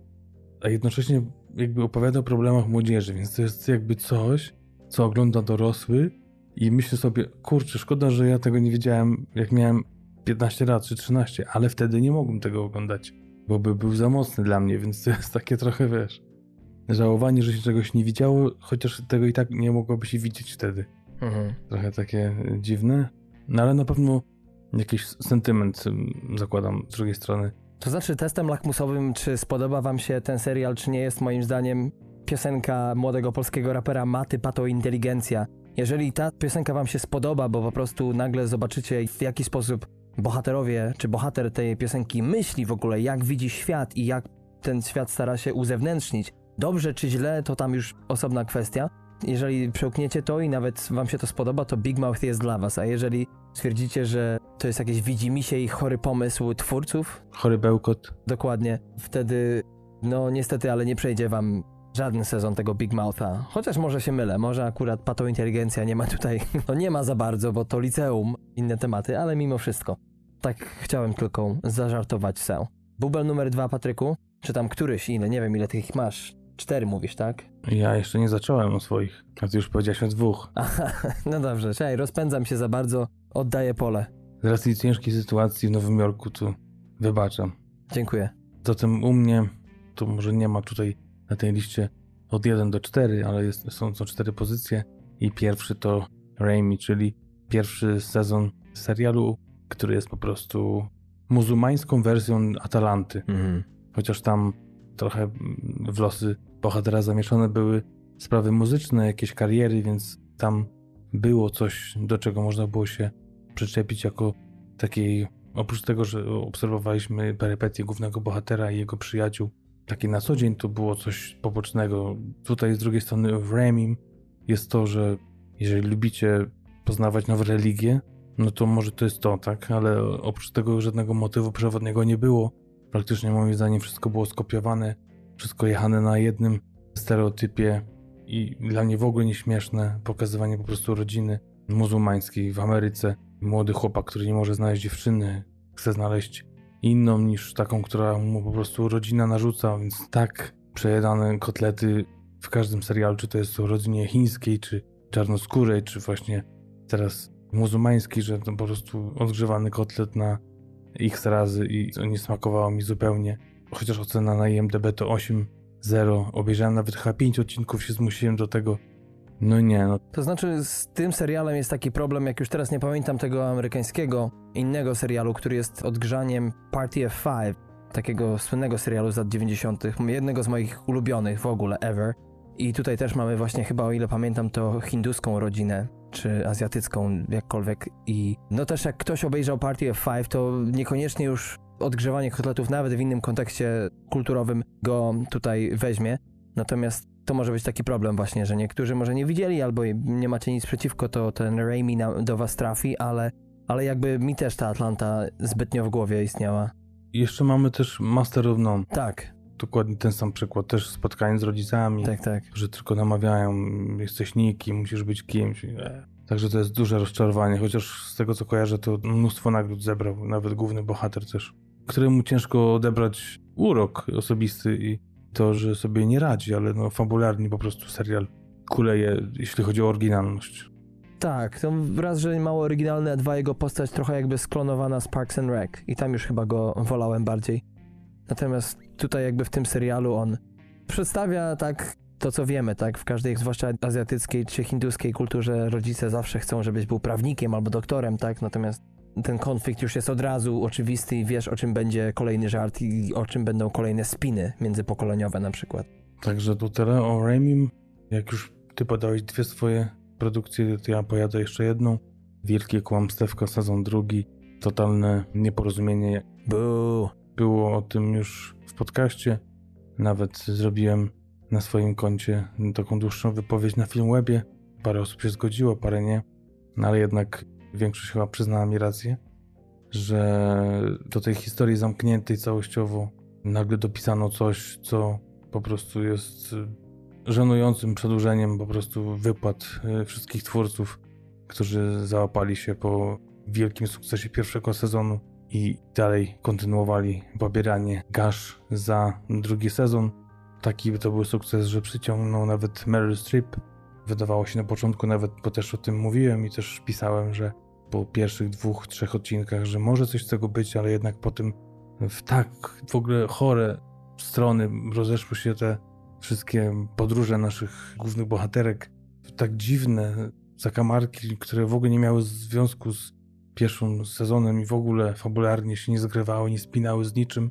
A jednocześnie jakby opowiada o problemach młodzieży, więc to jest jakby coś, co ogląda dorosły i myślę sobie, kurczę, szkoda, że ja tego nie wiedziałem, jak miałem 15 lat czy 13, ale wtedy nie mogłem tego oglądać, bo by był za mocny dla mnie, więc to jest takie trochę, wiesz, żałowanie, że się czegoś nie widziało, chociaż tego i tak nie mogłoby się widzieć wtedy. Mhm. Trochę takie y, dziwne, no ale na pewno jakiś sentyment ym, zakładam z drugiej strony. To znaczy testem lakmusowym, czy spodoba wam się ten serial, czy nie jest moim zdaniem piosenka młodego polskiego rapera Maty Pato Inteligencja. Jeżeli ta piosenka wam się spodoba, bo po prostu nagle zobaczycie w jaki sposób bohaterowie, czy bohater tej piosenki myśli w ogóle, jak widzi świat i jak ten świat stara się uzewnętrznić, dobrze czy źle, to tam już osobna kwestia. Jeżeli przełkniecie to i nawet wam się to spodoba, to Big Mouth jest dla was, a jeżeli stwierdzicie, że to jest jakieś widzimisię i chory pomysł twórców, Chory bełkot. Dokładnie. Wtedy, no niestety, ale nie przejdzie wam żaden sezon tego Big Moutha. Chociaż może się mylę, może akurat pato inteligencja nie ma tutaj, no nie ma za bardzo, bo to liceum, inne tematy, ale mimo wszystko. Tak chciałem tylko zażartować se. Bubel numer dwa, Patryku? Czy tam któryś ile? Nie wiem, ile tych masz. Cztery mówisz, tak? Ja jeszcze nie zacząłem o swoich, a ty już powiedziałeś o dwóch. Aha, no dobrze, czekaj, rozpędzam się za bardzo, oddaję pole. Z racji ciężkiej sytuacji w Nowym Jorku, to wybaczam. Dziękuję. Zatem u mnie, to może nie ma tutaj na tej liście od 1 do 4, ale jest, są to cztery pozycje. I pierwszy to Raimi, czyli pierwszy sezon serialu, który jest po prostu muzułmańską wersją Atalanty. Mhm. Chociaż tam trochę w losy bohatera zamieszane były sprawy muzyczne, jakieś kariery, więc tam było coś, do czego można było się przyczepić jako takiej, oprócz tego, że obserwowaliśmy perypetie głównego bohatera i jego przyjaciół, takie na co dzień to było coś pobocznego. Tutaj z drugiej strony w Remim jest to, że jeżeli lubicie poznawać nowe religie, no to może to jest to, tak? Ale oprócz tego żadnego motywu przewodniego nie było. Praktycznie moim zdaniem wszystko było skopiowane, wszystko jechane na jednym stereotypie i dla mnie w ogóle nieśmieszne pokazywanie po prostu rodziny muzułmańskiej w Ameryce. Młody chłopak, który nie może znaleźć dziewczyny, chce znaleźć inną niż taką, która mu po prostu rodzina narzuca, więc tak przejedane kotlety w każdym serialu, czy to jest o rodzinie chińskiej, czy czarnoskórej, czy właśnie teraz muzułmańskiej, że to po prostu odgrzewany kotlet na x razy i to nie smakowało mi zupełnie. Chociaż ocena na IMDb to 8.0. Obejrzałem nawet chyba 5 odcinków, się zmusiłem do tego. No nie, no To znaczy, z tym serialem jest taki problem, jak już teraz nie pamiętam tego amerykańskiego, innego serialu, który jest odgrzaniem Party of Five, takiego słynnego serialu z lat 90., jednego z moich ulubionych w ogóle, ever. I tutaj też mamy właśnie chyba, o ile pamiętam, to hinduską rodzinę, czy azjatycką, jakkolwiek. I no też jak ktoś obejrzał Party of Five, to niekoniecznie już odgrzewanie kotletów, nawet w innym kontekście kulturowym, go tutaj weźmie. Natomiast to może być taki problem właśnie, że niektórzy może nie widzieli albo nie macie nic przeciwko, to ten Raimi na, do was trafi, ale, ale jakby mi też ta Atlanta zbytnio w głowie istniała. I jeszcze mamy też Master of None. Tak, Dokładnie ten sam przykład. Też spotkanie z rodzicami, tak, tak. że tylko namawiają, jesteś nikim, musisz być kimś. Także to jest duże rozczarowanie, chociaż z tego co kojarzę, to mnóstwo nagród zebrał, nawet główny bohater też, któremu ciężko odebrać urok osobisty i to, że sobie nie radzi, ale no fabularnie po prostu serial kuleje, jeśli chodzi o oryginalność. Tak, to raz, że mało oryginalny, a dwa jego postać trochę jakby sklonowana z Parks and Rec i tam już chyba go wolałem bardziej. Natomiast tutaj jakby w tym serialu on przedstawia tak to, co wiemy, tak, w każdej, zwłaszcza azjatyckiej czy hinduskiej kulturze rodzice zawsze chcą, żebyś był prawnikiem albo doktorem, tak, natomiast ten konflikt już jest od razu oczywisty i wiesz, o czym będzie kolejny żart i o czym będą kolejne spiny międzypokoleniowe na przykład. Także to tyle o Raimim. Jak już ty podałeś dwie swoje produkcje, to ja pojadę jeszcze jedną. Wielkie kłamstewko, sezon drugi. Totalne nieporozumienie. Buu. Było o tym już w podcaście. Nawet zrobiłem na swoim koncie taką dłuższą wypowiedź na Filmwebie. parę osób się zgodziło, parę nie, no ale jednak większość chyba przyznała mi rację, że do tej historii zamkniętej całościowo nagle dopisano coś, co po prostu jest y, żenującym przedłużeniem po prostu wypłat y, wszystkich twórców, którzy załapali się po wielkim sukcesie pierwszego sezonu i dalej kontynuowali pobieranie gaż za drugi sezon. Taki to był sukces, że przyciągnął nawet Meryl Streep. Wydawało się na początku nawet, bo też o tym mówiłem i też pisałem, że po pierwszych dwóch, trzech odcinkach, że może coś z tego być, ale jednak po tym w tak w ogóle chore strony rozeszły się te wszystkie podróże naszych głównych bohaterek, tak dziwne zakamarki, które w ogóle nie miały związku z pierwszym sezonem i w ogóle fabularnie się nie zgrywały, nie spinały z niczym,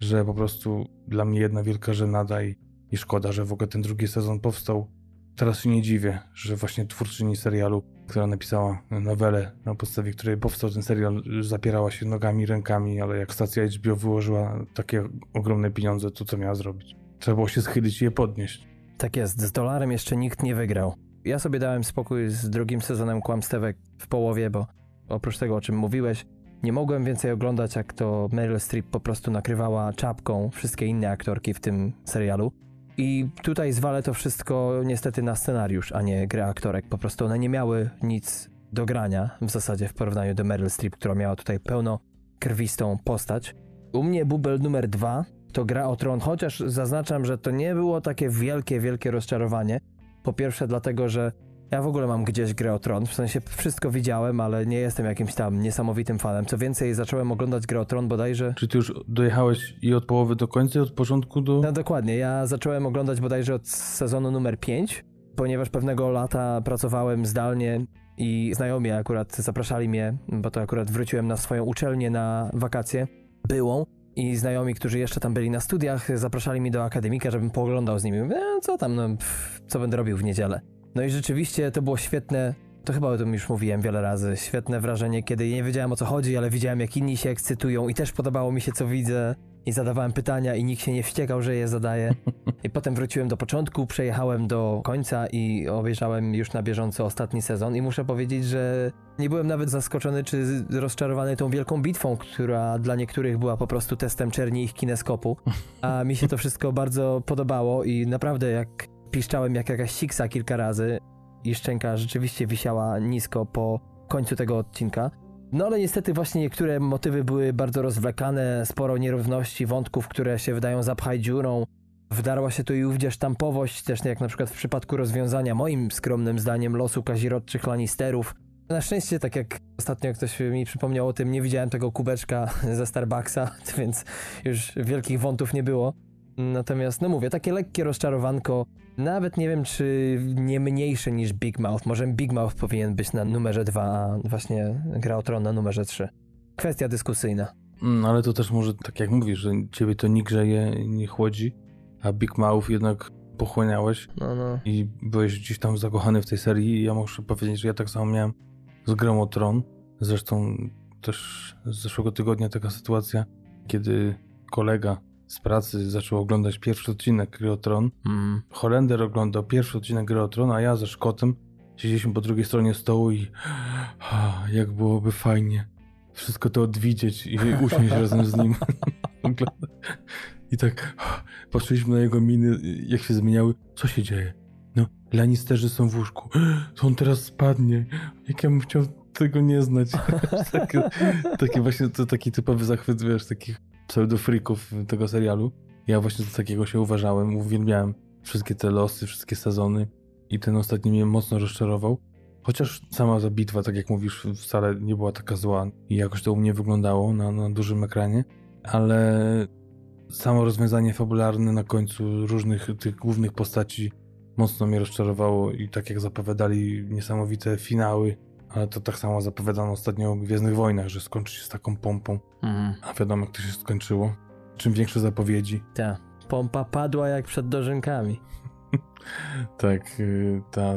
że po prostu dla mnie jedna wielka żenada i, i szkoda, że w ogóle ten drugi sezon powstał. Teraz się nie dziwię, że właśnie twórczyni serialu, która napisała nowelę, na podstawie której powstał ten serial, zapierała się nogami, rękami, ale jak stacja HBO wyłożyła takie ogromne pieniądze, to co miała zrobić? Trzeba było się schylić i je podnieść. Tak jest, z dolarem jeszcze nikt nie wygrał. Ja sobie dałem spokój z drugim sezonem kłamstewek w połowie, bo oprócz tego, o czym mówiłeś, nie mogłem więcej oglądać, jak to Meryl Streep po prostu nakrywała czapką wszystkie inne aktorki w tym serialu. I tutaj zwalę to wszystko niestety na scenariusz, a nie grę aktorek. Po prostu one nie miały nic do grania w zasadzie w porównaniu do Meryl Streep, która miała tutaj pełno krwistą postać. U mnie bubel numer dwa to gra o tron, chociaż zaznaczam, że to nie było takie wielkie, wielkie rozczarowanie. Po pierwsze dlatego, że ja w ogóle mam gdzieś grę o tron, w sensie wszystko widziałem, ale nie jestem jakimś tam niesamowitym fanem. Co więcej, zacząłem oglądać grę o tron bodajże Czy ty już dojechałeś i od połowy do końca, i od początku do... No dokładnie, ja zacząłem oglądać bodajże od sezonu numer 5, ponieważ pewnego lata pracowałem zdalnie i znajomi akurat zapraszali mnie, bo to akurat wróciłem na swoją uczelnię na wakacje byłą i znajomi, którzy jeszcze tam byli na studiach, zapraszali mnie do akademika, żebym pooglądał z nimi. E, co tam, no, pff, co będę robił w niedzielę. No i rzeczywiście to było świetne, to chyba o tym już mówiłem wiele razy, świetne wrażenie, kiedy nie wiedziałem o co chodzi, ale widziałem jak inni się ekscytują i też podobało mi się co widzę i zadawałem pytania i nikt się nie wściekał, że je zadaje. I potem wróciłem do początku, przejechałem do końca i obejrzałem już na bieżąco ostatni sezon i muszę powiedzieć, że nie byłem nawet zaskoczony czy rozczarowany tą wielką bitwą, która dla niektórych była po prostu testem czerni ich kineskopu. A mi się to wszystko bardzo podobało i naprawdę jak piszczałem jak jakaś siksa kilka razy i szczęka rzeczywiście wisiała nisko po końcu tego odcinka. No ale niestety właśnie niektóre motywy były bardzo rozwlekane, sporo nierówności, wątków, które się wydają zapchaj dziurą. Wdarła się tu i ówdzie sztampowość, też jak na przykład w przypadku rozwiązania moim skromnym zdaniem losu kazirodczych Lannisterów. Na szczęście, tak jak ostatnio ktoś mi przypomniał o tym, nie widziałem tego kubeczka ze Starbucksa, więc już wielkich wątów nie było. Natomiast, no mówię, takie lekkie rozczarowanko, nawet nie wiem, czy nie mniejsze niż Big Mouth. Może Big Mouth powinien być na numerze 2, a właśnie Gra o Tron na numerze 3. Kwestia dyskusyjna. Mm, ale to też może, tak jak mówisz, że ciebie to nie grzeje, nie chłodzi, a Big Mouth jednak pochłaniałeś No, no. i byłeś gdzieś tam zakochany w tej serii i ja muszę powiedzieć, że ja tak samo miałem z grą o Tron. Zresztą też z zeszłego tygodnia taka sytuacja, kiedy kolega z pracy zaczął oglądać pierwszy odcinek Gry o Tron. Mm. Holender oglądał pierwszy odcinek Gry o Tron, a ja ze Szkotem siedzieliśmy po drugiej stronie stołu i ah, jak byłoby fajnie wszystko to odwidzieć i usiąść razem z nim. I tak patrzyliśmy na jego miny, jak się zmieniały. Co się dzieje? No, Lannisterzy są w łóżku. To on teraz spadnie. Jak ja bym chciał tego nie znać. takie, takie właśnie, to taki typowy zachwyt, wiesz, takich pseudofrików tego serialu. Ja właśnie do takiego się uważałem, uwielbiałem wszystkie te losy, wszystkie sezony i ten ostatni mnie mocno rozczarował. Chociaż sama ta bitwa, tak jak mówisz, wcale nie była taka zła i jakoś to u mnie wyglądało na, na dużym ekranie, ale samo rozwiązanie fabularne na końcu różnych tych głównych postaci mocno mnie rozczarowało i tak jak zapowiadali niesamowite finały, ale to tak samo zapowiadano ostatnio o Gwiezdnych Wojnach, że skończy się z taką pompą, Mm. a wiadomo jak to się skończyło. Czym większe zapowiedzi. Ta. Pompa padła jak przed dożynkami. Tak, yy, ta,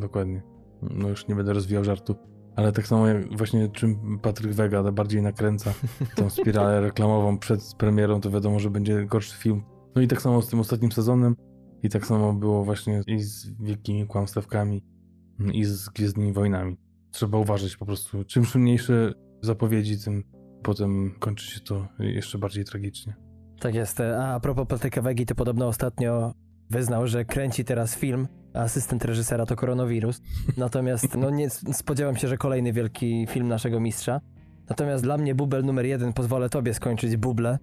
dokładnie. No już nie będę rozwijał żartu. Ale tak samo jak właśnie czym Patryk Wega bardziej nakręca tą spiralę reklamową przed premierą, to wiadomo, że będzie gorszy film. No i tak samo z tym ostatnim sezonem. I tak samo było właśnie i z wielkimi kłamstewkami. i z Gwiezdnymi Wojnami. Trzeba uważać po prostu. Czym szumniejsze zapowiedzi, tym potem kończy się to jeszcze bardziej tragicznie. Tak jest. A, a propos Patryka Wegi, to podobno ostatnio wyznał, że kręci teraz film, asystent reżysera to koronawirus. Natomiast no nie spodziewam się, że kolejny wielki film naszego mistrza. Natomiast dla mnie bubel numer jeden, pozwolę tobie skończyć buble,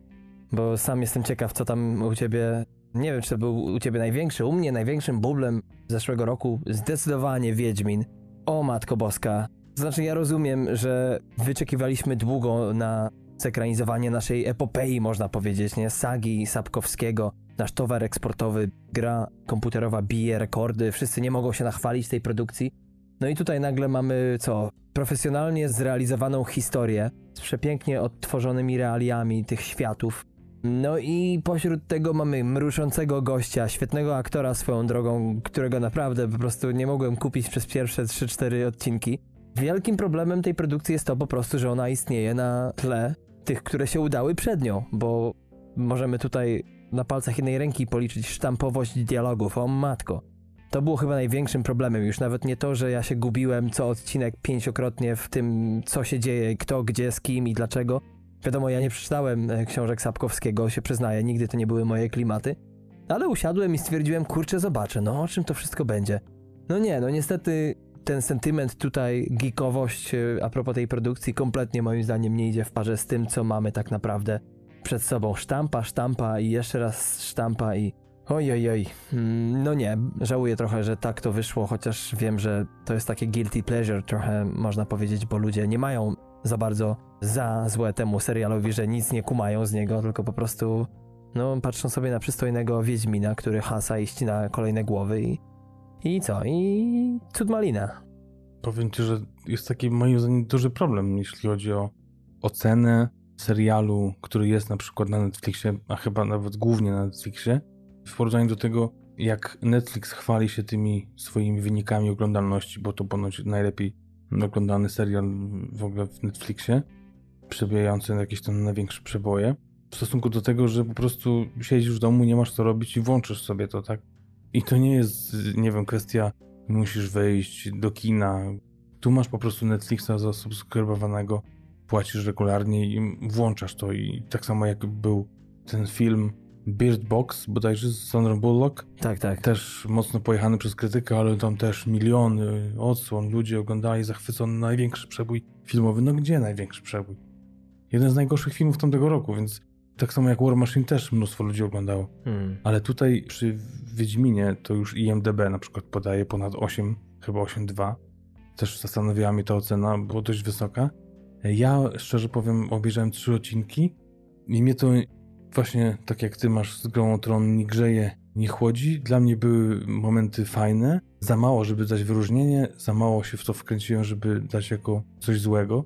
bo sam jestem ciekaw, co tam u ciebie... Nie wiem, czy to był u ciebie największy. U mnie największym bublem zeszłego roku zdecydowanie Wiedźmin. O Matko Boska. Znaczy ja rozumiem, że wyczekiwaliśmy długo na zekranizowanie naszej epopei, można powiedzieć, nie? Sagi Sapkowskiego, nasz towar eksportowy, gra komputerowa bije rekordy, wszyscy nie mogą się nachwalić tej produkcji. No i tutaj nagle mamy co? Profesjonalnie zrealizowaną historię z przepięknie odtworzonymi realiami tych światów. No i pośród tego mamy mruszącego gościa, świetnego aktora swoją drogą, którego naprawdę po prostu nie mogłem kupić przez pierwsze 3-4 odcinki. Wielkim problemem tej produkcji jest to po prostu, że ona istnieje na tle tych, które się udały przed nią, bo możemy tutaj na palcach jednej ręki policzyć sztampowość dialogów. O matko. To było chyba największym problemem. Już nawet nie to, że ja się gubiłem co odcinek pięciokrotnie w tym, co się dzieje, kto, gdzie, z kim i dlaczego. Wiadomo, ja nie przeczytałem e, książek Sapkowskiego, się przyznaję, nigdy to nie były moje klimaty. Ale usiadłem i stwierdziłem, kurczę, zobaczę, no o czym to wszystko będzie. No nie, no niestety ten sentyment tutaj, geekowość e, a propos tej produkcji kompletnie moim zdaniem nie idzie w parze z tym, co mamy tak naprawdę przed sobą. Sztampa, sztampa i jeszcze raz sztampa i oj, oj, oj. Mm, no nie, żałuję trochę, że tak to wyszło, chociaż wiem, że to jest takie guilty pleasure trochę można powiedzieć, bo ludzie nie mają za bardzo za złe temu serialowi, że nic nie kumają z niego, tylko po prostu no patrzą sobie na przystojnego Wiedźmina, który hasa i ścina kolejne głowy i i co? I cud malina. Powiem ci, że jest taki moim zdaniem duży problem, jeśli chodzi o ocenę serialu, który jest na przykład na Netflixie, a chyba nawet głównie na Netflixie, w porównaniu do tego, jak Netflix chwali się tymi swoimi wynikami oglądalności, bo to ponoć najlepiej oglądany serial w ogóle w Netflixie, przebijający jakieś tam największe przeboje, w stosunku do tego, że po prostu siedzisz w domu, nie masz co robić i włączysz sobie to, tak? I to nie jest, nie wiem, kwestia musisz wejść do kina. Tu masz po prostu Netflixa zasubskrybowanego, płacisz regularnie i włączasz to. I tak samo jak był ten film Bird Box, bodajże z Sandra Bullock. Tak, tak. Też mocno pojechany przez krytykę, ale tam też miliony odsłon, ludzie oglądali zachwycony największy przebój filmowy. No gdzie największy przebój? Jeden z najgorszych filmów tamtego roku, więc tak samo jak War Machine też mnóstwo ludzi oglądało. Hmm. Ale tutaj przy Wiedźminie to już IMDB na przykład podaje ponad 8, chyba 8,2. Też zastanawiała mnie ta ocena, była dość wysoka. Ja szczerze powiem, obejrzałem trzy odcinki i mnie to właśnie tak jak ty masz z Grą Tron nie grzeje, nie chłodzi. Dla mnie były momenty fajne. Za mało, żeby dać wyróżnienie, za mało się w to wkręciłem, żeby dać jako coś złego.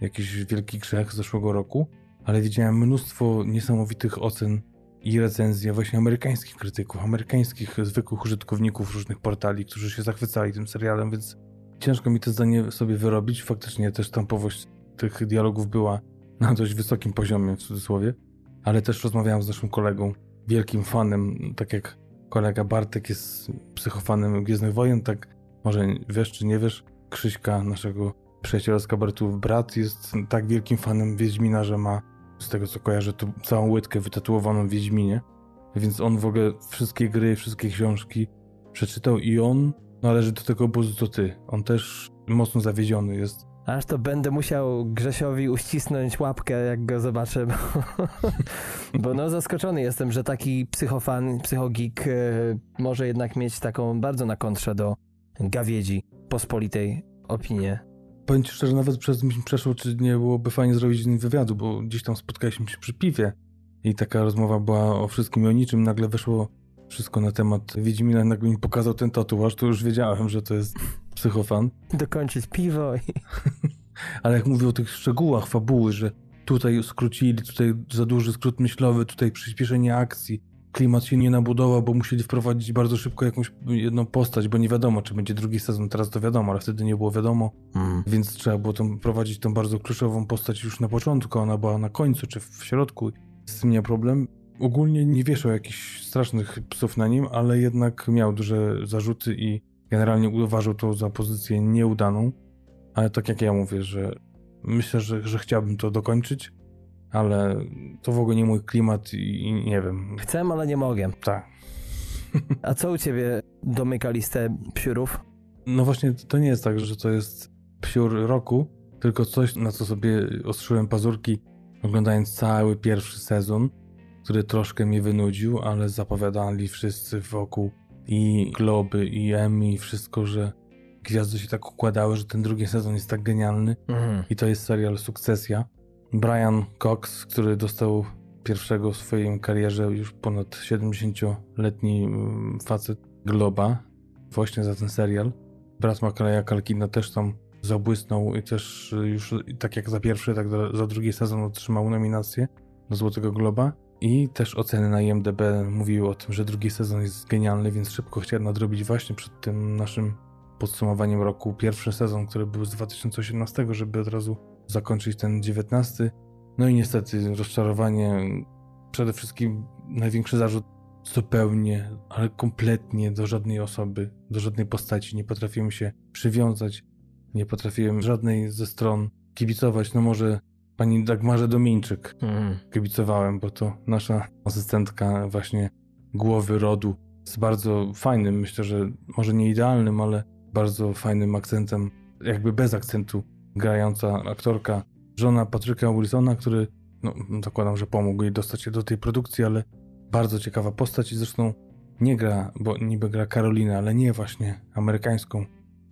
Jakiś wielki grzech z zeszłego roku ale widziałem mnóstwo niesamowitych ocen i recenzji właśnie amerykańskich krytyków, amerykańskich zwykłych użytkowników różnych portali, którzy się zachwycali tym serialem, więc ciężko mi to zdanie sobie wyrobić. Faktycznie też tampowość tych dialogów była na dość wysokim poziomie, w cudzysłowie, ale też rozmawiałem z naszym kolegą, wielkim fanem, tak jak kolega Bartek jest psychofanem Gwiezdnych Wojen, tak może wiesz czy nie wiesz, Krzyśka, naszego przyjaciela z kabaretów brat, jest tak wielkim fanem Wiedźmina, że ma z tego co kojarzę, to całą łydkę wytatuowaną w Wiedźminie. Więc on w ogóle wszystkie gry, wszystkie książki przeczytał i on należy do tego obozu co ty. On też mocno zawiedziony jest. Aż to będę musiał Grzesiowi uścisnąć łapkę, jak go zobaczę, bo, bo no zaskoczony jestem, że taki psychofan, psychogik e, może jednak mieć taką bardzo na kontrze do gawiedzi pospolitej opinię powiem ci szczerze, nawet przez mi przeszło, czy nie byłoby fajnie zrobić z nim wywiadu, bo gdzieś tam spotkaliśmy się przy piwie i taka rozmowa była o wszystkim i o niczym. Nagle weszło wszystko na temat Wiedźmina, nagle mi pokazał ten tatuaż, to już wiedziałem, że to jest psychofan. Dokończyć piwo i... Ale jak mówię o tych szczegółach fabuły, że tutaj skrócili, tutaj za duży skrót myślowy, tutaj przyspieszenie akcji, klimat się nie nabudował, bo musieli wprowadzić bardzo szybko jakąś jedną postać, bo nie wiadomo, czy będzie drugi sezon, teraz to wiadomo, ale wtedy nie było wiadomo, mm. więc trzeba było tam prowadzić tą bardzo kluczową postać już na początku, ona była na końcu, czy w środku, z tym nie problem. Ogólnie nie wieszał jakichś strasznych psów na nim, ale jednak miał duże zarzuty i generalnie uważał to za pozycję nieudaną, ale tak jak ja mówię, że myślę, że, że chciałbym to dokończyć, ale to w ogóle nie mój klimat i, i nie wiem. Chcę, ale nie mogę. Tak. A co u ciebie domyka listę psiurów? No właśnie, to nie jest tak, że to jest psiur roku, tylko coś, na co sobie ostrzyłem pazurki, oglądając cały pierwszy sezon, który troszkę mnie wynudził, ale zapowiadali wszyscy wokół i Globy, i Emmy, i wszystko, że gwiazdy się tak układały, że ten drugi sezon jest tak genialny Mhm. i to jest serial Sukcesja. Brian Cox, który dostał pierwszego w swojej karierze już ponad 70-letni mm, facet Globa właśnie za ten serial. Brat Macraya Kalkina też tam zabłysnął i też już tak jak za pierwszy, tak za drugi sezon otrzymał nominację do Złotego Globa. I też oceny na IMDb mówiły o tym, że drugi sezon jest genialny, więc szybko chciałem nadrobić właśnie przed tym naszym podsumowaniem roku pierwszy sezon, który był z 2018, żeby od razu zakończyć ten 19. No i niestety rozczarowanie, przede wszystkim największy zarzut zupełnie, ale kompletnie do żadnej osoby, do żadnej postaci nie potrafiłem się przywiązać, nie potrafiłem żadnej ze stron kibicować, no może pani Dagmarze Domieńczyk Mhm. kibicowałem, bo to nasza asystentka właśnie głowy rodu z bardzo fajnym, myślę, że może nie idealnym, ale bardzo fajnym akcentem, jakby bez akcentu grająca aktorka, żona Patryka Wilsona, który, no zakładam, że pomógł jej dostać się do tej produkcji, ale bardzo ciekawa postać i zresztą nie gra, bo niby gra Karolinę, ale nie właśnie amerykańską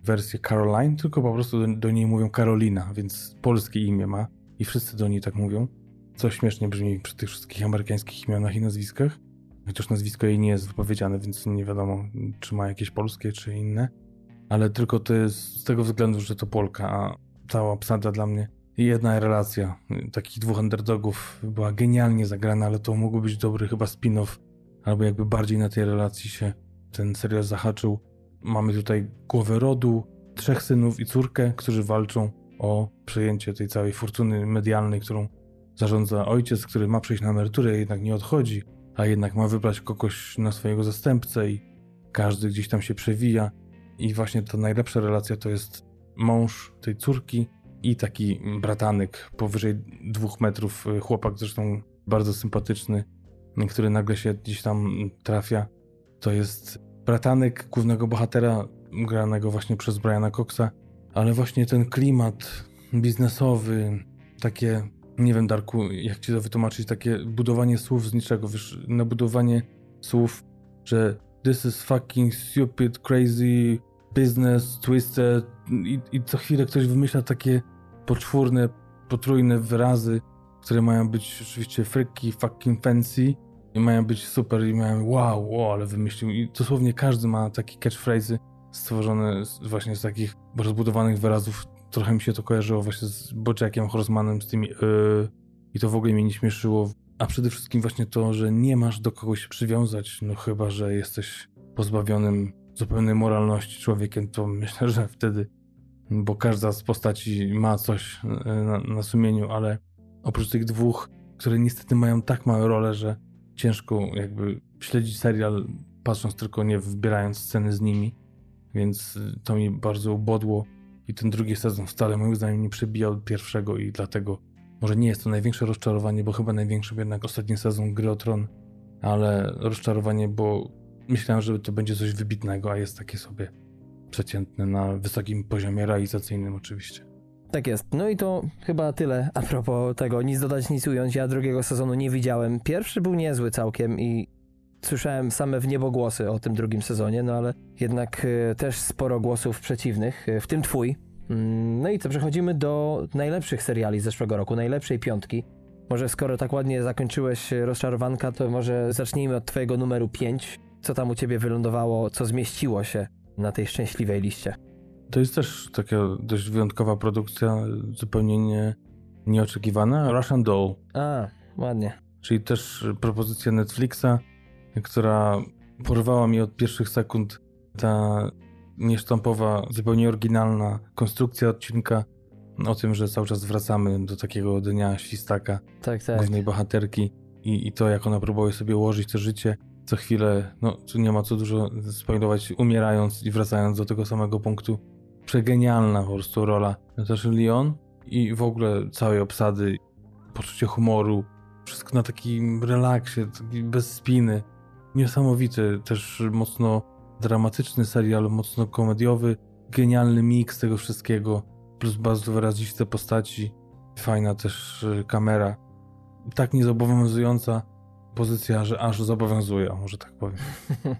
wersję Caroline, tylko po prostu do, do niej mówią Karolina, więc polskie imię ma i wszyscy do niej tak mówią co śmiesznie brzmi przy tych wszystkich amerykańskich imionach i nazwiskach. Chociaż nazwisko jej nie jest wypowiedziane, więc nie wiadomo, czy ma jakieś polskie, czy inne. Ale tylko to jest z tego względu, że to Polka, a cała obsada dla mnie. Jedna relacja takich dwóch underdogów była genialnie zagrana, ale to mógł być dobry chyba spin-off, albo jakby bardziej na tej relacji się ten serial zahaczył. Mamy tutaj głowę rodu, trzech synów i córkę, którzy walczą o przejęcie tej całej fortuny medialnej, którą zarządza ojciec, który ma przejść na emeryturę, jednak nie odchodzi, a jednak ma wybrać kogoś na swojego zastępcę i każdy gdzieś tam się przewija. I właśnie ta najlepsza relacja to jest mąż tej córki i taki bratanek powyżej dwóch metrów, y, chłopak zresztą bardzo sympatyczny, który nagle się gdzieś tam trafia. To jest bratanek głównego bohatera, granego właśnie przez Briana Coxa, ale właśnie ten klimat biznesowy, takie nie wiem, Darku, jak ci to wytłumaczyć, takie budowanie słów z niczego, wiesz, nabudowanie słów, że this is fucking stupid, crazy, business, twisted i, i co chwilę ktoś wymyśla takie poczwórne, potrójne wyrazy, które mają być oczywiście freaky, fucking fancy i mają być super i mają wow, wow, ale wymyślił. I dosłownie każdy ma takie catchphrase'y stworzone właśnie z takich rozbudowanych wyrazów trochę mi się to kojarzyło właśnie z Bojackiem Horsemanem, z tymi yy, i to w ogóle mnie nie śmieszyło. A przede wszystkim właśnie to, że nie masz do kogoś się przywiązać, no chyba, że jesteś pozbawionym zupełnej moralności człowiekiem, to myślę, że wtedy, bo każda z postaci ma coś yy, na, na sumieniu, ale oprócz tych dwóch, które niestety mają tak małe role, że ciężko jakby śledzić serial, patrząc tylko nie wybierając sceny z nimi, więc y, to mi bardzo ubodło. I ten drugi sezon wcale moim zdaniem nie przebijał pierwszego i dlatego może nie jest to największe rozczarowanie, bo chyba największym jednak ostatni sezon Gry o Tron, ale rozczarowanie, bo myślałem, że to będzie coś wybitnego, a jest takie sobie przeciętne na wysokim poziomie realizacyjnym oczywiście. Tak jest. No i to chyba tyle a propos tego. Nic dodać, nic ująć. Ja drugiego sezonu nie widziałem. Pierwszy był niezły całkiem i słyszałem same w niebo głosy o tym drugim sezonie, no ale jednak e, też sporo głosów przeciwnych, e, w tym twój. Mm, No i co, przechodzimy do najlepszych seriali z zeszłego roku, najlepszej piątki. Może skoro tak ładnie zakończyłeś e, rozczarowanka, to może zacznijmy od twojego numeru 5. Co tam u ciebie wylądowało, co zmieściło się na tej szczęśliwej liście? To jest też taka dość wyjątkowa produkcja, zupełnie nie, nieoczekiwana. Russian Doll, A, ładnie. czyli też propozycja Netflixa, która porwała mnie od pierwszych sekund. Ta niesztampowa, zupełnie oryginalna konstrukcja odcinka o tym, że cały czas wracamy do takiego dnia świstaka, Tak, tak. głównej bohaterki i, i to, jak ona próbuje sobie ułożyć to życie. co chwilę, no tu nie ma co dużo spoilować, umierając i wracając do tego samego punktu. Przegenialna po prostu rola Natasza Leon i w ogóle całej obsady, poczucie humoru, wszystko na takim relaksie, taki bez spiny. Niesamowity, też mocno dramatyczny serial, mocno komediowy, genialny miks tego wszystkiego, plus bardzo wyraziste postaci, fajna też y, kamera, tak niezobowiązująca pozycja, że aż zobowiązuje, może tak powiem.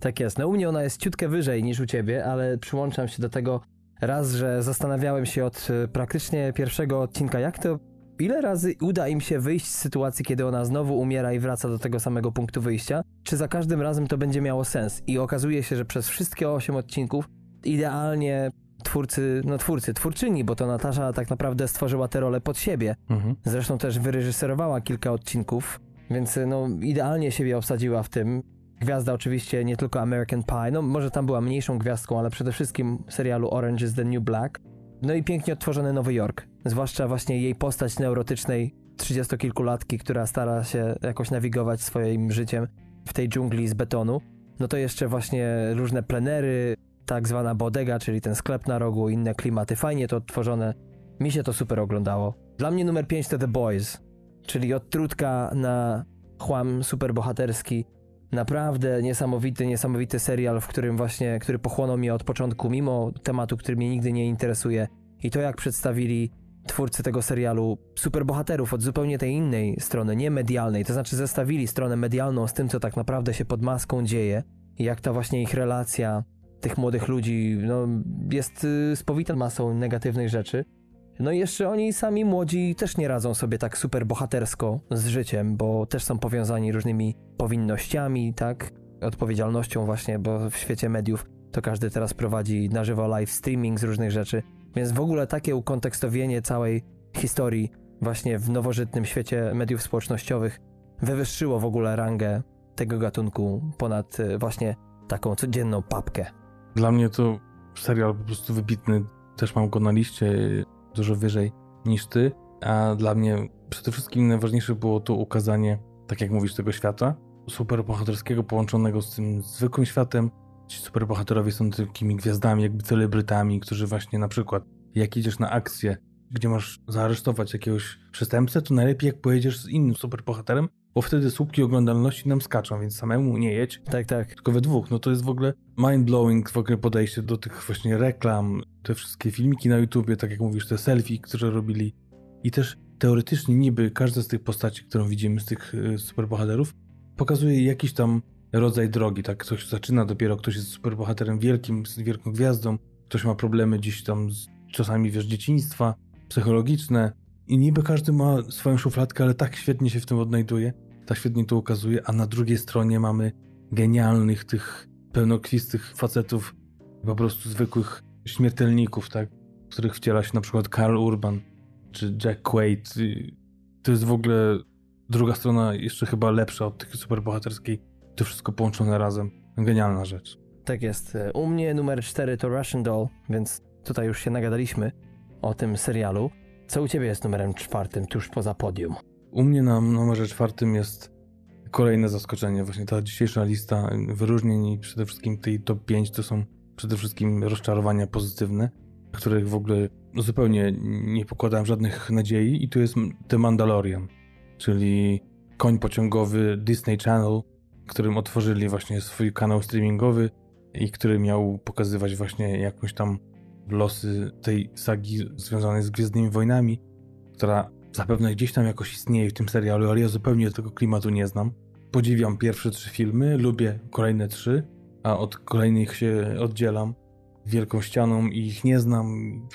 Tak jest. No u mnie ona jest ciutkę wyżej niż u ciebie, ale przyłączam się do tego raz, że zastanawiałem się od e, praktycznie pierwszego odcinka, jak to ile razy uda im się wyjść z sytuacji, kiedy ona znowu umiera i wraca do tego samego punktu wyjścia, czy za każdym razem to będzie miało sens. I okazuje się, że przez wszystkie 8 odcinków idealnie twórcy, no twórcy, twórczyni, bo to Natasza tak naprawdę stworzyła tę rolę pod siebie. Mhm. Zresztą też wyreżyserowała kilka odcinków, więc no idealnie siebie obsadziła w tym. Gwiazda oczywiście nie tylko American Pie, no może tam była mniejszą gwiazdką, ale przede wszystkim serialu Orange is the New Black. No i pięknie odtworzony Nowy Jork. Zwłaszcza właśnie jej postać neurotycznej, trzydziestokilkulatki, która stara się jakoś nawigować swoim życiem w tej dżungli z betonu. No to jeszcze właśnie różne plenery, tak zwana bodega, czyli ten sklep na rogu, inne klimaty. Fajnie to odtworzone. Mi się to super oglądało. Dla mnie numer 5 to The Boys, czyli od trutka na chłam superbohaterski. Naprawdę niesamowity, niesamowity serial, w którym właśnie, który pochłonął mnie od początku, mimo tematu, który mnie nigdy nie interesuje. I to jak przedstawili twórcy tego serialu superbohaterów od zupełnie tej innej strony, nie medialnej, to znaczy zestawili stronę medialną z tym, co tak naprawdę się pod maską dzieje jak ta właśnie ich relacja tych młodych ludzi no, jest y, spowita masą negatywnych rzeczy. No i jeszcze oni sami młodzi też nie radzą sobie tak super bohatersko z życiem, bo też są powiązani różnymi powinnościami, tak? Odpowiedzialnością właśnie, bo w świecie mediów to każdy teraz prowadzi na żywo live streaming z różnych rzeczy. Więc w ogóle takie ukontekstowienie całej historii właśnie w nowożytnym świecie mediów społecznościowych wywyższyło w ogóle rangę tego gatunku ponad y, właśnie taką codzienną papkę. Dla mnie to serial po prostu wybitny. Też mam go na liście dużo wyżej niż ty. A dla mnie przede wszystkim najważniejsze było to ukazanie, tak jak mówisz, tego świata superbohaterskiego połączonego z tym zwykłym światem. Ci superbohaterowie są takimi gwiazdami, jakby celebrytami, którzy właśnie na przykład jak idziesz na akcję, gdzie masz zaaresztować jakiegoś przestępcę, to najlepiej jak pojedziesz z innym superbohaterem, bo wtedy słupki oglądalności nam skaczą, więc samemu nie jedź, Tak, tak. tylko we dwóch. No to jest w ogóle mind-blowing w ogóle podejście do tych właśnie reklam, te wszystkie filmiki na YouTubie, tak jak mówisz, te selfie, które robili. I też teoretycznie niby każda z tych postaci, którą widzimy, z tych y, superbohaterów, pokazuje jakiś tam rodzaj drogi, tak? Ktoś zaczyna dopiero, ktoś jest superbohaterem wielkim, z wielką gwiazdą, ktoś ma problemy gdzieś tam z, czasami, wiesz, dzieciństwa, psychologiczne i niby każdy ma swoją szufladkę, ale tak świetnie się w tym odnajduje, tak świetnie to ukazuje, a na drugiej stronie mamy genialnych tych pełnokwistych facetów, po prostu zwykłych śmiertelników, tak? W których wciela się na przykład Karl Urban czy Jack Quaid. To jest w ogóle druga strona jeszcze chyba lepsza od tych superbohaterskiej. To wszystko połączone razem. Genialna rzecz. Tak jest. U mnie numer 4 to Russian Doll, więc tutaj już się nagadaliśmy o tym serialu. Co u ciebie jest numerem czwartym, tuż poza podium? U mnie na numerze czwartym jest kolejne zaskoczenie. Właśnie ta dzisiejsza lista wyróżnień i przede wszystkim tej top 5 to są przede wszystkim rozczarowania pozytywne, których w ogóle zupełnie nie pokładałem żadnych nadziei i to jest The Mandalorian, czyli koń pociągowy Disney Channel, którym otworzyli właśnie swój kanał streamingowy i który miał pokazywać właśnie jakąś tam losy tej sagi związanej z Gwiezdnymi Wojnami, która zapewne gdzieś tam jakoś istnieje w tym serialu, ale ja zupełnie tego klimatu nie znam. Podziwiam pierwsze trzy filmy, lubię kolejne trzy, a od kolejnych się oddzielam wielką ścianą i ich nie znam,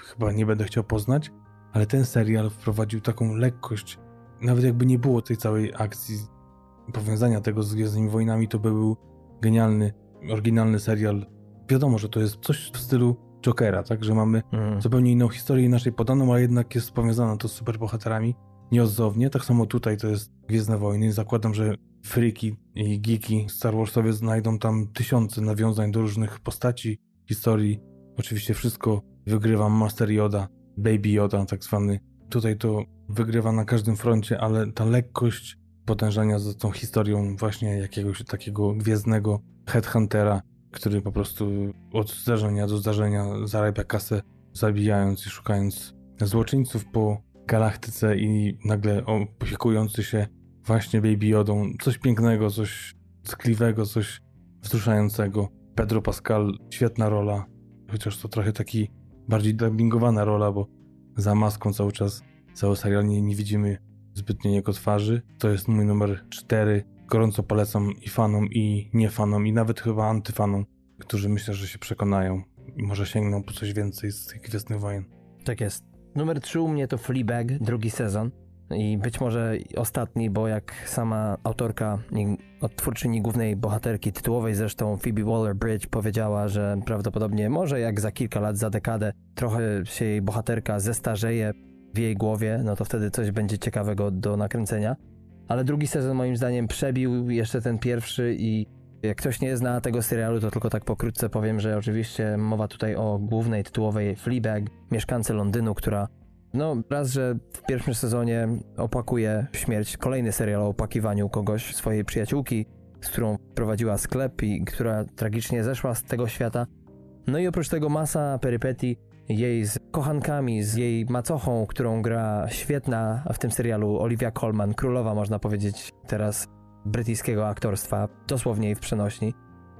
chyba nie będę chciał poznać, ale ten serial wprowadził taką lekkość, nawet jakby nie było tej całej akcji, powiązania tego z Gwiezdnymi Wojnami, to by był genialny, oryginalny serial. Wiadomo, że to jest coś w stylu Jokera, tak, że mamy Mm. zupełnie inną historię, inaczej podaną, ale jednak jest powiązana to z superbohaterami nieodzownie. Tak samo tutaj to jest Gwiezdne Wojny. Zakładam, że friki i geeki Star Warsowie znajdą tam tysiące nawiązań do różnych postaci, historii. Oczywiście wszystko wygrywa Master Yoda, Baby Yoda tak zwany. Tutaj to wygrywa na każdym froncie, ale ta lekkość potężenia za tą historią właśnie jakiegoś takiego gwiezdnego headhuntera, który po prostu od zdarzenia do zdarzenia zarabia kasę, zabijając i szukając złoczyńców po galaktyce i nagle opiekujący się właśnie Baby Yodą. Coś pięknego, coś tkliwego, coś wzruszającego. Pedro Pascal, świetna rola, chociaż to trochę taki bardziej dubbingowana rola, bo za maską cały czas cały serial nie, nie widzimy zbytnio jego twarzy. To jest mój numer 4. Gorąco polecam i fanom, i nie fanom, i nawet chyba antyfanom, którzy myślę, że się przekonają i może sięgną po coś więcej z tych Gwiezdnych Wojen. Tak jest. Numer 3 u mnie to Fleabag, drugi sezon. I być może ostatni, bo jak sama autorka, odtwórczyni głównej bohaterki, tytułowej zresztą Phoebe Waller-Bridge powiedziała, że prawdopodobnie może jak za kilka lat, za dekadę trochę się jej bohaterka zestarzeje w jej głowie, no to wtedy coś będzie ciekawego do nakręcenia. Ale drugi sezon moim zdaniem przebił jeszcze ten pierwszy i jak ktoś nie zna tego serialu, to tylko tak pokrótce powiem, że oczywiście mowa tutaj o głównej tytułowej Fleabag, mieszkance Londynu, która no raz, że w pierwszym sezonie opakuje śmierć, kolejny serial o opakiwaniu kogoś, swojej przyjaciółki, z którą prowadziła sklep i która tragicznie zeszła z tego świata. No i oprócz tego masa perypetii jej z kochankami, z jej macochą, którą gra świetna w tym serialu Olivia Colman, królowa można powiedzieć teraz brytyjskiego aktorstwa, dosłownie jej w przenośni.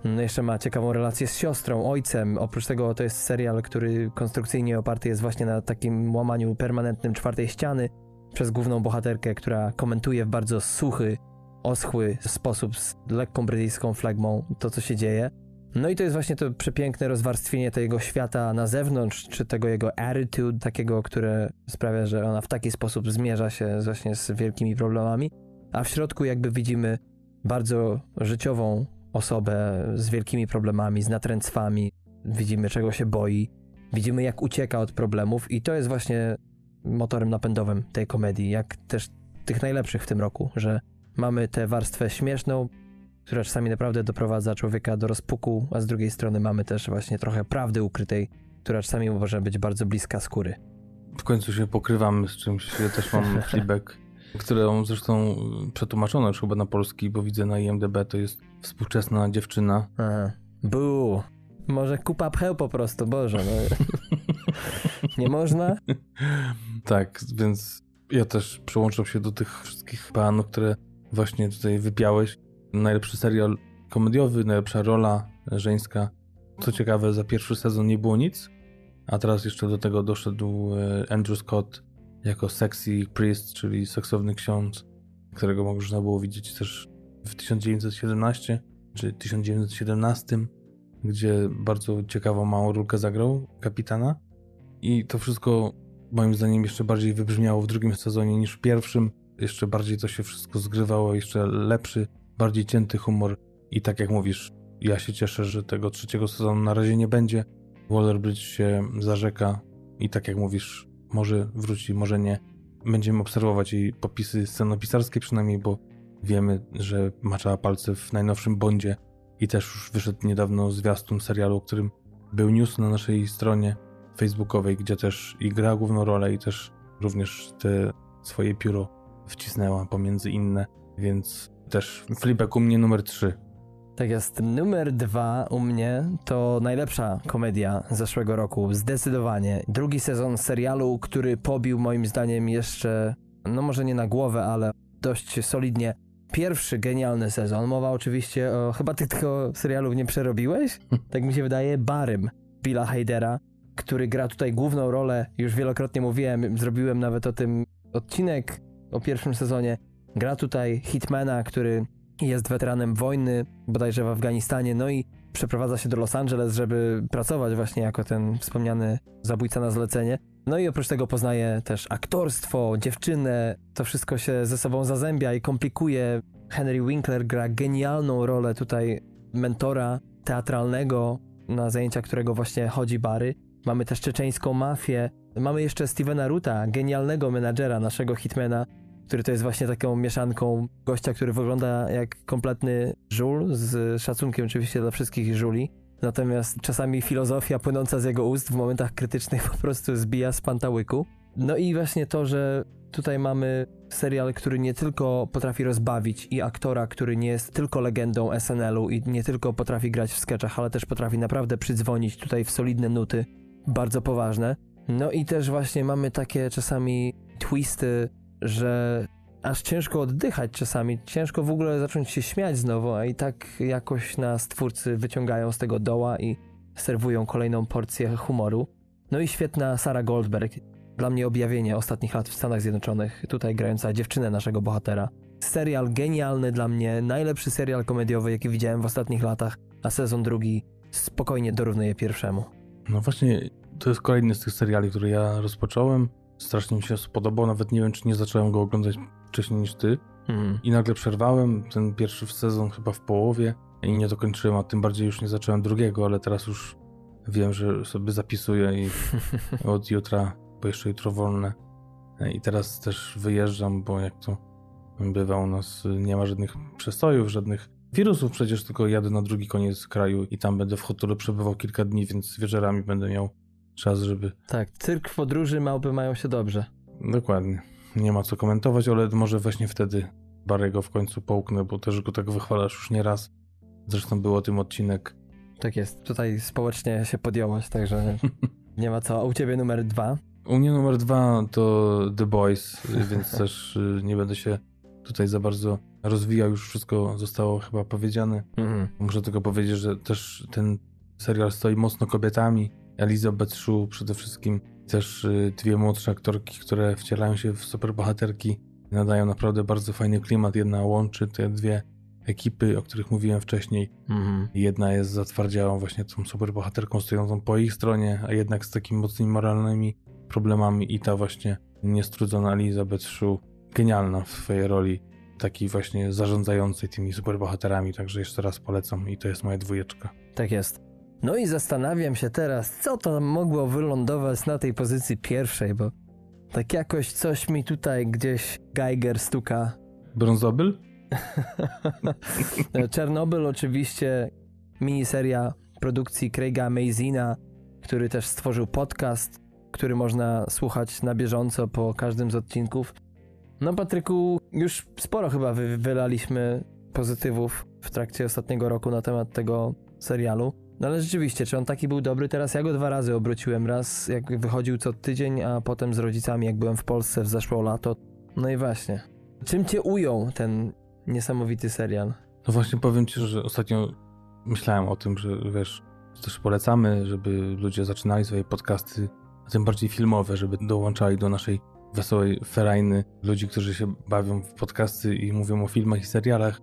No jeszcze ma ciekawą relację z siostrą, ojcem. Oprócz tego to jest serial, który konstrukcyjnie oparty jest właśnie na takim łamaniu permanentnym czwartej ściany przez główną bohaterkę, która komentuje w bardzo suchy, oschły sposób z lekką brytyjską flagmą to, co się dzieje. No i to jest właśnie to przepiękne rozwarstwienie tego świata na zewnątrz, czy tego jego attitude, takiego, które sprawia, że ona w taki sposób zmierza się właśnie z wielkimi problemami, a w środku jakby widzimy bardzo życiową osobę z wielkimi problemami, z natręctwami. Widzimy, czego się boi, widzimy, jak ucieka od problemów, i to jest właśnie motorem napędowym tej komedii, jak też tych najlepszych w tym roku, że mamy tę warstwę śmieszną, która czasami naprawdę doprowadza człowieka do rozpuku, a z drugiej strony mamy też właśnie trochę prawdy ukrytej, która czasami może być bardzo bliska skóry. W końcu się pokrywamy z czymś. Ja też mam feedback, którą zresztą przetłumaczono już chyba na polski, bo widzę na IMDB, to jest współczesna dziewczyna. Aha. Buu. Może kupa pcheł po prostu, Boże. No. Nie można? tak, więc ja też przyłączam się do tych wszystkich panów, które właśnie tutaj wypiałeś. Najlepszy serial komediowy, najlepsza rola żeńska. Co ciekawe, za pierwszy sezon nie było nic, a teraz jeszcze do tego doszedł e, Andrew Scott jako sexy priest, czyli seksowny ksiądz, którego można było widzieć też w 1917 czy 1917, gdzie bardzo ciekawą małą rulkę zagrał kapitana. I to wszystko moim zdaniem jeszcze bardziej wybrzmiało w drugim sezonie niż w pierwszym. Jeszcze bardziej to się wszystko zgrywało, jeszcze lepszy, bardziej cięty humor. I tak jak mówisz, ja się cieszę, że tego trzeciego sezonu na razie nie będzie. Waller-Bridge się zarzeka i tak jak mówisz, może wróci, może nie. Będziemy obserwować jej popisy scenopisarskie przynajmniej, bo wiemy, że maczała palce w najnowszym Bondzie i też już wyszedł niedawno zwiastun serialu, o którym był news na naszej stronie facebookowej, gdzie też i gra główną rolę i też również te swoje pióro wcisnęła pomiędzy inne, więc też flipek u mnie numer 3. Tak jest. Numer dwa u mnie to najlepsza komedia zeszłego roku. Zdecydowanie. Drugi sezon serialu, który pobił moim zdaniem jeszcze, no może nie na głowę, ale dość solidnie. Pierwszy genialny sezon. Mowa oczywiście o. Chyba ty tego serialu nie przerobiłeś? Tak mi się wydaje. Barym Billa Heidera, który gra tutaj główną rolę. Już wielokrotnie mówiłem, zrobiłem nawet o tym odcinek o pierwszym sezonie. Gra tutaj Hitmana, który jest weteranem wojny, bodajże w Afganistanie, no i przeprowadza się do Los Angeles, żeby pracować właśnie jako ten wspomniany zabójca na zlecenie. No i oprócz tego poznaje też aktorstwo, dziewczynę, to wszystko się ze sobą zazębia i komplikuje. Henry Winkler gra genialną rolę tutaj mentora teatralnego, na zajęcia którego właśnie chodzi Bary. Mamy też czeczeńską mafię. Mamy jeszcze Stevena Ruta, genialnego menadżera, naszego hitmana, który to jest właśnie taką mieszanką gościa, który wygląda jak kompletny żul, z szacunkiem oczywiście dla wszystkich żuli. Natomiast czasami filozofia płynąca z jego ust w momentach krytycznych po prostu zbija z pantałyku. No i właśnie to, że Tutaj mamy serial, który nie tylko potrafi rozbawić i aktora, który nie jest tylko legendą SNL-u i nie tylko potrafi grać w sketchach, ale też potrafi naprawdę przydzwonić tutaj w solidne nuty, bardzo poważne. No i też właśnie mamy takie czasami twisty, że aż ciężko oddychać czasami, ciężko w ogóle zacząć się śmiać znowu, a i tak jakoś nas twórcy wyciągają z tego doła i serwują kolejną porcję humoru. No i świetna Sarah Goldberg, dla mnie objawienie ostatnich lat w Stanach Zjednoczonych, tutaj grająca dziewczynę naszego bohatera. Serial genialny dla mnie, najlepszy serial komediowy, jaki widziałem w ostatnich latach, a sezon drugi spokojnie dorównuje pierwszemu. No właśnie, to jest kolejny z tych seriali, które ja rozpocząłem. Strasznie mi się spodobał, nawet nie wiem, czy nie zacząłem go oglądać wcześniej niż ty. Mhm. I nagle przerwałem ten pierwszy sezon chyba w połowie i nie dokończyłem, a tym bardziej już nie zacząłem drugiego, ale teraz już wiem, że sobie zapisuję i od jutra, bo jeszcze jutro wolne. I teraz też wyjeżdżam, bo jak to bywa u nas, nie ma żadnych przestojów, żadnych wirusów, przecież tylko jadę na drugi koniec kraju i tam będę w hotelu przebywał kilka dni, więc wieczorami będę miał czas, żeby... Tak, cyrk w podróży, małpy mają się dobrze. Dokładnie. Nie ma co komentować, ale może właśnie wtedy Barego w końcu połknę, bo też go tak wychwalasz już nie raz. Zresztą był o tym odcinek. Tak jest, tutaj społecznie się podjąłeś, także nie ma co. A u ciebie numer dwa? U mnie numer dwa to The Boys, więc też y, nie będę się tutaj za bardzo rozwijał, już wszystko zostało chyba powiedziane. Mhm. Muszę tylko powiedzieć, że też ten serial stoi mocno kobietami. Elizabeth Shue przede wszystkim, też y, dwie młodsze aktorki, które wcielają się w superbohaterki, nadają naprawdę bardzo fajny klimat. Jedna łączy te dwie ekipy, o których mówiłem wcześniej. Mhm. Jedna jest zatwardziałą właśnie tą superbohaterką stojącą po ich stronie, a jednak z takimi mocnymi moralnymi problemami i ta właśnie niestrudzona Elizabeth Shue, genialna w swojej roli takiej właśnie zarządzającej tymi superbohaterami, także jeszcze raz polecam i to jest moja dwójeczka. Tak jest. No i zastanawiam się teraz, co to mogło wylądować na tej pozycji pierwszej, bo tak jakoś coś mi tutaj gdzieś Geiger stuka. Brązobyl? Czernobyl oczywiście, miniseria produkcji Craiga Mazina, który też stworzył podcast, który można słuchać na bieżąco po każdym z odcinków. No Patryku, już sporo chyba wy wylaliśmy pozytywów w trakcie ostatniego roku na temat tego serialu. No ale rzeczywiście, czy on taki był dobry? Teraz ja go dwa razy obróciłem. Raz jak wychodził co tydzień, a potem z rodzicami jak byłem w Polsce w zeszłe lato. No i właśnie. Czym cię ujął ten niesamowity serial? No właśnie powiem ci, że ostatnio myślałem o tym, że wiesz, też polecamy, żeby ludzie zaczynali swoje podcasty, a tym bardziej filmowe, żeby dołączali do naszej wesołej ferajny ludzi, którzy się bawią w podcasty i mówią o filmach i serialach,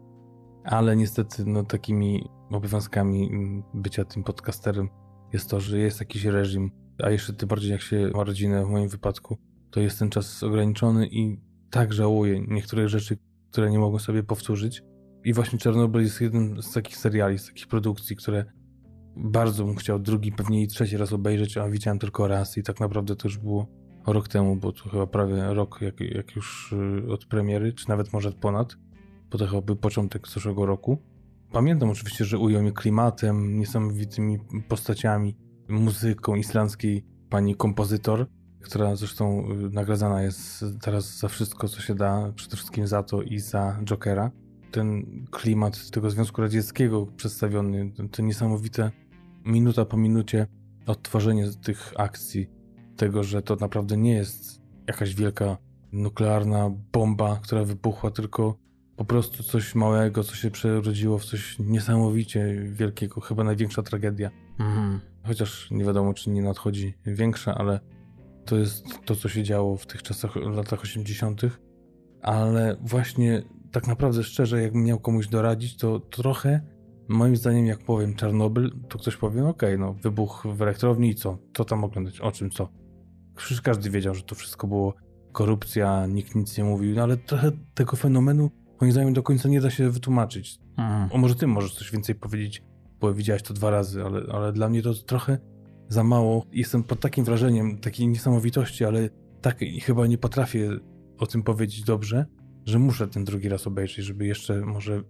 ale niestety no, takimi obowiązkami bycia tym podcasterem jest to, że jest jakiś reżim, a jeszcze tym bardziej jak się ma rodzinę, w moim wypadku, to jest ten czas ograniczony i tak żałuję niektórych rzeczy, które nie mogłem sobie powtórzyć. I właśnie Czarnobyl jest jednym z takich seriali, z takich produkcji, które bardzo bym chciał drugi, pewnie i trzeci raz obejrzeć, a widziałem tylko raz i tak naprawdę to już było rok temu, bo to chyba prawie rok jak, jak już y, od premiery, czy nawet może ponad, bo to chyba był początek zeszłego roku. Pamiętam oczywiście, że ujął mnie klimatem, niesamowitymi postaciami, muzyką islandzkiej pani kompozytor, która zresztą y, nagradzana jest teraz za wszystko, co się da, przede wszystkim za to i za Jokera. Ten klimat tego Związku Radzieckiego przedstawiony, to niesamowite minuta po minucie odtworzenie tych akcji, tego, że to naprawdę nie jest jakaś wielka nuklearna bomba, która wybuchła, tylko po prostu coś małego, co się przerodziło w coś niesamowicie wielkiego, chyba największa tragedia. Mhm. Chociaż nie wiadomo, czy nie nadchodzi większa, ale to jest to, co się działo w tych czasach, w latach 80., ale właśnie tak naprawdę szczerze, jakbym miał komuś doradzić, to trochę, moim zdaniem, jak powiem Czarnobyl, to ktoś powie, okej, no wybuch w elektrowni i co? Co tam oglądać? O czym co? Przecież każdy wiedział, że to wszystko było korupcja, nikt nic nie mówił, no ale trochę tego fenomenu, moim zdaniem, do końca nie da się wytłumaczyć. Mhm. O, może ty możesz coś więcej powiedzieć, bo widziałeś to dwa razy, ale, ale dla mnie to trochę za mało. Jestem pod takim wrażeniem takiej niesamowitości, ale tak chyba nie potrafię o tym powiedzieć dobrze, że muszę ten drugi raz obejrzeć, żeby jeszcze może,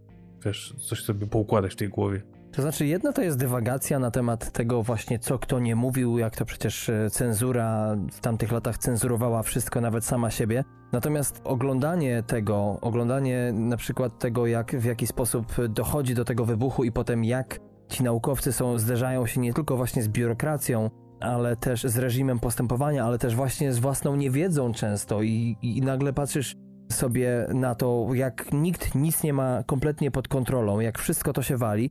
wiesz, coś sobie poukładać w tej głowie. To znaczy, jedno to jest dywagacja na temat tego właśnie, co kto nie mówił, jak to przecież e, cenzura w tamtych latach cenzurowała wszystko, nawet sama siebie. Natomiast oglądanie tego, oglądanie na przykład tego, jak w jaki sposób dochodzi do tego wybuchu i potem jak ci naukowcy są, zderzają się nie tylko właśnie z biurokracją, ale też z reżimem postępowania, ale też właśnie z własną niewiedzą często i, i nagle patrzysz sobie na to, jak nikt nic nie ma kompletnie pod kontrolą, jak wszystko to się wali,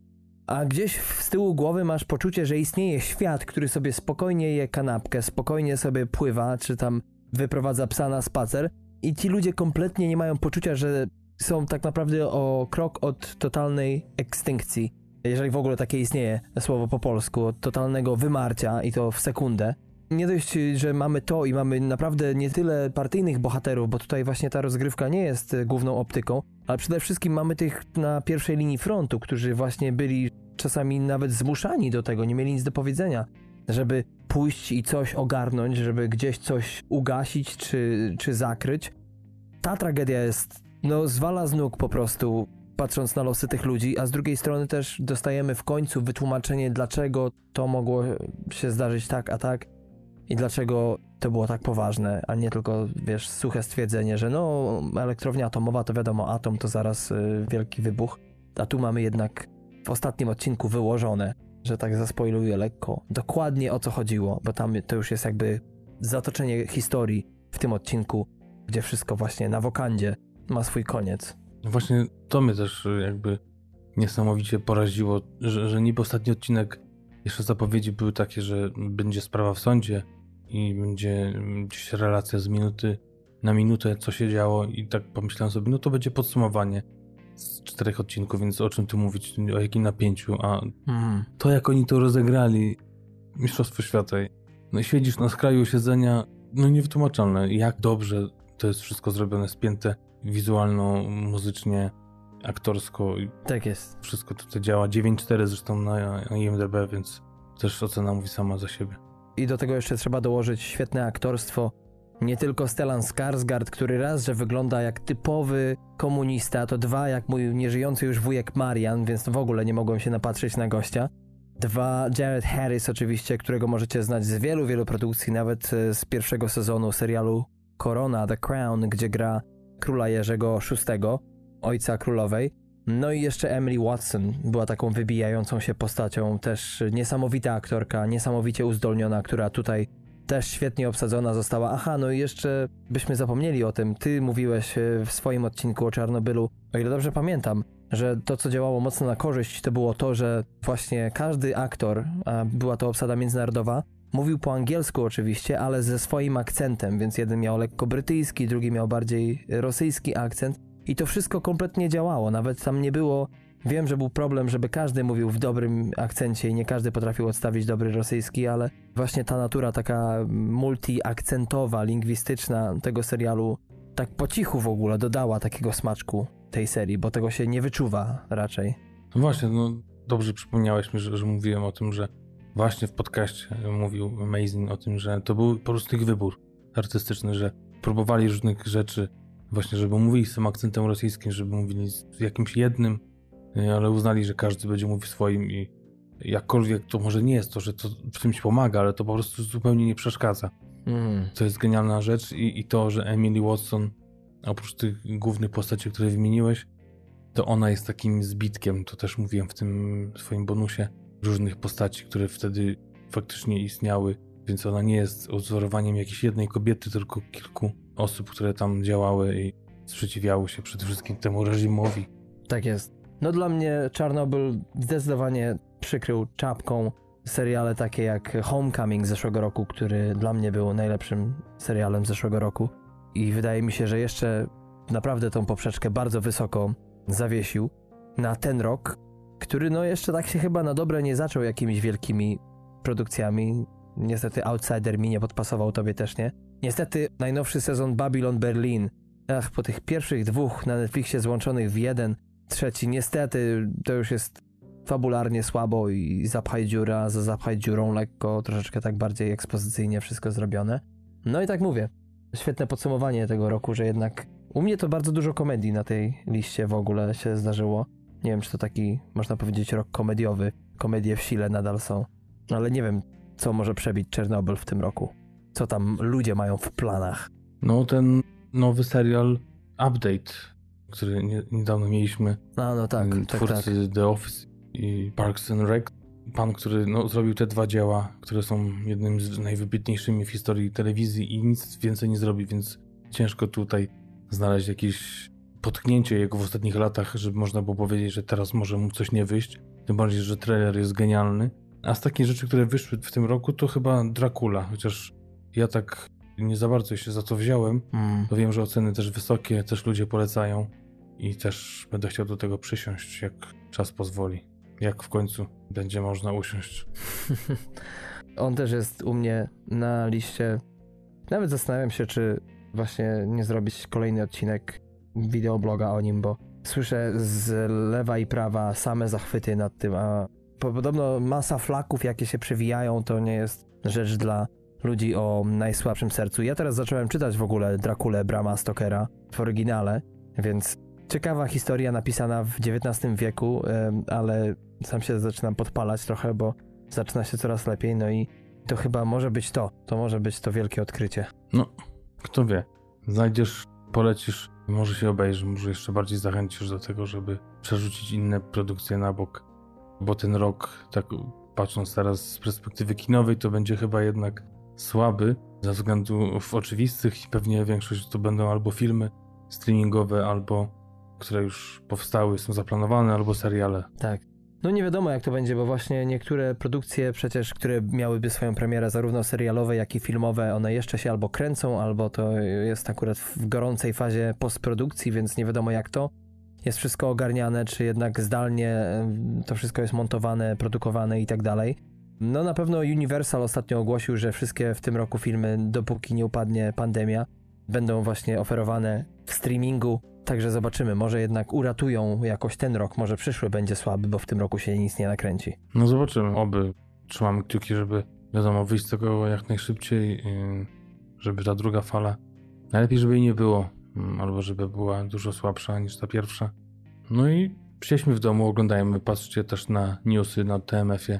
a gdzieś z tyłu głowy masz poczucie, że istnieje świat, który sobie spokojnie je kanapkę, spokojnie sobie pływa, czy tam wyprowadza psa na spacer i ci ludzie kompletnie nie mają poczucia, że są tak naprawdę o krok od totalnej ekstynkcji. Jeżeli w ogóle takie istnieje słowo po polsku, od totalnego wymarcia i to w sekundę. Nie dość, że mamy to i mamy naprawdę nie tyle partyjnych bohaterów, bo tutaj właśnie ta rozgrywka nie jest główną optyką, ale przede wszystkim mamy tych na pierwszej linii frontu, którzy właśnie byli czasami nawet zmuszani do tego, nie mieli nic do powiedzenia, żeby pójść i coś ogarnąć, żeby gdzieś coś ugasić czy, czy zakryć. Ta tragedia jest, no, zwala z nóg po prostu, patrząc na losy tych ludzi, a z drugiej strony też dostajemy w końcu wytłumaczenie, dlaczego to mogło się zdarzyć tak, a tak i dlaczego to było tak poważne, a nie tylko, wiesz, suche stwierdzenie, że no, elektrownia atomowa to wiadomo, atom to zaraz y, wielki wybuch, a tu mamy jednak w ostatnim odcinku wyłożone, że tak zaspoiluję lekko, dokładnie o co chodziło, bo tam to już jest jakby zatoczenie historii w tym odcinku, gdzie wszystko właśnie na wokandzie ma swój koniec. No Właśnie to mnie też y, jakby niesamowicie poraziło, że, że niby ostatni odcinek, jeszcze zapowiedzi były takie, że będzie sprawa w sądzie i będzie mm, gdzieś relacja z minuty na minutę, co się działo i tak pomyślałem sobie, no to będzie podsumowanie z czterech odcinków, więc o czym tu mówić, o jakim napięciu, a Mhm. to jak oni to rozegrali, Mistrzostwo Świata, no i siedzisz na skraju siedzenia, no niewytłumaczalne, jak dobrze to jest wszystko zrobione, spięte wizualno, muzycznie, aktorsko Tak jest. wszystko tutaj działa. 9.4 zresztą na IMDb, więc też ocena mówi sama za siebie. I do tego jeszcze trzeba dołożyć świetne aktorstwo. Nie tylko Stellan Skarsgård, który raz, że wygląda jak typowy komunista, to dwa, jak mój nieżyjący już wujek Marian, więc w ogóle nie mogłem się napatrzeć na gościa. Dwa, Jared Harris oczywiście, którego możecie znać z wielu, wielu produkcji, nawet e, z pierwszego sezonu serialu Corona, The Crown, gdzie gra króla Jerzego VI, ojca królowej. No i jeszcze Emily Watson była taką wybijającą się postacią, też niesamowita aktorka, niesamowicie uzdolniona, która tutaj też świetnie obsadzona została. Aha, no i jeszcze byśmy zapomnieli o tym. Ty mówiłeś e, w swoim odcinku o Czarnobylu, o ile dobrze pamiętam, że to, co działało mocno na korzyść, to było to, że właśnie każdy aktor, a była to obsada międzynarodowa, mówił po angielsku oczywiście, ale ze swoim akcentem, więc jeden miał lekko brytyjski, drugi miał bardziej rosyjski akcent i to wszystko kompletnie działało. Nawet tam nie było. Wiem, że był problem, żeby każdy mówił w dobrym akcencie i nie każdy potrafił odstawić dobry rosyjski, ale właśnie ta natura taka multiakcentowa, lingwistyczna tego serialu tak po cichu w ogóle dodała takiego smaczku tej serii, bo tego się nie wyczuwa raczej. No właśnie, no dobrze przypomniałeś mi, że, że mówiłem o tym, że właśnie w podcaście mówił Amazing o tym, że to był po prostu ich wybór artystyczny, że próbowali różnych rzeczy, właśnie żeby mówili z tym akcentem rosyjskim, żeby mówili z jakimś jednym, y, ale uznali, że każdy będzie mówił swoim i jakkolwiek to może nie jest to, że to w czymś pomaga, ale to po prostu zupełnie nie przeszkadza. Mm. To jest genialna rzecz i, i to, że Emily Watson, oprócz tych głównych postaci, które wymieniłeś, to ona jest takim zbitkiem, to też mówiłem w tym swoim bonusie, różnych postaci, które wtedy faktycznie istniały, więc ona nie jest odzorowaniem jakiejś jednej kobiety, tylko kilku osób, które tam działały i sprzeciwiały się przede wszystkim temu reżimowi. Tak jest. No dla mnie Czarnobyl zdecydowanie przykrył czapką seriale takie jak Homecoming z zeszłego roku, który dla mnie był najlepszym serialem zeszłego roku. I wydaje mi się, że jeszcze naprawdę tą poprzeczkę bardzo wysoko zawiesił na ten rok, który no jeszcze tak się chyba na dobre nie zaczął jakimiś wielkimi produkcjami. Niestety Outsider mi nie podpasował, tobie też nie. Niestety najnowszy sezon Babylon Berlin, ach, po tych pierwszych dwóch na Netflixie złączonych w jeden, trzeci, niestety to już jest fabularnie słabo i zapchaj dziura za zapchaj dziurą lekko, troszeczkę tak bardziej ekspozycyjnie wszystko zrobione. No i tak mówię, świetne podsumowanie tego roku, że jednak u mnie to bardzo dużo komedii na tej liście w ogóle się zdarzyło. Nie wiem, czy to taki, można powiedzieć, rok komediowy. Komedie w sile nadal są. Ale nie wiem, co może przebić Czernobyl w tym roku. Co tam ludzie mają w planach. No ten nowy serial Update, który nie, niedawno mieliśmy. No, no tak, tak, tak. The Office i Parks and Rec. Pan, który no, zrobił te dwa dzieła, które są jednym z najwybitniejszymi w historii telewizji i nic więcej nie zrobi, więc ciężko tutaj znaleźć jakieś potknięcie jego w ostatnich latach, żeby można było powiedzieć, że teraz może mu coś nie wyjść. Tym bardziej, że trailer jest genialny. A z takich rzeczy, które wyszły w tym roku, to chyba Dracula, chociaż ja tak nie za bardzo się za to wziąłem, Mm. to wiem, że oceny też wysokie, też ludzie polecają i też będę chciał do tego przysiąść, jak czas pozwoli. Jak w końcu będzie można usiąść. On też jest u mnie na liście. Nawet zastanawiam się, czy właśnie nie zrobić kolejny odcinek wideobloga o nim, bo słyszę z lewa i prawa same zachwyty nad tym, a po- podobno masa flaków, jakie się przewijają, to nie jest rzecz dla ludzi o najsłabszym sercu. Ja teraz zacząłem czytać w ogóle Drakulę Brama Stokera w oryginale, więc ciekawa historia napisana w XIX wieku, ale sam się zaczynam podpalać trochę, bo zaczyna się coraz lepiej, no i to chyba może być to. To może być to wielkie odkrycie. Kto wie, znajdziesz, polecisz, może się obejrzy, może jeszcze bardziej zachęcisz do tego, żeby przerzucić inne produkcje na bok. Bo ten rok, tak patrząc teraz z perspektywy kinowej, to będzie chyba jednak słaby ze względów oczywistych i pewnie większość to będą albo filmy streamingowe, albo które już powstały, są zaplanowane, albo seriale. Tak. No nie wiadomo jak to będzie, bo właśnie niektóre produkcje przecież, które miałyby swoją premierę zarówno serialowe, jak i filmowe, one jeszcze się albo kręcą, albo to jest akurat w gorącej fazie postprodukcji, więc nie wiadomo jak to. Jest wszystko ogarniane, czy jednak zdalnie to wszystko jest montowane, produkowane i tak dalej. No na pewno Universal ostatnio ogłosił, że wszystkie w tym roku filmy, dopóki nie upadnie pandemia, będą właśnie oferowane w streamingu. Także zobaczymy, może jednak uratują jakoś ten rok, może przyszły będzie słaby, bo w tym roku się nic nie nakręci. No zobaczymy, oby trzymamy kciuki, żeby wiadomo, wyjść z tego jak najszybciej, żeby ta druga fala, najlepiej żeby jej nie było, mm, albo żeby była dużo słabsza niż ta pierwsza. No i siedźmy w domu, oglądajmy, patrzcie też na newsy na TMF-ie,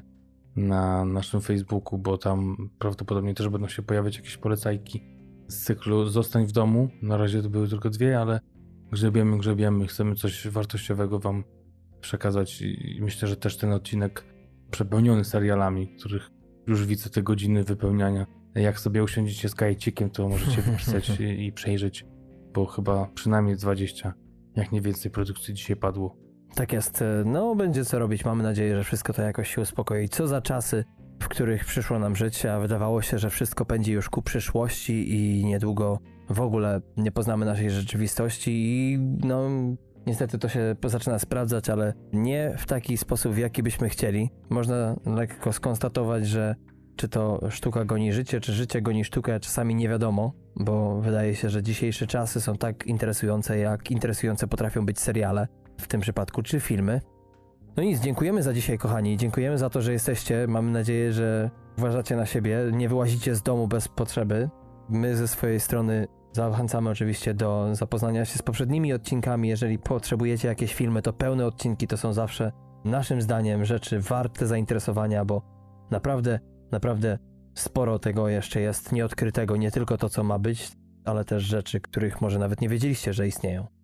na naszym Facebooku, bo tam prawdopodobnie też będą się pojawiać jakieś polecajki z cyklu Zostań w domu. Na razie to były tylko dwie, ale grzebiemy, grzebiemy, chcemy coś wartościowego wam przekazać i myślę, że też ten odcinek przepełniony serialami, których już widzę te godziny wypełniania. Jak sobie usiądziecie z kajecikiem, to możecie wypisać i, i przejrzeć, bo chyba przynajmniej 20, jak nie więcej produkcji dzisiaj padło. Tak jest. No, będzie co robić. Mamy nadzieję, że wszystko to jakoś się uspokoi. Co za czasy, w których przyszło nam życie, a wydawało się, że wszystko pędzi już ku przyszłości i niedługo w ogóle nie poznamy naszej rzeczywistości i no niestety to się zaczyna sprawdzać, ale nie w taki sposób, w jaki byśmy chcieli. Można lekko skonstatować, że czy to sztuka goni życie, czy życie goni sztukę, czasami nie wiadomo, bo wydaje się, że dzisiejsze czasy są tak interesujące, jak interesujące potrafią być seriale, w tym przypadku, czy filmy. No nic, dziękujemy za dzisiaj, kochani. Dziękujemy za to, że jesteście. Mamy nadzieję, że uważacie na siebie, nie wyłazicie z domu bez potrzeby. My ze swojej strony zachęcamy oczywiście do zapoznania się z poprzednimi odcinkami. Jeżeli potrzebujecie jakieś filmy, to pełne odcinki to są zawsze naszym zdaniem rzeczy warte zainteresowania, bo naprawdę, naprawdę sporo tego jeszcze jest nieodkrytego. Nie tylko to, co ma być, ale też rzeczy, których może nawet nie wiedzieliście, że istnieją.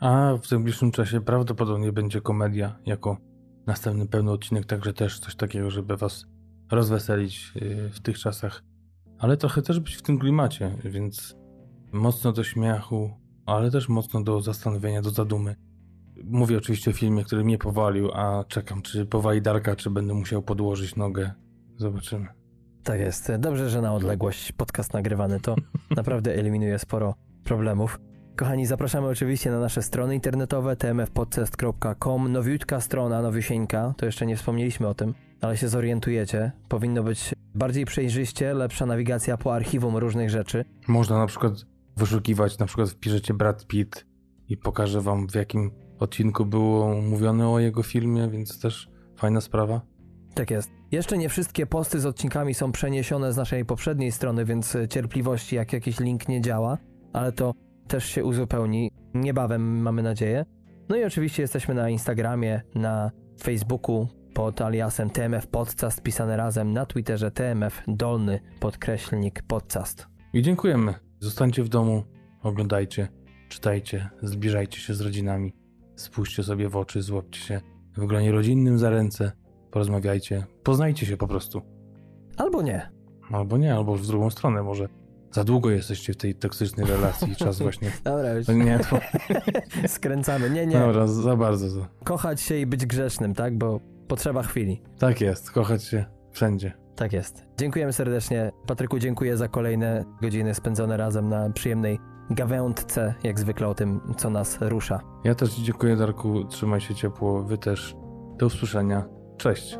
A w najbliższym czasie prawdopodobnie będzie komedia jako następny pełny odcinek, także też coś takiego, żeby was rozweselić yy, w tych czasach, ale trochę też być w tym klimacie, więc mocno do śmiechu, ale też mocno do zastanowienia, do zadumy. Mówię oczywiście o filmie, który mnie powalił, a czekam, czy powali Darka, czy będę musiał podłożyć nogę. Zobaczymy. Tak jest. Dobrze, że na odległość podcast nagrywany to naprawdę eliminuje sporo problemów. Kochani, zapraszamy oczywiście na nasze strony internetowe tmfpodcast.com, nowiutka strona, nowiusieńka, to jeszcze nie wspomnieliśmy o tym, ale się zorientujecie. Powinno być bardziej przejrzyście, lepsza nawigacja po archiwum różnych rzeczy. Można na przykład wyszukiwać, na przykład wpiszecie Brad Pitt i pokażę wam w jakim odcinku było mówione o jego filmie, więc też fajna sprawa. Tak jest. Jeszcze nie wszystkie posty z odcinkami są przeniesione z naszej poprzedniej strony, więc cierpliwości, jak jakiś link nie działa, ale to też się uzupełni niebawem, mamy nadzieję. No i oczywiście jesteśmy na Instagramie, na Facebooku pod aliasem TMF Podcast, pisane razem na Twitterze TMF dolny podkreślnik podcast. I dziękujemy. Zostańcie w domu, oglądajcie, czytajcie, zbliżajcie się z rodzinami, spójrzcie sobie w oczy, złapcie się w gronie rodzinnym za ręce, porozmawiajcie, poznajcie się po prostu. Albo nie. Albo nie, albo w drugą stronę może. Za długo jesteście w tej toksycznej relacji, czas właśnie... Dobra, już nie, to... skręcamy. Nie, nie. Dobra, za bardzo. Za... Kochać się i być grzecznym, tak? Bo potrzeba chwili. Tak jest, kochać się wszędzie. Tak jest. Dziękujemy serdecznie. Patryku, dziękuję za kolejne godziny spędzone razem na przyjemnej gawędce, jak zwykle o tym, co nas rusza. Ja też dziękuję, Darku. Trzymaj się ciepło, Wy też. Do usłyszenia. Cześć.